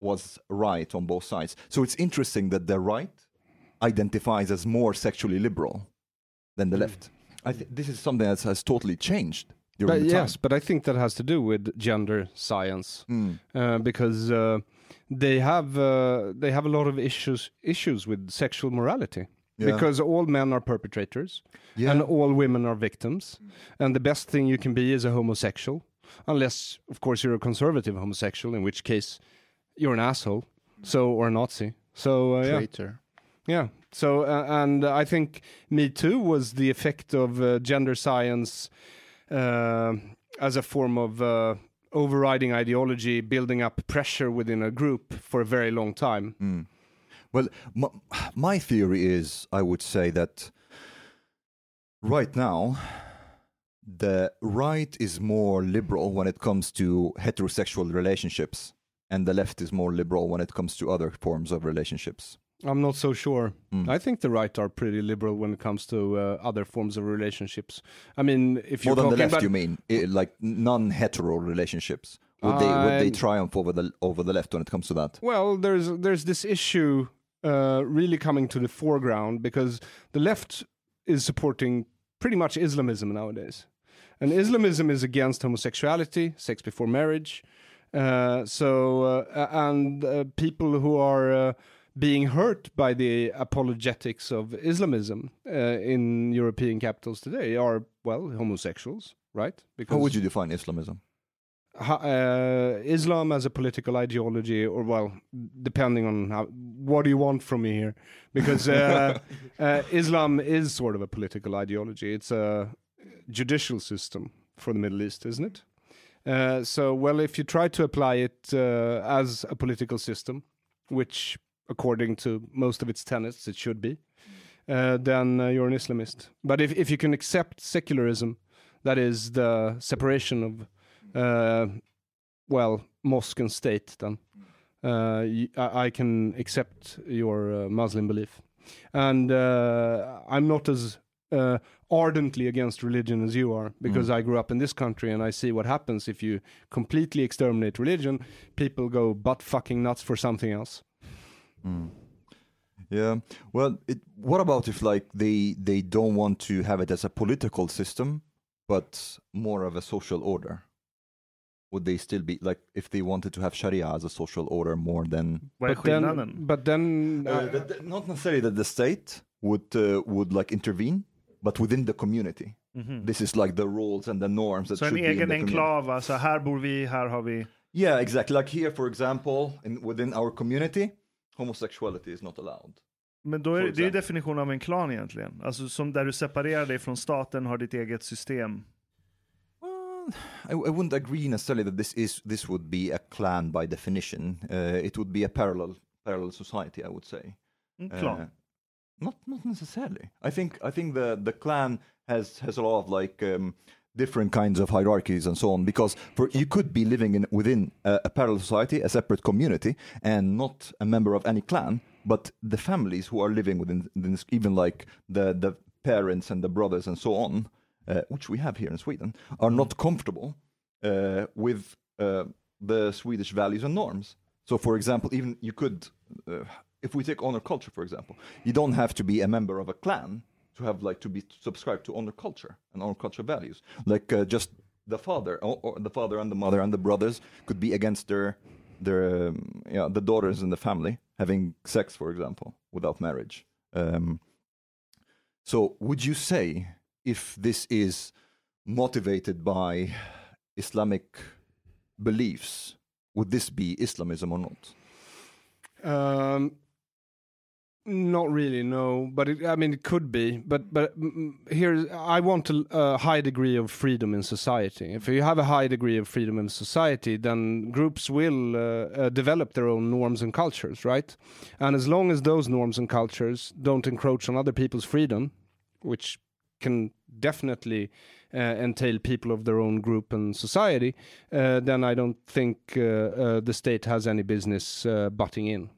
was right on both sides. So it's interesting that the right identifies as more sexually liberal than the left. I think this is something that has totally changed during But the time. yes, but I think that has to do with gender science. Mm. uh, because uh, they have uh, they have a lot of issues issues with sexual morality. Yeah. Because all men are perpetrators Yeah. and all women are victims, and the best thing you can be is a homosexual, unless of course you're a conservative homosexual, in which case you're an asshole, so or a Nazi. So uh, yeah, Traitor. yeah. So uh, and I think Me Too was the effect of uh, gender science uh, as a form of uh, overriding ideology, building up pressure within a group for a very long time. Mm. Well, my, my theory is I would say that right now, the right is more liberal when it comes to heterosexual relationships, and the left is more liberal when it comes to other forms of relationships. I'm not so sure. Mm. I think the right are pretty liberal when it comes to uh, other forms of relationships. I mean, if you're More than the left, about you mean? I, like non-hetero relationships? Would they would they triumph over the over the left when it comes to that? Well, there's there's this issue uh, really coming to the foreground because the left is supporting pretty much Islamism nowadays, and Islamism is against homosexuality, sex before marriage, Uh, so uh, and uh, people who are uh, being hurt by the apologetics of Islamism uh, in European capitals today are well homosexuals, right? Because How would you define Islamism? Uh, Islam as a political ideology, or well, depending on how, what do you want from me here? Because uh, uh, Islam is sort of a political ideology. It's a judicial system for the Middle East, isn't it? Uh, so, well, if you try to apply it uh, as a political system, which according to most of its tenets it should be, uh, then uh, you're an Islamist. But if, if you can accept secularism, that is the separation of well, mosque and state, then uh, I, I can accept your uh, Muslim belief. And uh, I'm not as uh, ardently against religion as you are, because I grew up in this country and I see what happens if you completely exterminate religion. People go butt fucking nuts for something else. Yeah. Well, it, what about if like they they don't want to have it as a political system, but more of a social order? Would they still be like if they wanted to have Sharia as a social order more than But then, but then uh, that, that- not necessarily that the state would uh, would like intervene, but within the community. Mhm. This is like the rules and the norms that Så en should be in egen the community. enklav, alltså här bor vi, här har vi... Yeah, exactly. Like here, for example, in, within our community, homosexuality is not allowed. Men då är det är ju example. definition av en klan egentligen. Alltså som där du separerar dig från staten, har ditt eget system. I, I wouldn't agree necessarily that this is this would be a clan by definition. Uh, it would be a parallel parallel society, I would say. En Uh, not not necessarily. I think I think the the clan has has a lot of like um, different kinds of hierarchies and so on. Because for you could be living in within a, a parallel society, a separate community, and not a member of any clan, but the families who are living within, within this, even like the the parents and the brothers and so on, uh, which we have here in Sweden, are not comfortable uh, with uh, the Swedish values and norms. So, for example, even you could, uh, if we take honor culture, for example, you don't have to be a member of a clan to have like to be subscribed to honor culture and honor culture values. Like uh, just the father, or, or the father and the mother and the brothers could be against their their um, the daughters in the family having sex, for example, without marriage. Um, so, would you say if this is motivated by Islamic beliefs, would this be Islamism or not? Um, not really, no. But it, I mean, it could be. But but mm, mm, here, I want a, a high degree of freedom in society. If you have a high degree of freedom in society, then groups will uh, uh, develop their own norms and cultures, right? And as long as those norms and cultures don't encroach on other people's freedom, which can definitely uh, entail people of their own group and society, uh, then I don't think uh, uh, the state has any business uh, butting in.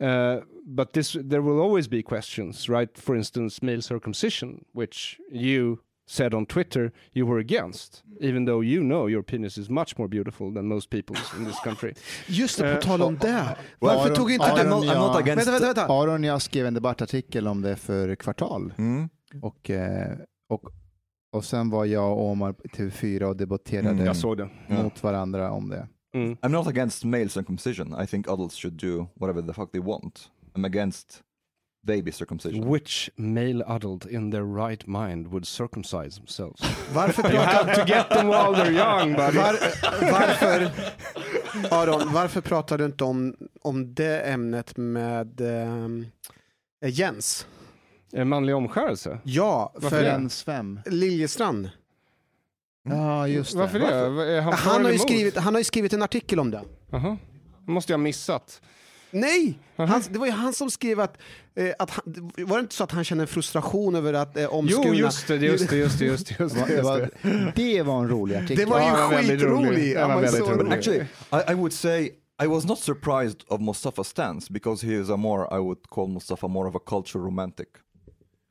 Uh, but this, there will always be questions, right? For instance, male circumcision, which you said on Twitter you were against, even though you know your penis is much more beautiful than most people's in this country. Just det, på tal om det. Varför Aron- tog inte Aron, du... I'm not, I'm not ja. against. Vänta, vänta, vänta. Aron och jag skrev en debattartikel om det för kvartal. Mm. Och, eh, och, och sen var jag och Omar på TV4 och debatterade Mm, Jag såg det. Ja. mot varandra om det. Mm. I'm not against male circumcision. I think adults should do whatever the fuck they want. I'm against baby circumcision. Which male adult in their right mind would circumcise themselves? Varför you pratar, have to get them while they're young, buddy. var, varför, Aron, varför pratar du inte om, om det ämnet med eh, Jens? En manlig omskärelse? Ja, Varför för? Jens vem? Liljestrand. Ja, just det. Varför det? Är han, för Han har, eller ju emot? skrivit, han har ju skrivit en artikel om det. Jaha. Det måste jag ha missat. Nej! Aha. Han, det var ju han som skrev att, eh, att han, var det inte så att han känner frustration över att eh, Jo, omskurna... just det, just det, just det, just det. Just det, var, det. var en rolig artikel. Det var ju Ja, rolig. skitrolig! Den var väldigt rolig. Actually, I, I would say I was not surprised of Mustafa's stance because he is a more, I would call Mustafa more of a culture romantic.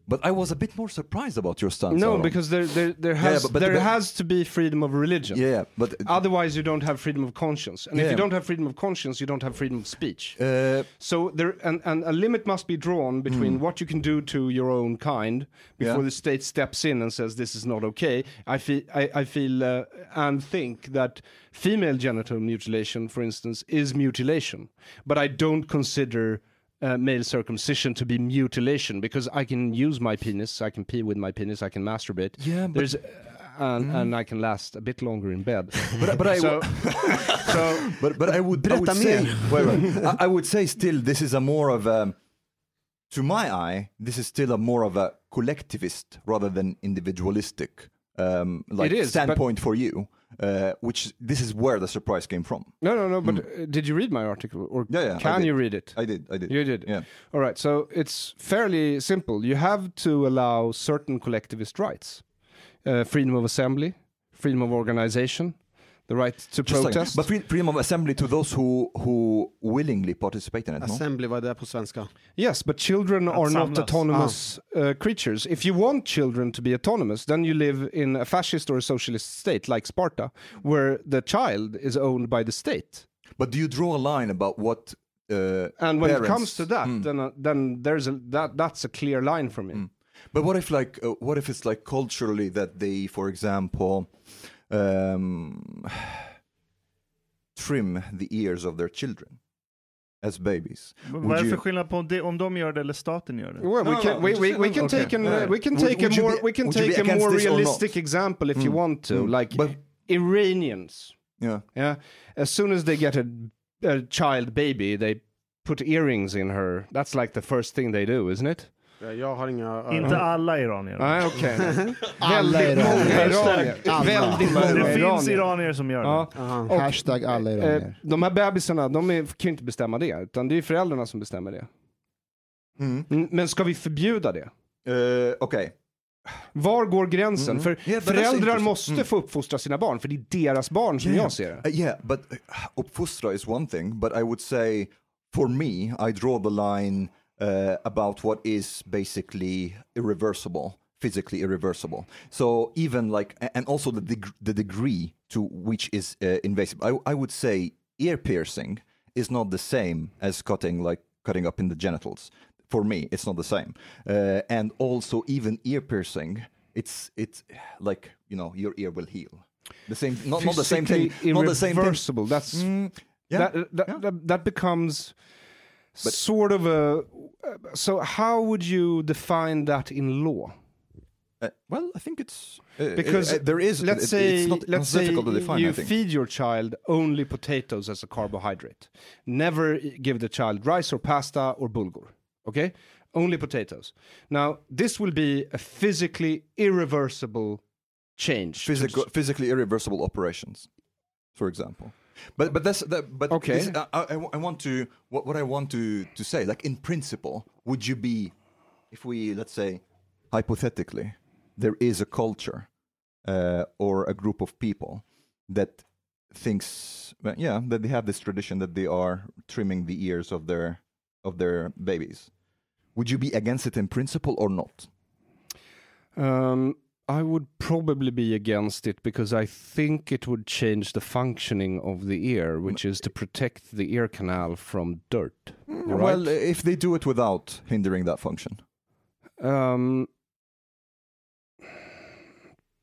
But I was a bit more surprised about your stance. No, Aron. because there there there Yeah, has but- but- there but- has to be freedom of religion. yeah, but Otherwise, you don't have freedom of conscience, and if you don't have freedom of conscience, you don't have freedom of speech. uh, So there, and, and a limit must be drawn between what you can do to your own kind before. Yeah. the state steps in and says this is not okay. I feel, I, I feel, uh, and think that female genital mutilation, for instance, is mutilation, but I don't consider. Uh, male circumcision to be mutilation because I can use my penis, I can pee with my penis, I can masturbate. Yeah, but- there's, uh, and, and I can last a bit longer in bed. but, but I so, so but but I would, I would say wait, wait. I, I would say still this is a more of a to my eye this is still a more of a collectivist rather than individualistic um, like It is, but- standpoint for you uh, which this is where the surprise came from No, no, no. But uh, did you read my article, or. Yeah, yeah, can you read it? I did I did You did. yeah All right. So it's fairly simple. You have to allow certain collectivist rights: uh, freedom of assembly, freedom of organization, the right to Just like- protest. but freedom of assembly to those who who willingly participate in it no? Assembly, vad är det på svenska? yes, but children are not samlas. autonomous uh, creatures. If you want children to be autonomous, then you live in a fascist or a socialist state like Sparta, where the child is owned by the state. but do you draw a line about what uh, And when it comes to that, Hmm. then uh, then there's a that that's a clear line for me. But what if like uh, what if it's like culturally that they, for example, um, trim the ears of their children as babies? Vad är det för skillnad på om de gör det eller staten gör det? Well, we No, can no, we, we, we can okay. take an Yeah. we can take would a more be- we can take a more realistic example if you want to, Mm. like But- Iranians. Yeah. Yeah, as soon as they get a, a child baby, they put earrings in her. That's like the first thing they do, isn't it? Ja, Jag har inga... Inte alla iranier. Nej, okej. Alla Väldigt många iranier. Väldigt många Det finns iranier. som gör det. Och, Hashtag alla eh, iranier. de här bebisarna, de är, kan ju inte bestämma det, utan det är föräldrarna som bestämmer det. Mm. Mm, Men ska vi förbjuda det? Uh, okay. Var går gränsen? Mm. För Yeah, föräldrar måste Mm. få uppfostra sina barn, för det är deras barn som Yeah, jag ser det. Uh, yeah, but uh, uppfostra is one thing, but I would say for me, I draw the line uh, about what is basically irreversible, physically irreversible. So even like, and also the deg- the degree to which is uh, invasive. I, I would say ear piercing is not the same as cutting like cutting up in the genitals. For me, it's not the same. Uh, and also even ear piercing, it's it's like you know your ear will heal. The same, not, not the same thing. Not the same thing. irreversible. That's Mm, yeah. that, that, yeah. that that becomes sort of a. So how would you define that in law? Uh, well, I think it's uh, Because uh, there is. let's it- say it's not, let's say difficult to define. you feed your child only potatoes as a carbohydrate. Never give the child rice or pasta or bulgur. Okay, only potatoes. Now this will be a physically irreversible change. Physical, physically irreversible operations, for example. But but that's that. But Okay. this- I, I, I want to what what I want to to say. Like in principle, would you be, if we let's say, hypothetically, there is a culture, uh, or a group of people that thinks, well, yeah, that they have this tradition that they are trimming the ears of their of their babies. Would you be against it in principle or not? Um, I would probably be against it because I think it would change the functioning of the ear, which is to protect the ear canal from dirt. right? Well, if they do it without hindering that function. Um,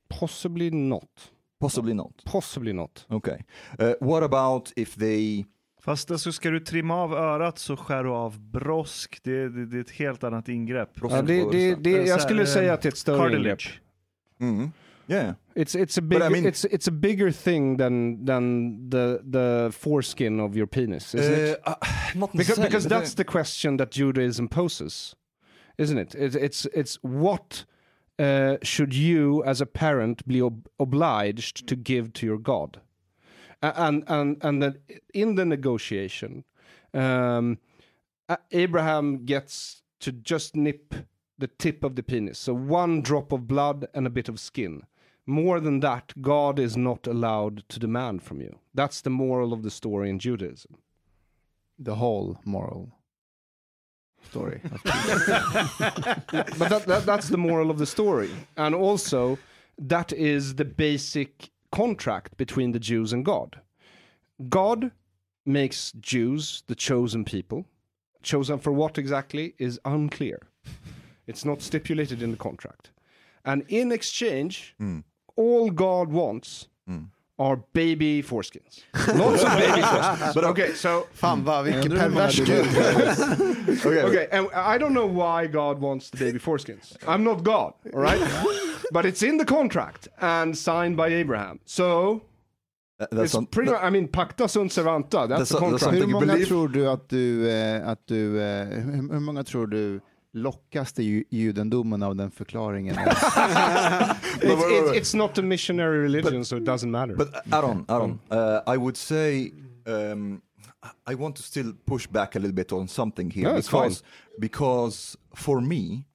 possibly not. Possibly not. Possibly not. Okay. Uh, what about if they? Fast alltså, ska du trimma av örat så skär du av brosk. Det, det, det är ett helt annat ingrepp. Ja, det, det, det, jag skulle säga att det är ett större ingrepp. Cartilage. Mm. Yeah. It's it's a big I mean- it's it's a bigger thing than than the the foreskin of your penis, isn't it? Uh, uh, not Because necessarily, because uh, that's the question that Judaism poses, isn't it? It's it's, it's what uh, should you as a parent be ob- obliged to give to your God, and and and then in the negotiation, um, Abraham gets to just nip the tip of the penis, so one drop of blood and a bit of skin. More than that, God is not allowed to demand from you. That's the moral of the story in Judaism. The whole moral. story. but that, that, that's the moral of the story. And also, that is the basic contract between the Jews and God. God makes Jews the chosen people. Chosen for what exactly is unclear. It's not stipulated in the contract. And in exchange, all God wants are baby foreskins. Lots of baby foreskins. But okay, so Fan vad, vilken Undrar hur pervers du- gud. Okay, and I don't know why God wants the baby foreskins. I'm not God, all right? but it's in the contract and signed by Abraham. So That- That's it's on, pretty much, I mean, pacta sunt servanta. That's That's the a- that's contract. something Hur you många believe? tror du att du, eh, att du eh, hur, hur många tror du lockas till ju- judendomen av den förklaringen? It's, it's, it's not a missionary religion, so it doesn't matter. But uh, Aaron, Aaron, uh, I would say um, I want to still push back a little bit on something here No, because because for me,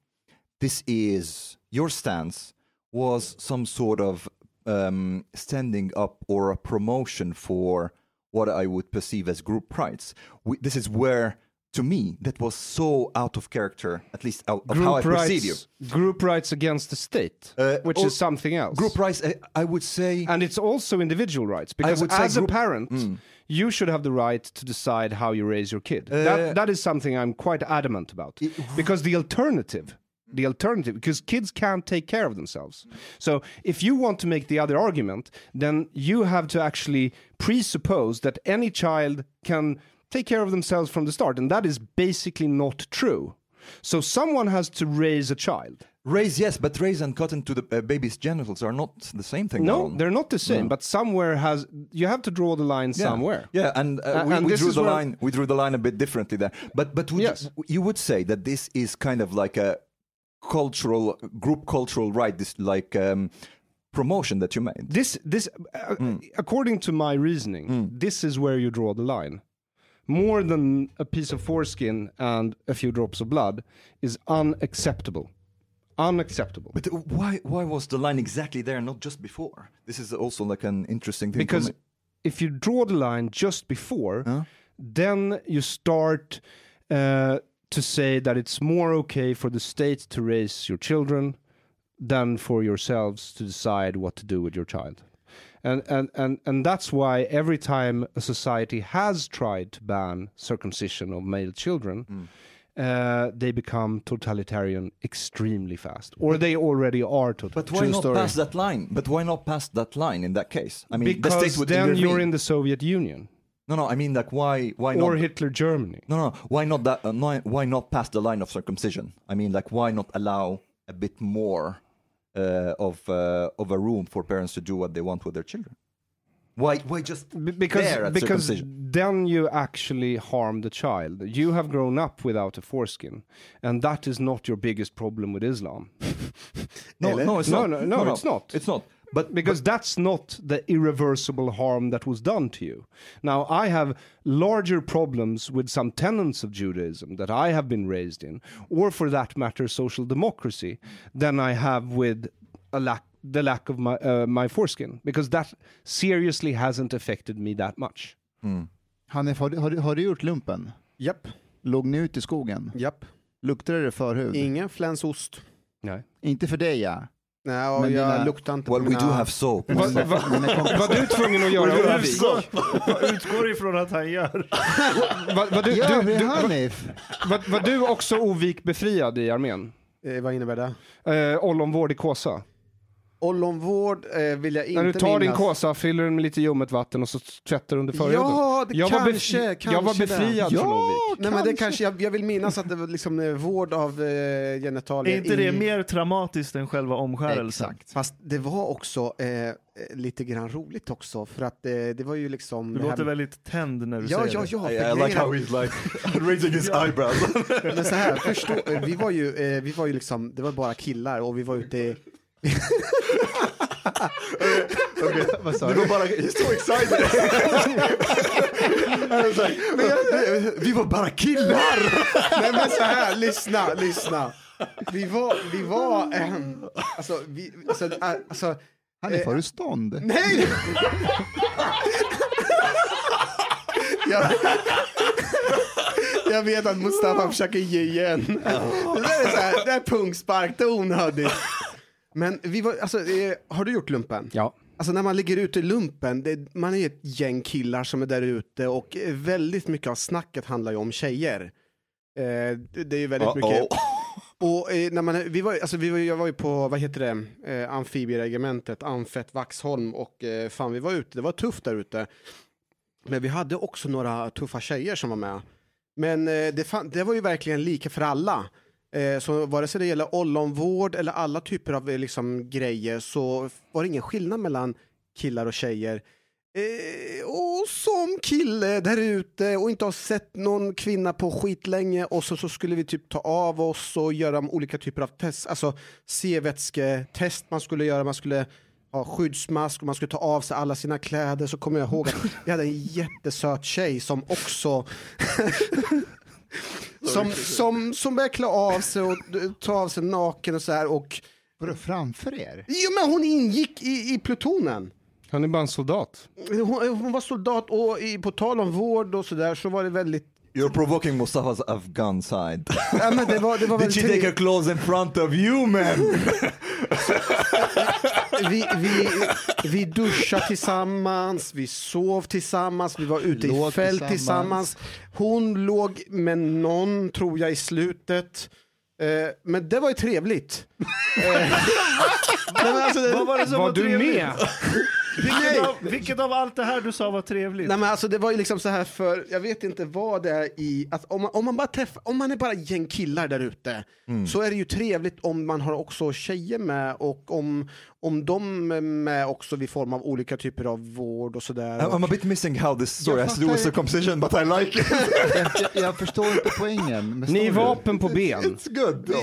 this is your stance was some sort of um, standing up or a promotion for what I would perceive as group rights. We, this is where, to me, that was so out of character, at least out of how I group perceive you. group rights against the state, Uh, which is something else. Group rights, I, I would say. and it's also individual rights because as group- a parent Mm. you should have the right to decide how you raise your kid Uh, that, that is something i'm quite adamant about because the alternative the alternative because kids can't take care of themselves so if you want to make the other argument then you have to actually presuppose that any child can take care of themselves from the start and that is basically not true so someone has to raise a child Raise, yes, but raise and cut into the uh, baby's genitals are not the same thing. no they're not the same but somewhere has you have to draw the line Yeah. somewhere Yeah, and, uh, we, and we drew the line. We drew the line a bit differently there. But but would Yes. you, you would say that this is kind of like a cultural group cultural right. This like um, promotion that you made. This, this, uh, according to my reasoning, this is where you draw the line. More than a piece of foreskin and a few drops of blood is unacceptable. Unacceptable. But why why was the line exactly there, not just before? This is also like an interesting thing. Because if you draw the line just before, Huh? then you start uh, to say that it's more okay for the state to raise your children than for yourselves to decide what to do with your child. And, and, and, and that's why every time a society has tried to ban circumcision of male children, uh, they become totalitarian extremely fast. Or they already are totalitarian. But why True not story. pass that line? But why not pass that line in that case? I mean, the because would then intervene. you're in the Soviet Union No, no. I mean, like, why why or not? Hitler Germany. No, no. Why not that? Uh, why not pass the line of circumcision? I mean, like, why not allow a bit more uh, of uh, of a room for parents to do what they want with their children? Why? Why just B- because because then you actually harm the child. You have grown up without a foreskin, and that is not your biggest problem with Islam. No, no, it's No, not. no, no, it's not. It's not. But Because that's not the irreversible harm that was done to you. Now, I have larger problems with some tenets of Judaism that I have been raised in, or for that matter, social democracy, than I have with a lack, the lack of my, uh, my foreskin. Because that seriously hasn't affected me that much. Hanif, har du, har, har du gjort lumpen? Japp, Låg ni ute i skogen? japp. Luktade det förhud? Ingen flänsost. Nej. Inte för dig ja. Nej, Men jag dina- luktar inte well, på we do have soap. Va, va, var du tvungen att göra Övik? Utgår, utgår ifrån att han gör. Var, var, du, Gör du, du, Hanif? var, var du också ovik befriad i armén? Eh, vad innebär det? Eh, ollonvård i kåsa. Ollonvård eh, vill jag inte När du tar din minnas. kåsa, fyller den med lite ljummet vatten och så tvättar du under förhuden. Ja, det jag, var kanske, befri- kanske jag var befriad det. från Ovik. Nej men det kanske, jag, jag vill minnas att det var liksom eh, vård av eh, genitalier. Är inte det i- mer traumatiskt än själva omskärelsen? Exakt. Fast det var också eh, lite grann roligt också för att eh, det var ju liksom... Du här låter med- väldigt tänd när du Ja, säger ja, det. ja. I, för I like how he's like raising his eyebrows. Men så här, förstå, eh, vi var ju, eh, vi var ju liksom, det var bara killar och vi var ute i... Vad sa du? var bara, he's so excited. Like, men jag, vi var bara killar. Nej men så här, lyssna, lyssna. Vi var, vi var, ehm, alltså, vi, alltså, äh, alltså Hanif, har du stånd? nej! jag, Jag vet att Mustafa försöker ge igen. Det där är, så här, det är pungspark, det är onödigt. Men vi var, alltså, eh, har du gjort lumpen? Ja. Alltså när man ligger ute i lumpen, det, man är ett gäng killar som är där ute och eh, väldigt mycket av snacket handlar ju om tjejer. Eh, det, det är ju väldigt mycket. Och eh, när man, vi var, alltså, vi var, jag var ju på, vad heter det, eh, amfibieregementet, Amfett, Vaxholm och eh, fan vi var ute, det var tufft där ute. Men vi hade också några tuffa tjejer som var med. Men eh, det, fan, det var ju verkligen lika för alla. Eh, så vare sig det gäller ollonvård eller alla typer av eh, liksom, grejer så var det ingen skillnad mellan killar och tjejer. Eh, och som kille där ute och inte har sett någon kvinna på skitlänge och så, så skulle vi typ ta av oss och göra olika typer av test, alltså C-vätsketest man skulle göra, man skulle ha skyddsmask och man skulle ta av sig alla sina kläder så kommer jag ihåg att vi hade en jättesöt tjej som också som, som, som började klä av sig och ta av sig naken och så här och Vadå, framför er? Jo men hon ingick i, i plutonen. Han är bara en soldat. Hon, hon var soldat och i, på tal om vård och sådär så var det väldigt You're provoking Mustafa's Afghan side. Ja, men det var, det var Did she take her clothes in front of you man? vi, vi, vi duschade tillsammans, vi sov tillsammans, vi var ute i Låg fält tillsammans. tillsammans. Hon låg med någon, tror jag, i slutet. Eh, men det var ju trevligt. Eh, men alltså, Vad var det som var, Var du trevligt? med? Vilket av, vilket av allt det här du sa var trevligt? Nej men alltså det var ju liksom så här för, jag vet inte vad det är i, att om man, om man bara träffar, om man är bara gäng killar där ute så är det ju trevligt om man har också tjejer med och om, om de är med också vid form av olika typer av vård och sådär. I'm, a bit missing how this story Jag has to do with circumcision but I like it. jag, jag förstår inte poängen. Ni är vapen på ben. It's good.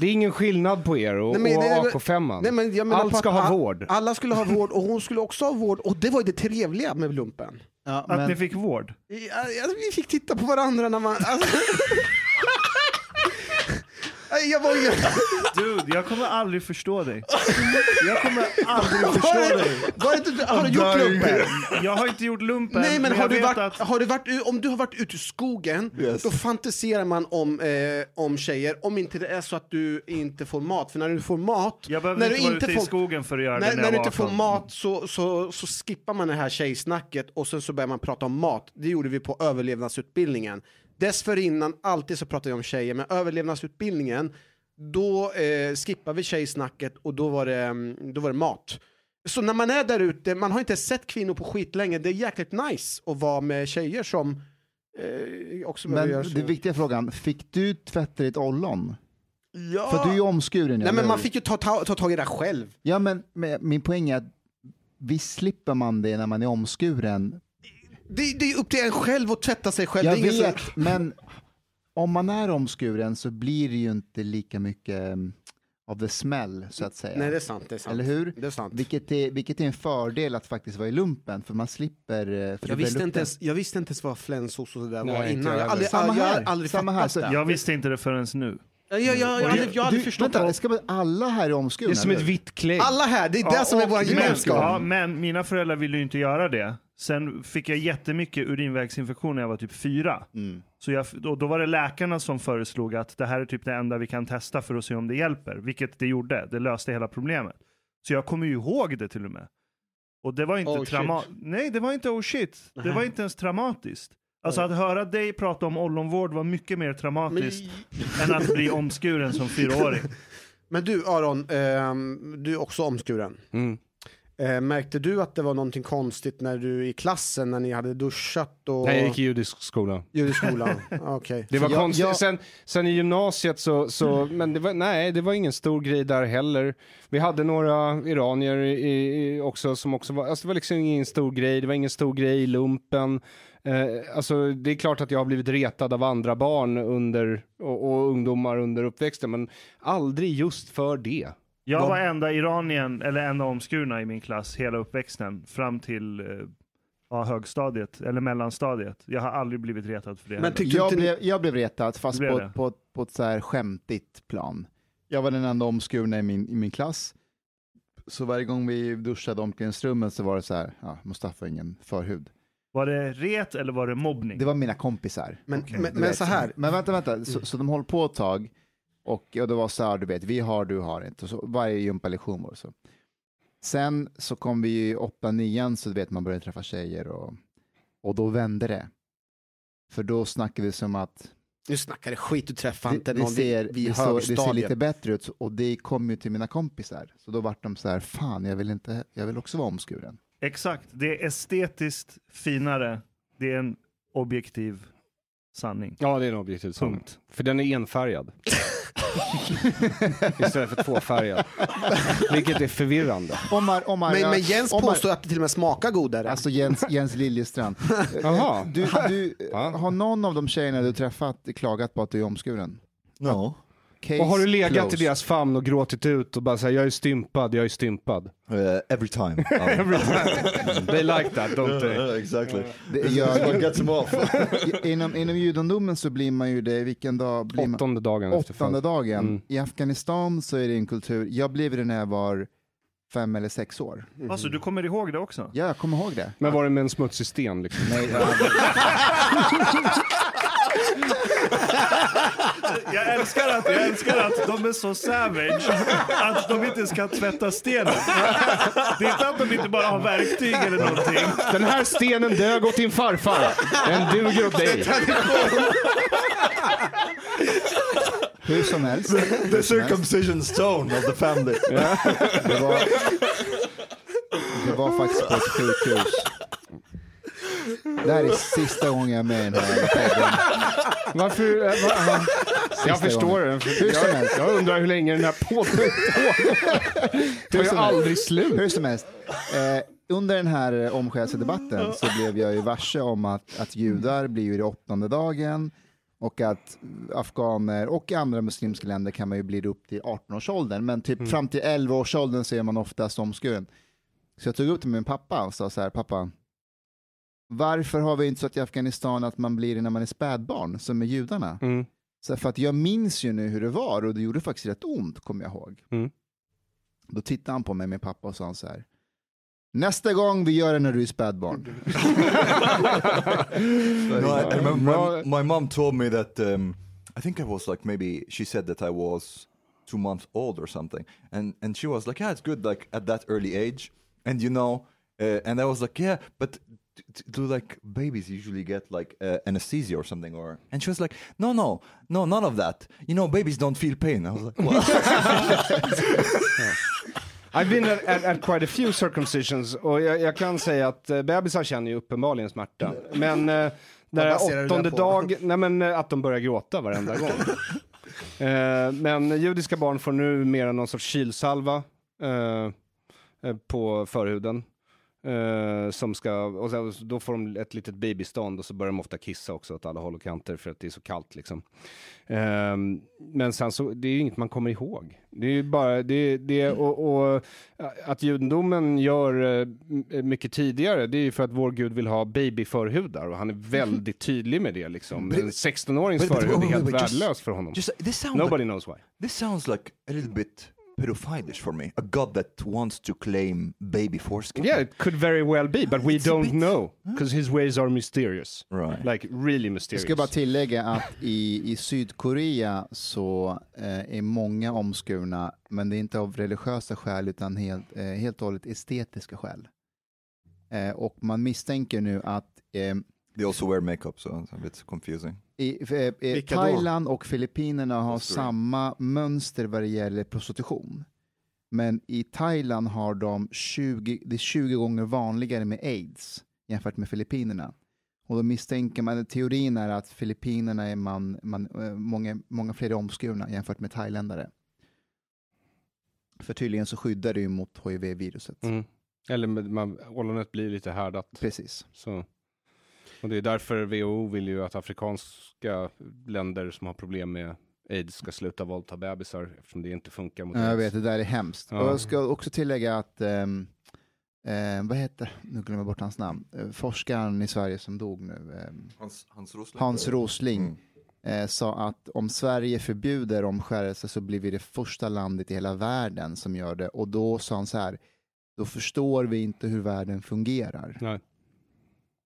Det är ingen skillnad på er och, Nej, men och AK5. Nej, men jag menar Allt ska ha vård. Alla skulle ha vård och hon skulle också ha vård och det var ju det trevliga med lumpen. Ja, Att men, ni fick vård? Ja, vi fick titta på varandra när man... Alltså... Jag var ju... Dude, jag kommer aldrig förstå dig. Jag kommer aldrig förstå dig. Var det inte, har du gjort lumpen? Jag har inte gjort lumpen, Nej men har jag du vet varit, att... har du varit, u- om du har varit ute i skogen, Yes. då fantiserar man om, eh, om tjejer, om inte det är så att du inte får mat. För när du får mat, Jag behövde när inte du vara inte ute får, i skogen för att göra när, det när, när jag du var inte får 18. mat så, så, så skippar man det här tjejsnacket och sen så börjar man prata om mat. Det gjorde vi på överlevnadsutbildningen. Dessförinnan, alltid så pratade jag om tjejer, men överlevnadsutbildningen, då eh, skippar vi tjejsnacket och då var, det, mm, då var det mat. Så när man är där ute, man har inte sett kvinnor på skit länge, det är jäkligt nice att vara med tjejer som eh, också behöver men göra den viktiga frågan, fick du tvätta ditt ollon? ja. För du är ju omskuren Nej men man fick ju ta, ta, ta tag i det själv. Ja men, men min poäng är att visst slipper man det när man är omskuren. Det, det är upp till en själv att tvätta sig själv. Jag vet, men om man är omskuren så blir det ju inte lika mycket um, av the smell så att säga. Nej det är sant, det är sant. Eller hur? Det är sant. Vilket är, vilket är en fördel att faktiskt vara i lumpen, för man slipper... eh, För Jag visste, inte ens, jag visste inte ens vad flänsos och det där Nej, var inte innan. jag Jag aldrig, Samma jag har här. aldrig Samma här. Så det. Jag visste inte det förrän nu. Jag, jag, jag, jag, har aldrig, jag Du- förstått vänta, det. ska man, alla här är omskurna? Det är som ett vitt klägg. Alla här, det är det som är vår men, gemenskap. ja, men mina föräldrar ville ju inte göra det. Sen fick jag jättemycket urinvägsinfektion när jag var typ fyra. Mm. Så jag, då, då var det läkarna som föreslog att det här är typ det enda vi kan testa för att se om det hjälper. Vilket det gjorde. Det löste hela problemet. Så jag kommer ju ihåg det till och med. Och det var inte Oh, trauma- Nej, det var inte oh shit. Det var inte ens traumatiskt. Alltså att höra dig prata om ollonvård var mycket mer traumatiskt än att bli omskuren som fyraåring. Men du Aron, ehm, du är också omskuren. Mm. Eh, märkte du att det var någonting konstigt när du i klassen, när ni hade duschat och... Nej, jag gick i judisk skola. Judiskolan? Okej. Det var Jag- konstigt. jag- Sen, sen i gymnasiet så, så men det var, nej, det var ingen stor grej där heller. Vi hade några iranier i, också som också var, alltså det var liksom ingen stor grej, det var ingen stor grej i lumpen. Eh, alltså det är klart att jag har blivit retad av andra barn under, och, och ungdomar under uppväxten, men aldrig just för det. Jag var enda iranien, eller enda omskurna i min klass hela uppväxten fram till eh, ja, högstadiet, eller mellanstadiet. Jag har aldrig blivit retad för det. Men tyckte Jag blev, jag blev retad, fast Blev på, på, på ett så här skämtigt plan. Jag var den enda omskurna i min, i min klass. Så varje gång vi duschade omklädningsrummet så var det så här, ja, Mustafa har ingen förhud. Var det ret eller var det mobbning? Det var mina kompisar. Men, Okej. men, men så här, Men vänta, vänta. Så, så de håller på ett tag och, och det var så här, du vet, vi har, du har inte. Och så varje gympalektion var så. Sen så kom vi i åtta, nian så du vet man började träffa tjejer och, och då vände det. För då snackade vi som att nu snackar det skit, du träffar inte någon ser, vid, vid det, så, det ser lite bättre ut och det kom ju till mina kompisar. Så då vart de så här, fan jag vill, inte, jag vill också vara omskuren. Exakt, det är estetiskt finare. Det är en objektiv sanning. Ja, det är en objektiv sanning. Punkt. För den är enfärgad. Istället för tvåfärgad. Vilket är förvirrande. Omar, Omar, Men, men Jens Omar- påstår att det till och med smakar godare. Alltså Jens, Jens Liljestrand. Jaha. Du, du, har någon av de tjejerna du träffat klagat på att du är omskuren? No. Case Och har du legat closed. i deras famn och gråtit ut och bara säger jag är stympad, jag är stympad. Uh, every time. Um, Every time. They like that, don't they? exactly. Det, jag, gets them off. inom, inom judendomen så blir man ju det, vilken dag blir man? Åttonde dagen Åttonde dagen. Mm. I Afghanistan så är det en kultur, jag blev det när jag var fem eller sex år. Alltså du kommer ihåg det också? Ja, jag kommer ihåg det. Men var det med en smutsig sten liksom? Nej, jag, älskar, att, jag älskar att de är så savage att de inte ska tvätta stenen. Det är inte att de inte bara har verktyg eller någonting. Den här stenen dög åt din farfar. Den duger åt dig. hur som helst. The helst. circumcision stone of the family. Det var, det var faktiskt på ett sjukhus. Det här är sista gången jag är med i den här podden. Varför? eh, va, aha. jag förstår. För som Jag, undrar hur länge den här pågår. Det tar ju aldrig slut. Hur som helst, eh, under den här eh, omskärelsedebatten så blev jag ju varse om att, att judar blir ju det åttonde dagen och att afghaner och andra muslimska länder kan man ju bli upp till 18-årsåldern, men typ fram till 11-årsåldern så är man oftast omskuren. Så jag tog upp det med min pappa och sa så här, pappa, varför har vi inte så att i Afghanistan att man blir det när man är spädbarn, som är judarna? Mm. Så för att jag minns ju nu hur det var och det gjorde faktiskt rätt ont, kommer jag ihåg. Mm. Då tittade han på mig, min pappa, och sa så här. Nästa gång vi gör det när du är spädbarn. No, I, I remember my, my mom told me that um, I think I was like maybe she said that I was two months old or something, and and she was like, yeah, it's good like at that early age, and you know, uh, and I was like, yeah, but. T- t- Do like babies usually get like uh, anesthesia or something, or and she was like, no, no, no, none of that. You know, babies don't feel pain. I was like, what? I've been at, at, at quite a few circumcisions och jag, jag kan säga att uh, bebisar känner ju uppenbarligen smärta. Men uh, du det åttonde dag, nej men eh, att de börjar gråta varenda gång. Eh, men judiska barn får nu mer än någon sorts kylsalva eh, eh, på förhuden. Eh, som ska, och sen, då får de ett litet babystånd och så börjar de ofta kissa också åt alla håll och kanter för att det är så kallt liksom. Eh, men sen så, det är ju inget man kommer ihåg. Det är ju bara, det, det och, och att judendomen gör m- mycket tidigare, det är ju för att vår gud vill ha babyförhudar och han är väldigt tydlig med det liksom. But En 16-årings but- but förhud är helt värdelös för honom. Just Nobody like, knows why. this sounds like a little bit pedophilish for me. A god that wants to claim baby foreskin. Yeah, it could very well be, but we It's a don't bit- know because his ways are mysterious. Right. Like really Jag mysterious. ska bara tillägga att i, i Sydkorea så eh, är många omskurna, men det är inte av religiösa skäl utan helt, eh, helt och hållet estetiska skäl. Eh, och man misstänker nu att eh, They also wear makeup, so it's a bit confusing. I, eh, eh? Thailand och Filippinerna har samma mönster vad det gäller prostitution. Men i Thailand har de 20, det är 20 gånger vanligare med aids jämfört med Filippinerna. Och då misstänker man, teorin är att Filippinerna är man, man, eh, många, många fler omskurna jämfört med thailändare. För tydligen så skyddar det ju mot HIV-viruset. Mm. Eller man, ollonet blir lite härdat. Precis. Så. Och det är därför WHO vill ju att afrikanska länder som har problem med aids ska sluta våldta bebisar eftersom det inte funkar mot Ja, Jag aids. vet, det där är hemskt. Ja. Och jag ska också tillägga att, eh, vad heter, nu glömmer jag bort hans namn, eh, forskaren i Sverige som dog nu, ehm, Hans, Hans Rosling. Hans Rosling, Mm. eh, sa att om Sverige förbjuder omskärelse så blir vi det första landet i hela världen som gör det. Och då sa han så här, då förstår vi inte hur världen fungerar. Nej.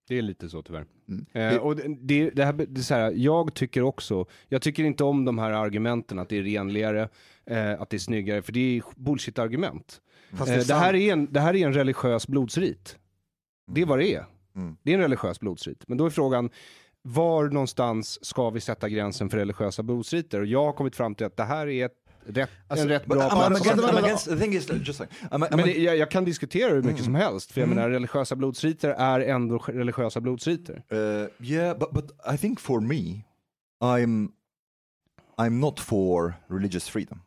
Det är lite så tyvärr. Mm. Eh, och det, det, det här, det är så här, jag tycker också, jag tycker inte om de här argumenten att det är renligare, eh, att det är snyggare, för det är bullshit-argument. Eh, det är det, här är en, det här är en religiös blodsrit. Det är vad det är. Mm. Det är en religiös blodsrit. Men då är frågan, var någonstans ska vi sätta gränsen för religiösa blodsriter? Och jag har kommit fram till att det här är ett rätt, en rätt bra plats. Men det, jag, jag kan diskutera hur mycket som helst, för jag Mm. menar religiösa blodsriter är ändå religiösa blodsriter. Uh, yeah, but but I think for me, I'm I'm not for religious freedom.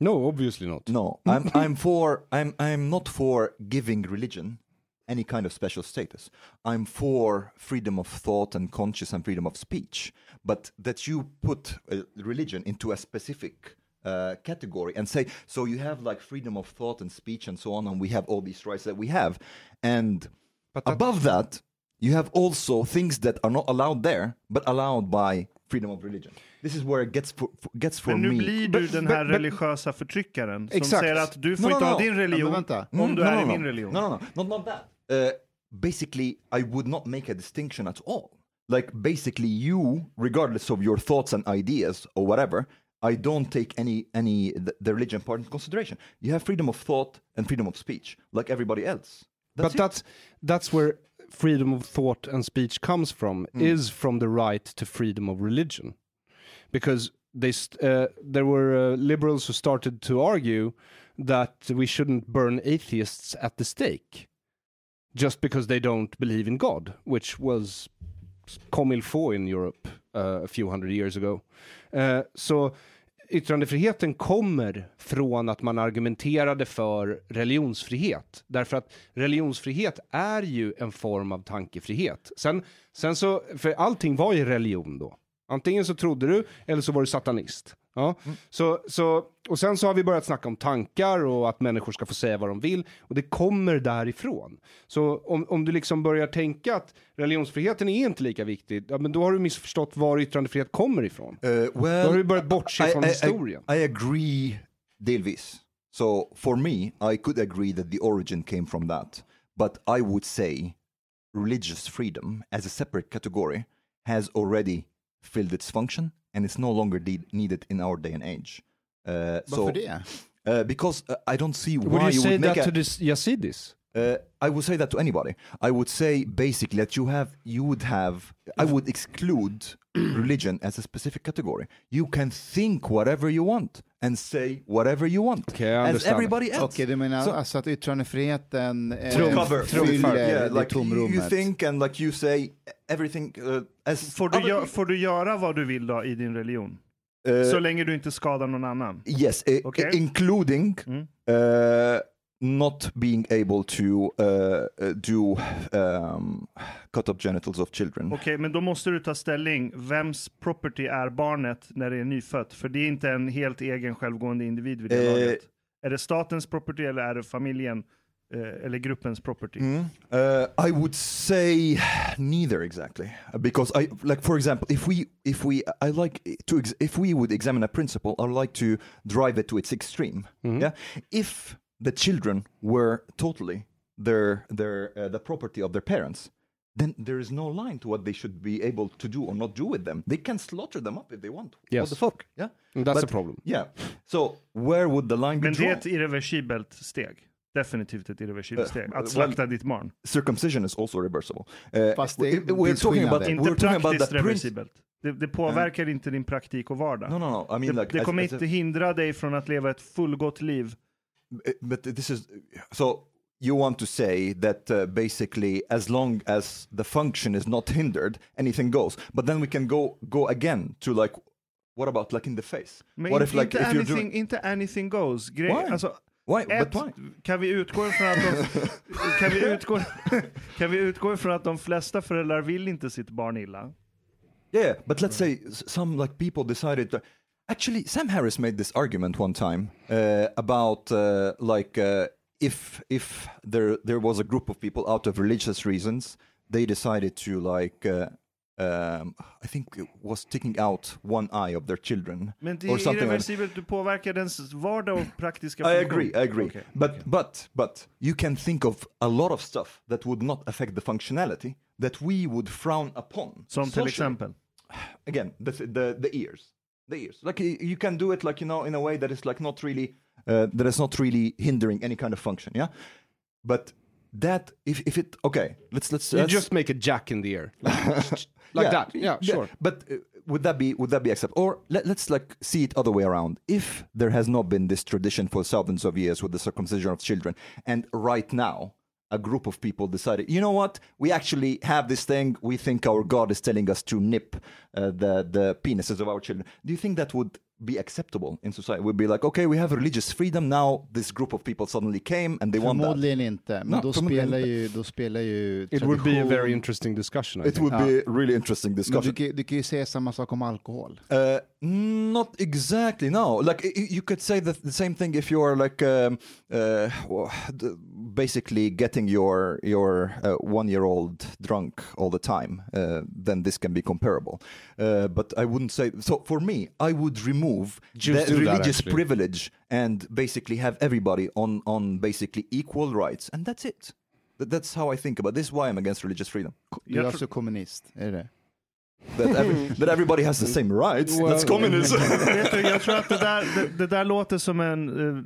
No, obviously not. No, I'm I'm for I'm I'm not for giving religion any kind of special status. I'm for freedom of thought and conscience and freedom of speech, but that you put uh, religion into a specific uh, category and say so you have like freedom of thought and speech and so on, and we have all these rights that we have, and But that- above that you have also things that are not allowed there but allowed by freedom of religion. This is where it gets for, gets for Men nu me. blir du But- den här but- religiösa förtryckaren som Exakt. säger att du får No, no, inte ha no. din Ja, men religion vänta. om Mm, du no, är no, i no. min religion. No, no, no, not, not that. Uh, basically, I would not make a distinction at all. Like, basically, you, regardless of your thoughts and ideas or whatever, I don't take any any the, the religion part into consideration. You have freedom of thought and freedom of speech, like everybody else. That's but it. that's that's where freedom of thought and speech comes from is from the right to freedom of religion because they st- uh, there were uh, liberals who started to argue that we shouldn't burn atheists at the stake just because they don't believe in god which was comme il faut in Europe uh, a few hundred years ago uh, så yttrandefriheten kommer från att man argumenterade för religionsfrihet. Därför att religionsfrihet är ju en form av tankefrihet. Sen, sen så, för allting var ju religion då. Antingen så trodde du eller så var du satanist. Ja. Så, så, och sen så har vi börjat snacka om tankar och att människor ska få säga vad de vill. Och det kommer därifrån. Så om, om du liksom börjar tänka att religionsfriheten är inte lika viktig, ja, men då har du missförstått var yttrandefrihet kommer ifrån. Uh, well, Då har vi börjat bortse från historien. I, I agree, delvis. So for me, I could agree that the origin came from that. But I would say religious freedom as a separate category has already filled its function and it's no longer de- needed in our day and age. Uh, so, det? Uh, because uh, I don't see why Would you you say would make that a, to the Yazidis? Uh, I would say that to anybody. I would say basically that you have, you would have, I would exclude religion as a specific category. You can think whatever you want and say whatever you want, Okay, as everybody else. Okej, du menar Så- alltså att yttrandefriheten eh, cover, fyller yeah, like you, tomrummet? you think and like you say everything uh, as Får du, other- gö- får du göra vad du vill då i din religion? uh, Så länge du inte skadar någon annan? Yes, i- Okay. including Mm. uh, not being able to uh, uh, do um, cut up genitals of children. Okej, men då måste du ta ställning. Vems property är barnet när det är nyfött? För det är inte en helt egen självgående individ vid det Eh. laget. Är det statens property eller är det familjen eh, eller gruppens property? Mm. Uh, I would say neither exactly, Uh, because I like, for example, if we if we I like to ex- if we would examine a principle, I like to drive it to its extreme. Yeah, if the children were totally their their uh, the property of their parents. Then there is no line to what they should be able to do or not do with them. They can slaughter them up if they want. Yes. What the fuck? Yeah, That's But- a problem. Yeah. So where would the line be Men det är drawn? ett irreversibelt steg. Definitivt ett irreversibelt Eh, steg. Att slakta ditt barn. Circumcision is also reversible. Uh, Fast det we're talking about. Inte we're talking about praktiskt reversibelt. Det, det påverkar inte din praktik och vardag. No, no, no. I mean, det, like, det as- kommer as a- inte hindra dig från att leva ett fullgott liv. Uh, but this is so you want to say that uh, basically as long as the function is not hindered anything goes but then we can go go again to like what about like in the face Men what if like inte, if you're anything, doing inte anything goes. Grej, Why? alltså, why ett, why kan vi utgå ifrån att de, kan vi utgå, kan vi utgå ifrån att de flesta föräldrar vill inte sitt barn illa? yeah but let's say some like people decided to actually sam harris made this argument one time uh, about uh, like uh, if if there there was a group of people out of religious reasons they decided to like uh, um, I think it was taking out one eye of their children Men det or är something irreversibelt, du påverkar dens vardag och praktiska I funktion. agree, I agree. Okej. But but but you can think of a lot of stuff that would not affect the functionality, that we would frown upon. Som till socially. exempel. again the, the the ears the ears. Like you can do it like you know in a way that is like not really uh, that is not really hindering any kind of function yeah? But that if, if it okay let's let's You let's- just make a jack in the air, like, like that. Yeah, sure. but uh, would that be would that be acceptable or let, let's like see it other way around. If there has not been this tradition for thousands of years with the circumcision of children and right now a group of people decided you know what we actually have this thing we think our god is telling us to nip uh, the the penises of our children do you think that would be acceptable in society would be like okay we have religious freedom now this group of people suddenly came and they want that Förmodligen inte, men No, då, spelar ju, då spelar ju It would be a tradition- very interesting discussion. I it think. would be a really interesting Men du, discussion du kan ju säga samma sak om alkohol. Uh, not exactly. No, like you could say that the same thing if you're like um, uh, basically getting your your uh, one year old drunk all the time. Uh, then this can be comparable. Uh, but I wouldn't say so. For me, I would remove Jews the do that, religious privilege and basically have everybody on on basically equal rights, and that's it. That's how I think about. This is why I'm against religious freedom. Du är Jag alltså kommunist, är det det? That every, that everybody has the same rights. that's communism. Vet du, jag tror att det där, det, det där låter som en... Uh,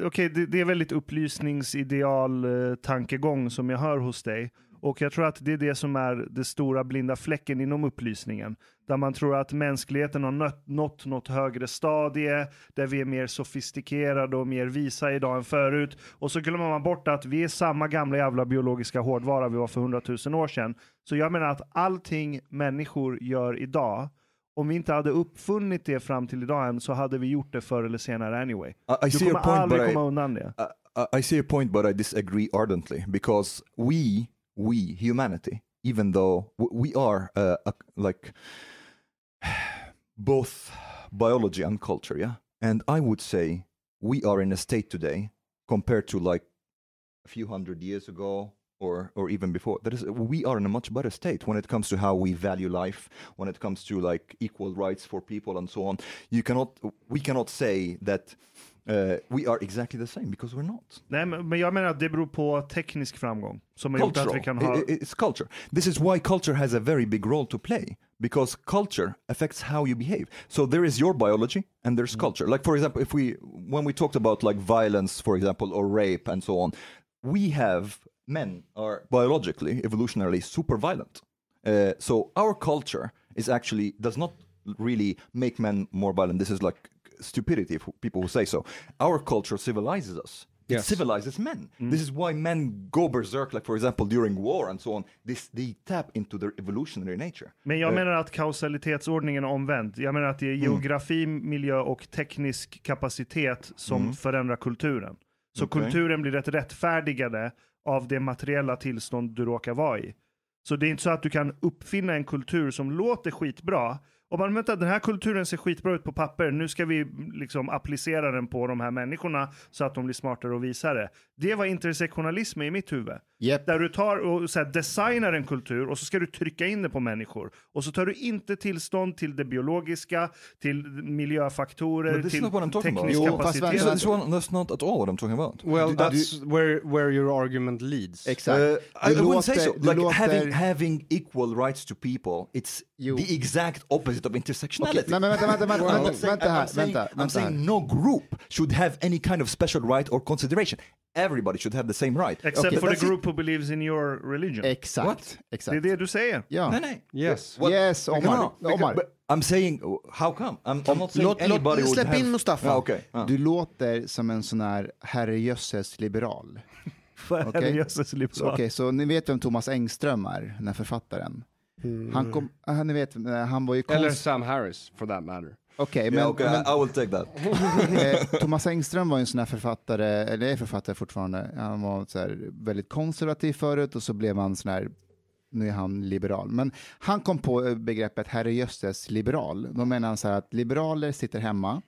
okay, det, det är väldigt upplysningsideal eh, tankegång som jag hör hos dig. Och jag tror att det är det som är den stora blinda fläcken inom upplysningen. Där man tror att mänskligheten har nött, nått något högre stadie, där vi är mer sofistikerade och mer visa idag än förut. Och så glömmer man bort att vi är samma gamla jävla biologiska hårdvara vi var för hundratusen år sedan. Så jag menar att allting människor gör idag, om vi inte hade uppfunnit det fram till idag än så hade vi gjort det förr eller senare anyway. I, I Du kommer point, aldrig but I, komma undan det. I- I see your point, but I disagree ardently because we, we, humanity, even though we are uh, a, like both biology and culture, yeah. And I would say we are in a state today compared to like a few hundred years ago or or even before that is we are in a much better state when it comes to how we value life when it comes to like equal rights for people and so on you cannot we cannot say that uh, we are exactly the same because we're not Nej, men jag menar att det beror på teknisk framgång. Som har gjort att vi kan ha... It's culture. This is why culture has a very big role to play because culture affects how you behave. So there is your biology and there's culture. Like for example, if we when we talked about like violence, for example, or rape and so on, we have men are biologically, evolutionarily super violent. Uh, so our culture is actually does not really make men more violent. This is like stupidity if people who say so. Our culture civilizes us. It Yes. civilizes men. This is why men go berserk, like for example during war and so on. This they tap into their evolutionary nature. Men jag Eh, menar att kausalitetsordningen är omvänd. Jag menar att det är Mm. geografi, miljö och teknisk kapacitet som förändrar kulturen. Så Mm. Okej. kulturen blir rätt rättfärdigade av det materiella tillstånd du råkar vara i. Så det är inte så att du kan uppfinna en kultur som låter skitbra. Och man vänta, den här kulturen ser skitbra ut på papper. Nu ska vi liksom applicera den på de här människorna så att de blir smartare och visare. Det var intersektionalism i mitt huvud. Japp. Där du tar och så här, designar en kultur och så ska du trycka in det på människor. Och så tar du inte tillstånd till det biologiska, till miljöfaktorer, till about. teknisk Jo, fast kapacitet. vänta, This one, that's not at all what I'm talking about. Well, Du- that's where where your argument leads. Exakt. Uh, I, I Du wouldn't say so. du Like having having equal rights to people, it's Jo. the exact opposite of intersectionality. Okej, men vänta, vänta, vänta, I'm vänta, saying- vänta här, I'm saying, vänta, I'm saying no group should have any kind of special right or consideration. Everybody should have the same right. Except Okay, for the it. group who believes in your religion. Exakt. What? Det är Exakt. det du säger. Ja. Nej, nej. Yes. What- Yes, Omar. No, no, Omar. but I'm saying, how come? I'm, I'm not saying Låt, anybody låt, would släpp have... in Mustafa. Ja, okej. Ja. Du låter som en sån här herrejösses liberal. Okej. jösses Så, liberal. Okej, så ni vet vem Thomas Engström är, den här författaren? Han, kom, ah, ni vet, eh, han var ju Eller konst... Sam Harris, for that matter. Okej, men, Yeah, okay, men I, will take that. eh, Thomas Engström var ju en sån här författare, eller är författare fortfarande. Han var så här väldigt konservativ förut och så blev han sån här, nu är han liberal. Men han kom på eh, begreppet herrejösses liberal. Då menar han så här att liberaler sitter hemma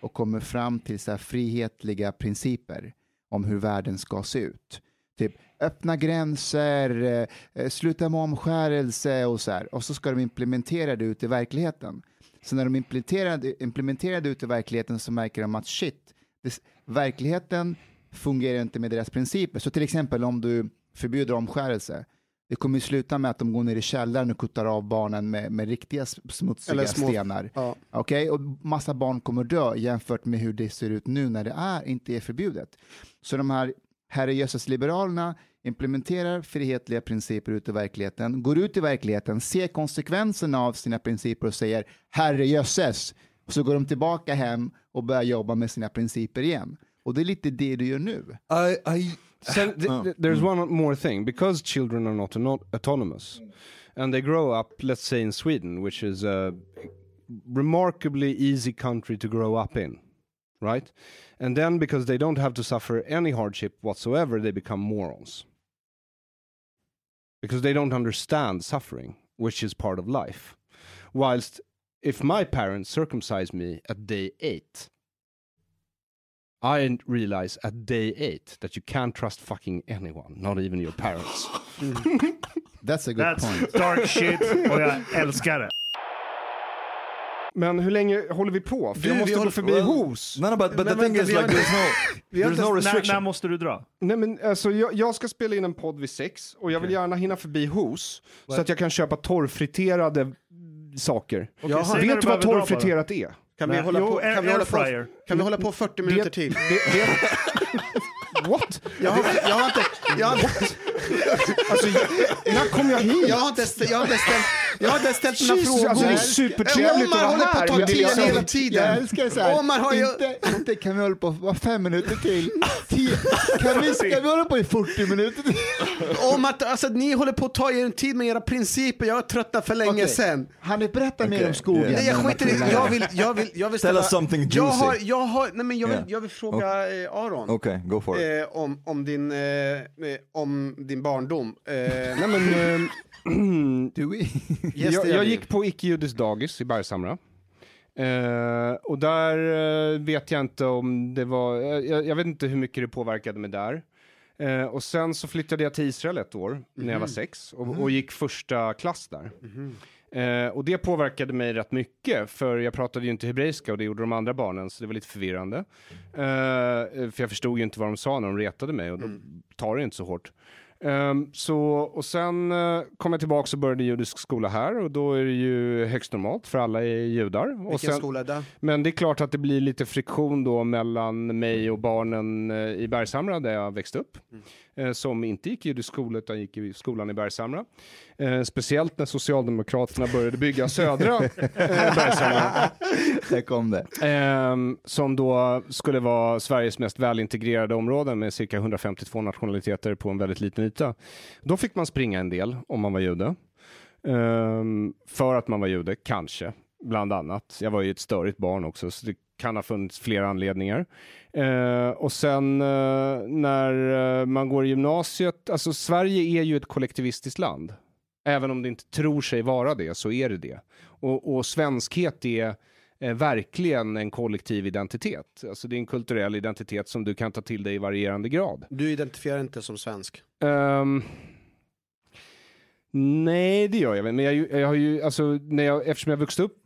och kommer fram till så här frihetliga principer om hur världen ska se ut. Typ öppna gränser, eh, sluta med omskärelse och så här. Och så ska de implementera det ut i verkligheten. Så när de implementerar, implementerar det ut i verkligheten så märker de att shit, det, verkligheten fungerar inte med deras principer. Så till exempel om du förbjuder omskärelse, Det kommer ju sluta med att de går ner i källaren och kuttar av barnen med, med riktiga smutsiga små- stenar. Ja. Okej, och massa barn kommer dö jämfört med hur det ser ut nu när det är, inte är förbjudet. Så de här herrejösses liberalerna implementerar frihetliga principer ut i verkligheten, går ut i verkligheten, ser konsekvenserna av sina principer och säger herrejösses, så går de tillbaka hem och börjar jobba med sina principer igen. Och det är lite det du gör nu. I, I, Sen, th- Oh. th- there's one more thing because children are not auto- autonomous and they grow up let's say in sweden which is a remarkably easy country to grow up in right and then because they don't have to suffer any hardship whatsoever they become morons because they don't understand suffering which is part of life whilst if my parents circumcised me at day 8 I realize at day eight that you can't trust fucking anyone, not even your parents. Mm. That's a good That's point. dark shit och jag älskar det. Men hur länge håller vi på? För Vi- jag vi måste gå håller- förbi well, hos. no, no, but, but Men the thing is like inte- there's no, Vi har there's inte no restriction. när måste du dra? Nej men alltså jag, jag ska spela in en podd vid sex och jag vill gärna hinna förbi hos så att jag kan köpa torrfriterade saker. Jaha. säg när Vet du vad torrfriterat är? Kan vi hålla Jo, på, kan vi hålla på, kan vi hålla på 40 minuter Det- till? Det, det, what? Jag har, jag har inte, jag har, Alltså, när kom jag hit? jag har inte, st- jag har inte ställt, jag har inte ställt Jesus, frågor. alltså, det är supertrevligt Omar att vara håller på här, att ta tiden hela Jag tiden. älskar så här, Omar har ju... inte, inte kan vi hålla på bara fem minuter till. Kan, vi, ska vi hålla på i 40 minuter till? Om att alltså, ni håller på att ta er tid med era principer, jag har tröttnat för länge Okej. sedan. Han är berätta mer Okej, om skogen. yeah. Nej jag skiter i här det, jag vill, jag vill, jag vill Tell ställa... us something jag juicy. har, jag har, nej men jag vill, jag vill fråga eh, Aron. Okay, go for it. Eh, om, om, din, eh, om din barndom. Eh, Nej men, eh, we? yes, jag, jag gick på icke-judiskt dagis i Bergshamra. Eh, och där eh, vet jag inte om det var, eh, jag, jag vet inte hur mycket det påverkade mig där. Eh, och sen så flyttade jag till Israel ett år när jag var sex och, och gick första klass där. Eh, och det påverkade mig rätt mycket för jag pratade ju inte hebreiska och det gjorde de andra barnen så det var lite förvirrande. Eh, för jag förstod ju inte vad de sa när de retade mig och då tar det inte så hårt. Ehm, så, och sen uh, kom jag tillbaka och började judisk skola här och då är det ju högst normalt för alla är judar. Och Vilken sen, skola är det? men det är klart att det blir lite friktion då mellan mig och barnen eh, i Bergshamra där jag växte upp. Eh, som inte gick i judisk skola utan gick i skolan i Bergshamra. Eh, speciellt när Socialdemokraterna började bygga södra eh, Bergshamra. Där kom det. Ehm, som då skulle vara Sveriges mest välintegrerade område med cirka 152 nationaliteter på en väldigt liten yta. Då fick man springa en del om man var jude. Ehm, för att man var jude, kanske, bland annat. Jag var ju ett störigt barn också, så det kan ha funnits flera anledningar. Eh, och sen eh, när eh, man går i gymnasiet, alltså Sverige är ju ett kollektivistiskt land. Även om det inte tror sig vara det, så är det det. Och, och svenskhet är eh, verkligen en kollektiv identitet. Alltså det är en kulturell identitet som du kan ta till dig i varierande grad. Du identifierar inte som svensk. Ehm, nej, det gör jag väl. Men jag, jag har ju, alltså, när jag, eftersom jag växte upp,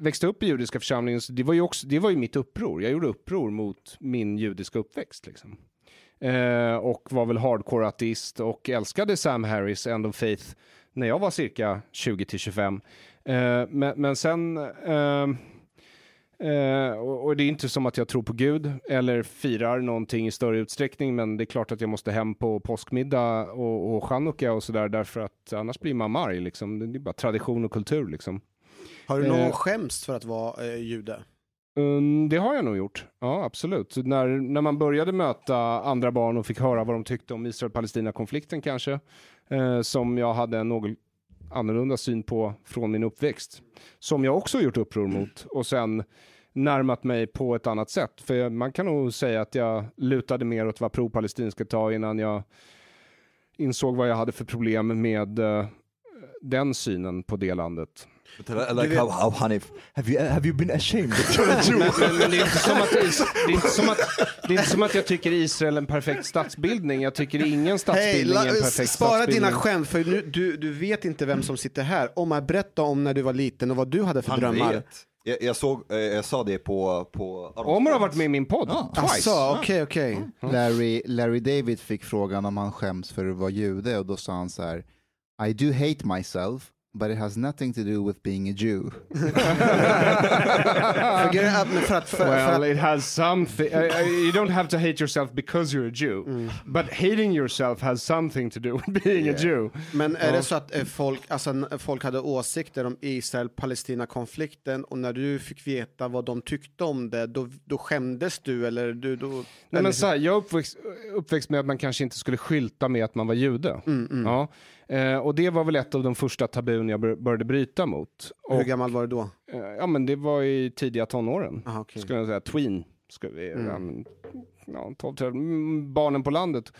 växte upp i judiska församlingen, så det var ju också, det var ju mitt uppror. Jag gjorde uppror mot min judiska uppväxt. Liksom. Eh, och var väl hardcore ateist och älskade Sam Harris, End of Faith, när jag var cirka 20–25. Eh, men, men sen, eh, eh, och, och det är inte som att jag tror på Gud eller firar någonting i större utsträckning, men det är klart att jag måste hem på påskmiddag och, och chanukka och sådär, därför att annars blir man arg liksom. Det är bara tradition och kultur liksom. Har du någon Eh. skämst för att vara eh, jude? Mm, det har jag nog gjort. Ja, absolut. När, när man började möta andra barn och fick höra vad de tyckte om Israel-Palestina-konflikten kanske, eh, som jag hade en något annorlunda syn på från min uppväxt, som jag också gjort uppror mot och sen närmat mig på ett annat sätt. För man kan nog säga att jag lutade mer åt vad pro-palestinska ta innan jag insåg vad jag hade för problem med eh, den synen på det landet. I like how, how Hanif, have you, have you been ashamed of your men, men det, är inte som att, is- det, är inte som att, det är inte som att jag tycker Israel är en perfekt statsbildning. Jag tycker ingen statsbildning är en perfekt spara statsbildning. dina skämt för nu, du, du vet inte vem som sitter här. Omar, berätta om när du var liten och vad du hade för Han drömmar. vet. Jag, jag, såg, eh, jag sa det på... på Omar har varit med i min podd, Ja. twice. Okej, okej. Larry, Larry David fick frågan om han skäms för att vara jude och då sa han så här, I do hate myself, but it has nothing to do with being a Jew. Well, it has something. Uh, uh, you don't have to hate yourself because you're a Jew, Mm. but hating yourself has something to do with being a Jew. Men är det så att eh, folk, alltså, folk hade åsikter om Israel-Palestina-konflikten och när du fick veta vad de tyckte om det, då, då skämdes du eller du då? Nej, eller, men så här, jag uppväxt, uppväxt med att man kanske inte skulle skylta med att man var jude. Mm, Ja. Eh, och det var väl ett av de första tabun jag bör- började bryta mot. Och, Hur gammal var du då? eh, ja, men det var i tidiga tonåren. Aha, okej. Skulle jag säga. Tween. Ska vi, Mm. ja, 12, 13, mm, barnen på landet.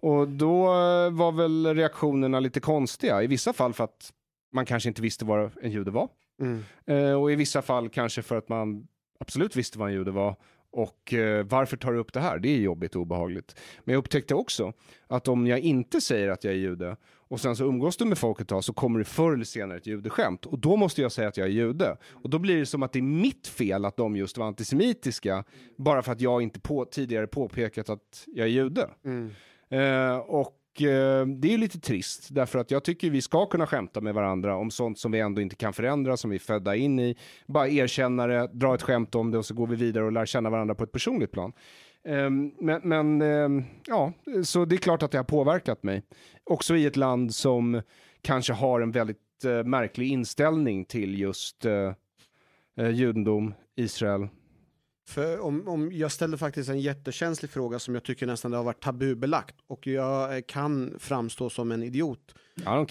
Och då eh, var väl reaktionerna lite konstiga. I vissa fall för att man kanske inte visste vad en jude var. Mm. Eh, och i vissa fall kanske för att man absolut visste vad en jude var. Och eh, varför tar du upp det här? Det är jobbigt och obehagligt. Men jag upptäckte också att om jag inte säger att jag är jude och sen så umgås du med folk ett tag så kommer det förr eller senare ett judeskämt. Och då måste jag säga att jag är jude. Och då blir det som att det är mitt fel att de just var antisemitiska bara för att jag inte på, tidigare påpekat att jag är jude. Mm. Eh, och eh, det är ju lite trist, därför att jag tycker vi ska kunna skämta med varandra om sånt som vi ändå inte kan förändra, som vi är födda in i. Bara erkänna det, dra ett skämt om det och så går vi vidare och lär känna varandra på ett personligt plan. Ehm, men men ehm, ja, så det är klart att det har påverkat mig. Också i ett land som kanske har en väldigt eh, märklig inställning till just eh, eh, judendom, Israel. För om, om jag ställde faktiskt en jättekänslig fråga som jag tycker nästan det har varit tabubelagt och jag kan framstå som en idiot.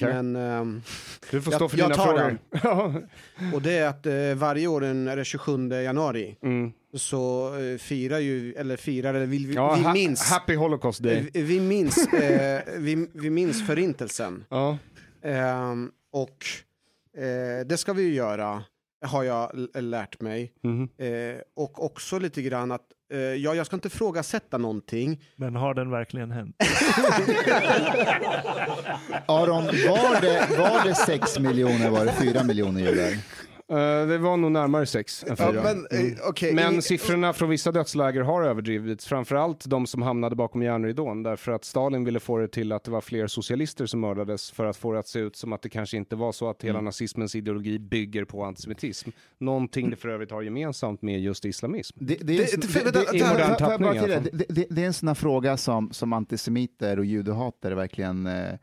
Men, ehm, du får jag- stå för jag dina frågor. Ja. och det är att eh, varje år den- är det 27 januari mm. Så eh, firar ju, eller firar, eller vi, vi, Ja, vi ha- minns. Happy Holocaust Day. Vi, vi minns, eh, vi, vi minns förintelsen. Ja. Ehm, och eh, det ska vi ju göra, har jag lärt mig. Eh, och också lite grann att, eh, ja, jag ska inte ifrågasätta någonting. Men har den verkligen hänt? Aron, var det, var det 6 miljoner, var det 4 miljoner judar? Eh, det var nog närmare sex än Ja, fyra. men, eh, okej, Men ingen- siffrorna från vissa dödsläger har överdrivits, framförallt de som hamnade bakom järnridån, därför att Stalin ville få det till att det var fler socialister som mördades för att få det att se ut som att det kanske inte var så att hela nazismens ideologi bygger på antisemitism. Någonting det för övrigt har gemensamt med just islamism. Det, det, är en sån- här fråga som, som antisemiter och judehatare verkligen eh,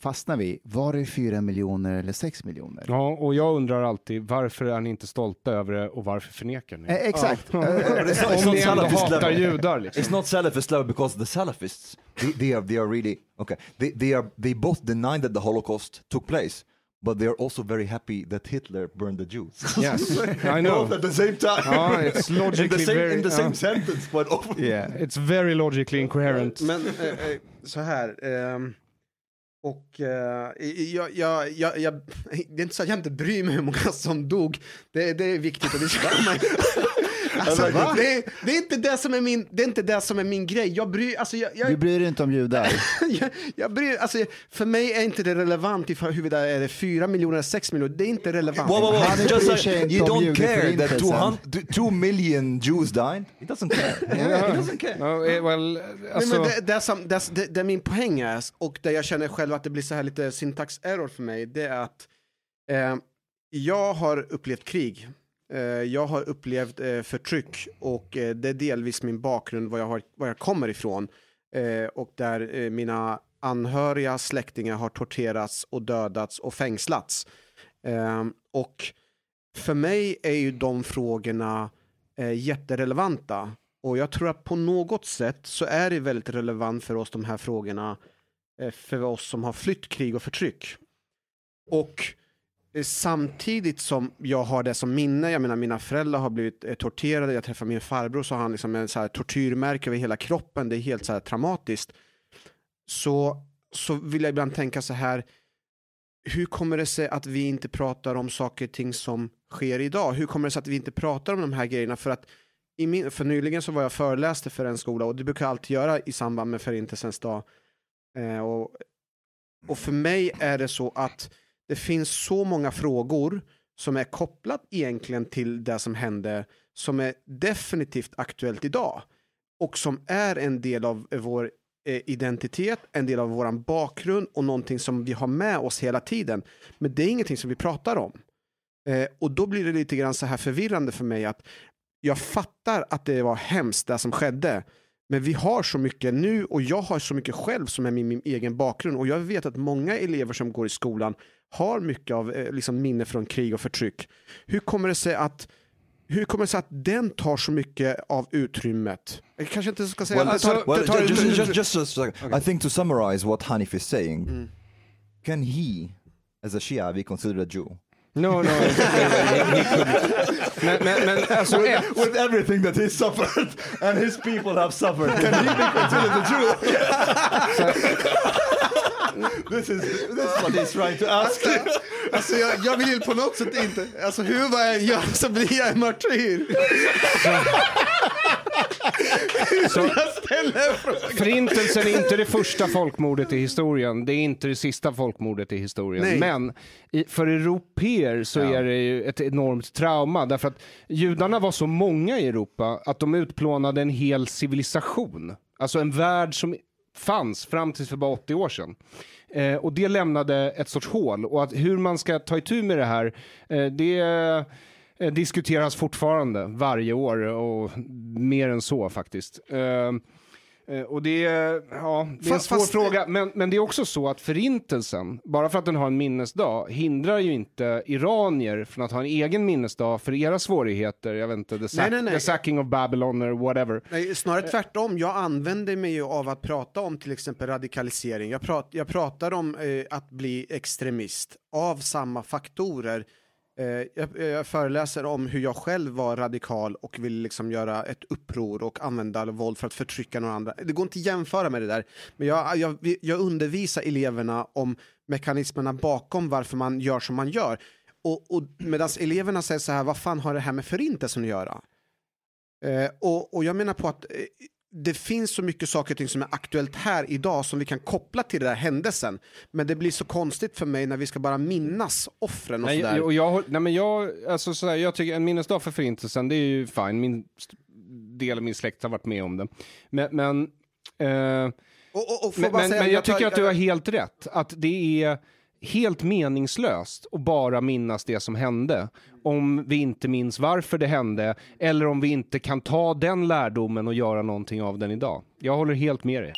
fastnar vid. Var det 4 miljoner eller 6 miljoner? Ja, och jag undrar alltid, varför är ni inte stolta över det och varför förnekar ni? Eh, exakt. Eh, Om ni ändå hatar judar liksom. It's not Salafist level because the Salafists, they, they are they are really okay. They they are they both deny that the Holocaust took place, but they are also very happy that Hitler burned the Jews. Yes, I Both know. at the same time. Ja, it's in logically the same very... in the same sentence, but over. yeah. It's very logically incoherent. Men eh, eh, så här. ehm, och eh, jag, jag, jag, jag, det är inte så att jag inte bryr mig hur många som dog. Det, det är viktigt att det ska man... Alltså, det, är, det, är inte det, som är min, det är inte det som är min grej. Jag bryr, alltså, jag, jag, Du bryr dig inte om judar? jag, jag bryr, alltså, för mig är inte det relevant ifall huruvida är det 4 miljoner eller 6 miljoner. Det är inte relevant. Whoa, whoa, whoa. Han bryr Just sig like, inte you om don't care that two, judeförintelsen. hun- two million Jews died. He doesn't care. he doesn't care. Ja, well, Nej, men det, det, som, det, det, det min poäng är, och där jag känner själv att det blir så här lite syntax error för mig, det är att eh, jag har upplevt krig. Eh, jag har upplevt eh, förtryck och eh, det är delvis min bakgrund, var jag, har, var jag kommer ifrån. Och där mina anhöriga släktingar har torterats och dödats och fängslats. Ehm, och för mig är ju de frågorna jätterelevanta. Och jag tror att på något sätt så är det väldigt relevant för oss de här frågorna för oss som har flytt krig och förtryck. Och Eh, samtidigt som jag har det som minne, jag menar mina föräldrar har blivit eh, torterade, jag träffar min farbror så har han liksom en så här tortyrmärke över hela kroppen, det är helt så här traumatiskt. Så, så vill jag ibland tänka så här, hur kommer det sig att vi inte pratar om saker och ting som sker idag? Hur kommer det sig att vi inte pratar om de här grejerna? För att i min, för nyligen så var jag föreläste för en skola och det brukar jag alltid göra i samband med Förintelsens dag. Eh, och, och för mig är det så att det finns så många frågor som är kopplat egentligen till det som hände som är definitivt aktuellt idag och som är en del av vår eh, identitet, en del av vår bakgrund och någonting som vi har med oss hela tiden. Men det är ingenting som vi pratar om. Eh, och då blir det lite grann så här förvirrande för mig att jag fattar att det var hemskt det som skedde. Men vi har så mycket nu och jag har så mycket själv som är min, min egen bakgrund. Och jag vet att många elever som går i skolan har mycket av eh, liksom minne från krig och förtryck. Hur kommer det sig att hur kommer det sig att den tar så mycket av utrymmet? Jag kanske inte ska säga Well, att tar, well, tar, ju- just, just, just a second. I think to summarize what Hanif is saying, Mm. can he, as a Shia, be considered a Jew? No, no. he couldn't. men, men, men alltså ett, With everything that he suffered and his people have suffered, can he be considered a Jew? this, is, this is what he's trying to ask. Alltså jag, jag vill ju på något sätt inte, alltså hur vad jag gör så blir jag en martyr. så. Förintelsen är inte det första folkmordet i historien. Det är inte det sista folkmordet i historien. Nej. Men i, för europeer så är det ju ett enormt trauma. Därför att judarna var så många i Europa att de utplånade en hel civilisation. Alltså en värld som fanns fram tills för bara 80 år sedan. Eh, och det lämnade ett sorts hål. Och att hur man ska ta itu med det här, eh, det eh, diskuteras fortfarande varje år och mer än så faktiskt. Eh, Eh, eh, och det är, ja, det är en svår fast- fråga, men, men det är också så att förintelsen, bara för att den har en minnesdag, hindrar ju inte iranier från att ha en egen minnesdag för era svårigheter, jag vet inte, the, sack, Nej, nej, nej. the sacking of Babylon or whatever. Nej, snarare tvärtom. Jag använder mig ju av att prata om till exempel radikalisering. Jag, prat, jag pratar om eh, att bli extremist av samma faktorer. Eh, jag, jag föreläser om hur jag själv var radikal och ville liksom göra ett uppror och använda våld för att förtrycka några andra. Det går inte att jämföra med det där. Men jag, jag, jag undervisar eleverna om mekanismerna bakom varför man gör som man gör. Och, och medan eleverna säger så här, vad fan har det här med förintelsen att göra? Eh, och, och jag menar på att eh, det finns så mycket saker och ting som är aktuellt här idag som vi kan koppla till den där händelsen. Men det blir så konstigt för mig när vi ska bara minnas offren och Nej, sådär. och jag, nej men jag, alltså sådär, jag tycker en minnesdag för förintelsen, det är ju fine. Min del av min släkt har varit med om det. Men, men, eh, Och, och, och men, men, men jag tycker att du har helt rätt. Att det är helt meningslöst att bara minnas det som hände om vi inte minns varför det hände eller om vi inte kan ta den lärdomen och göra någonting av den idag. Jag håller helt med dig.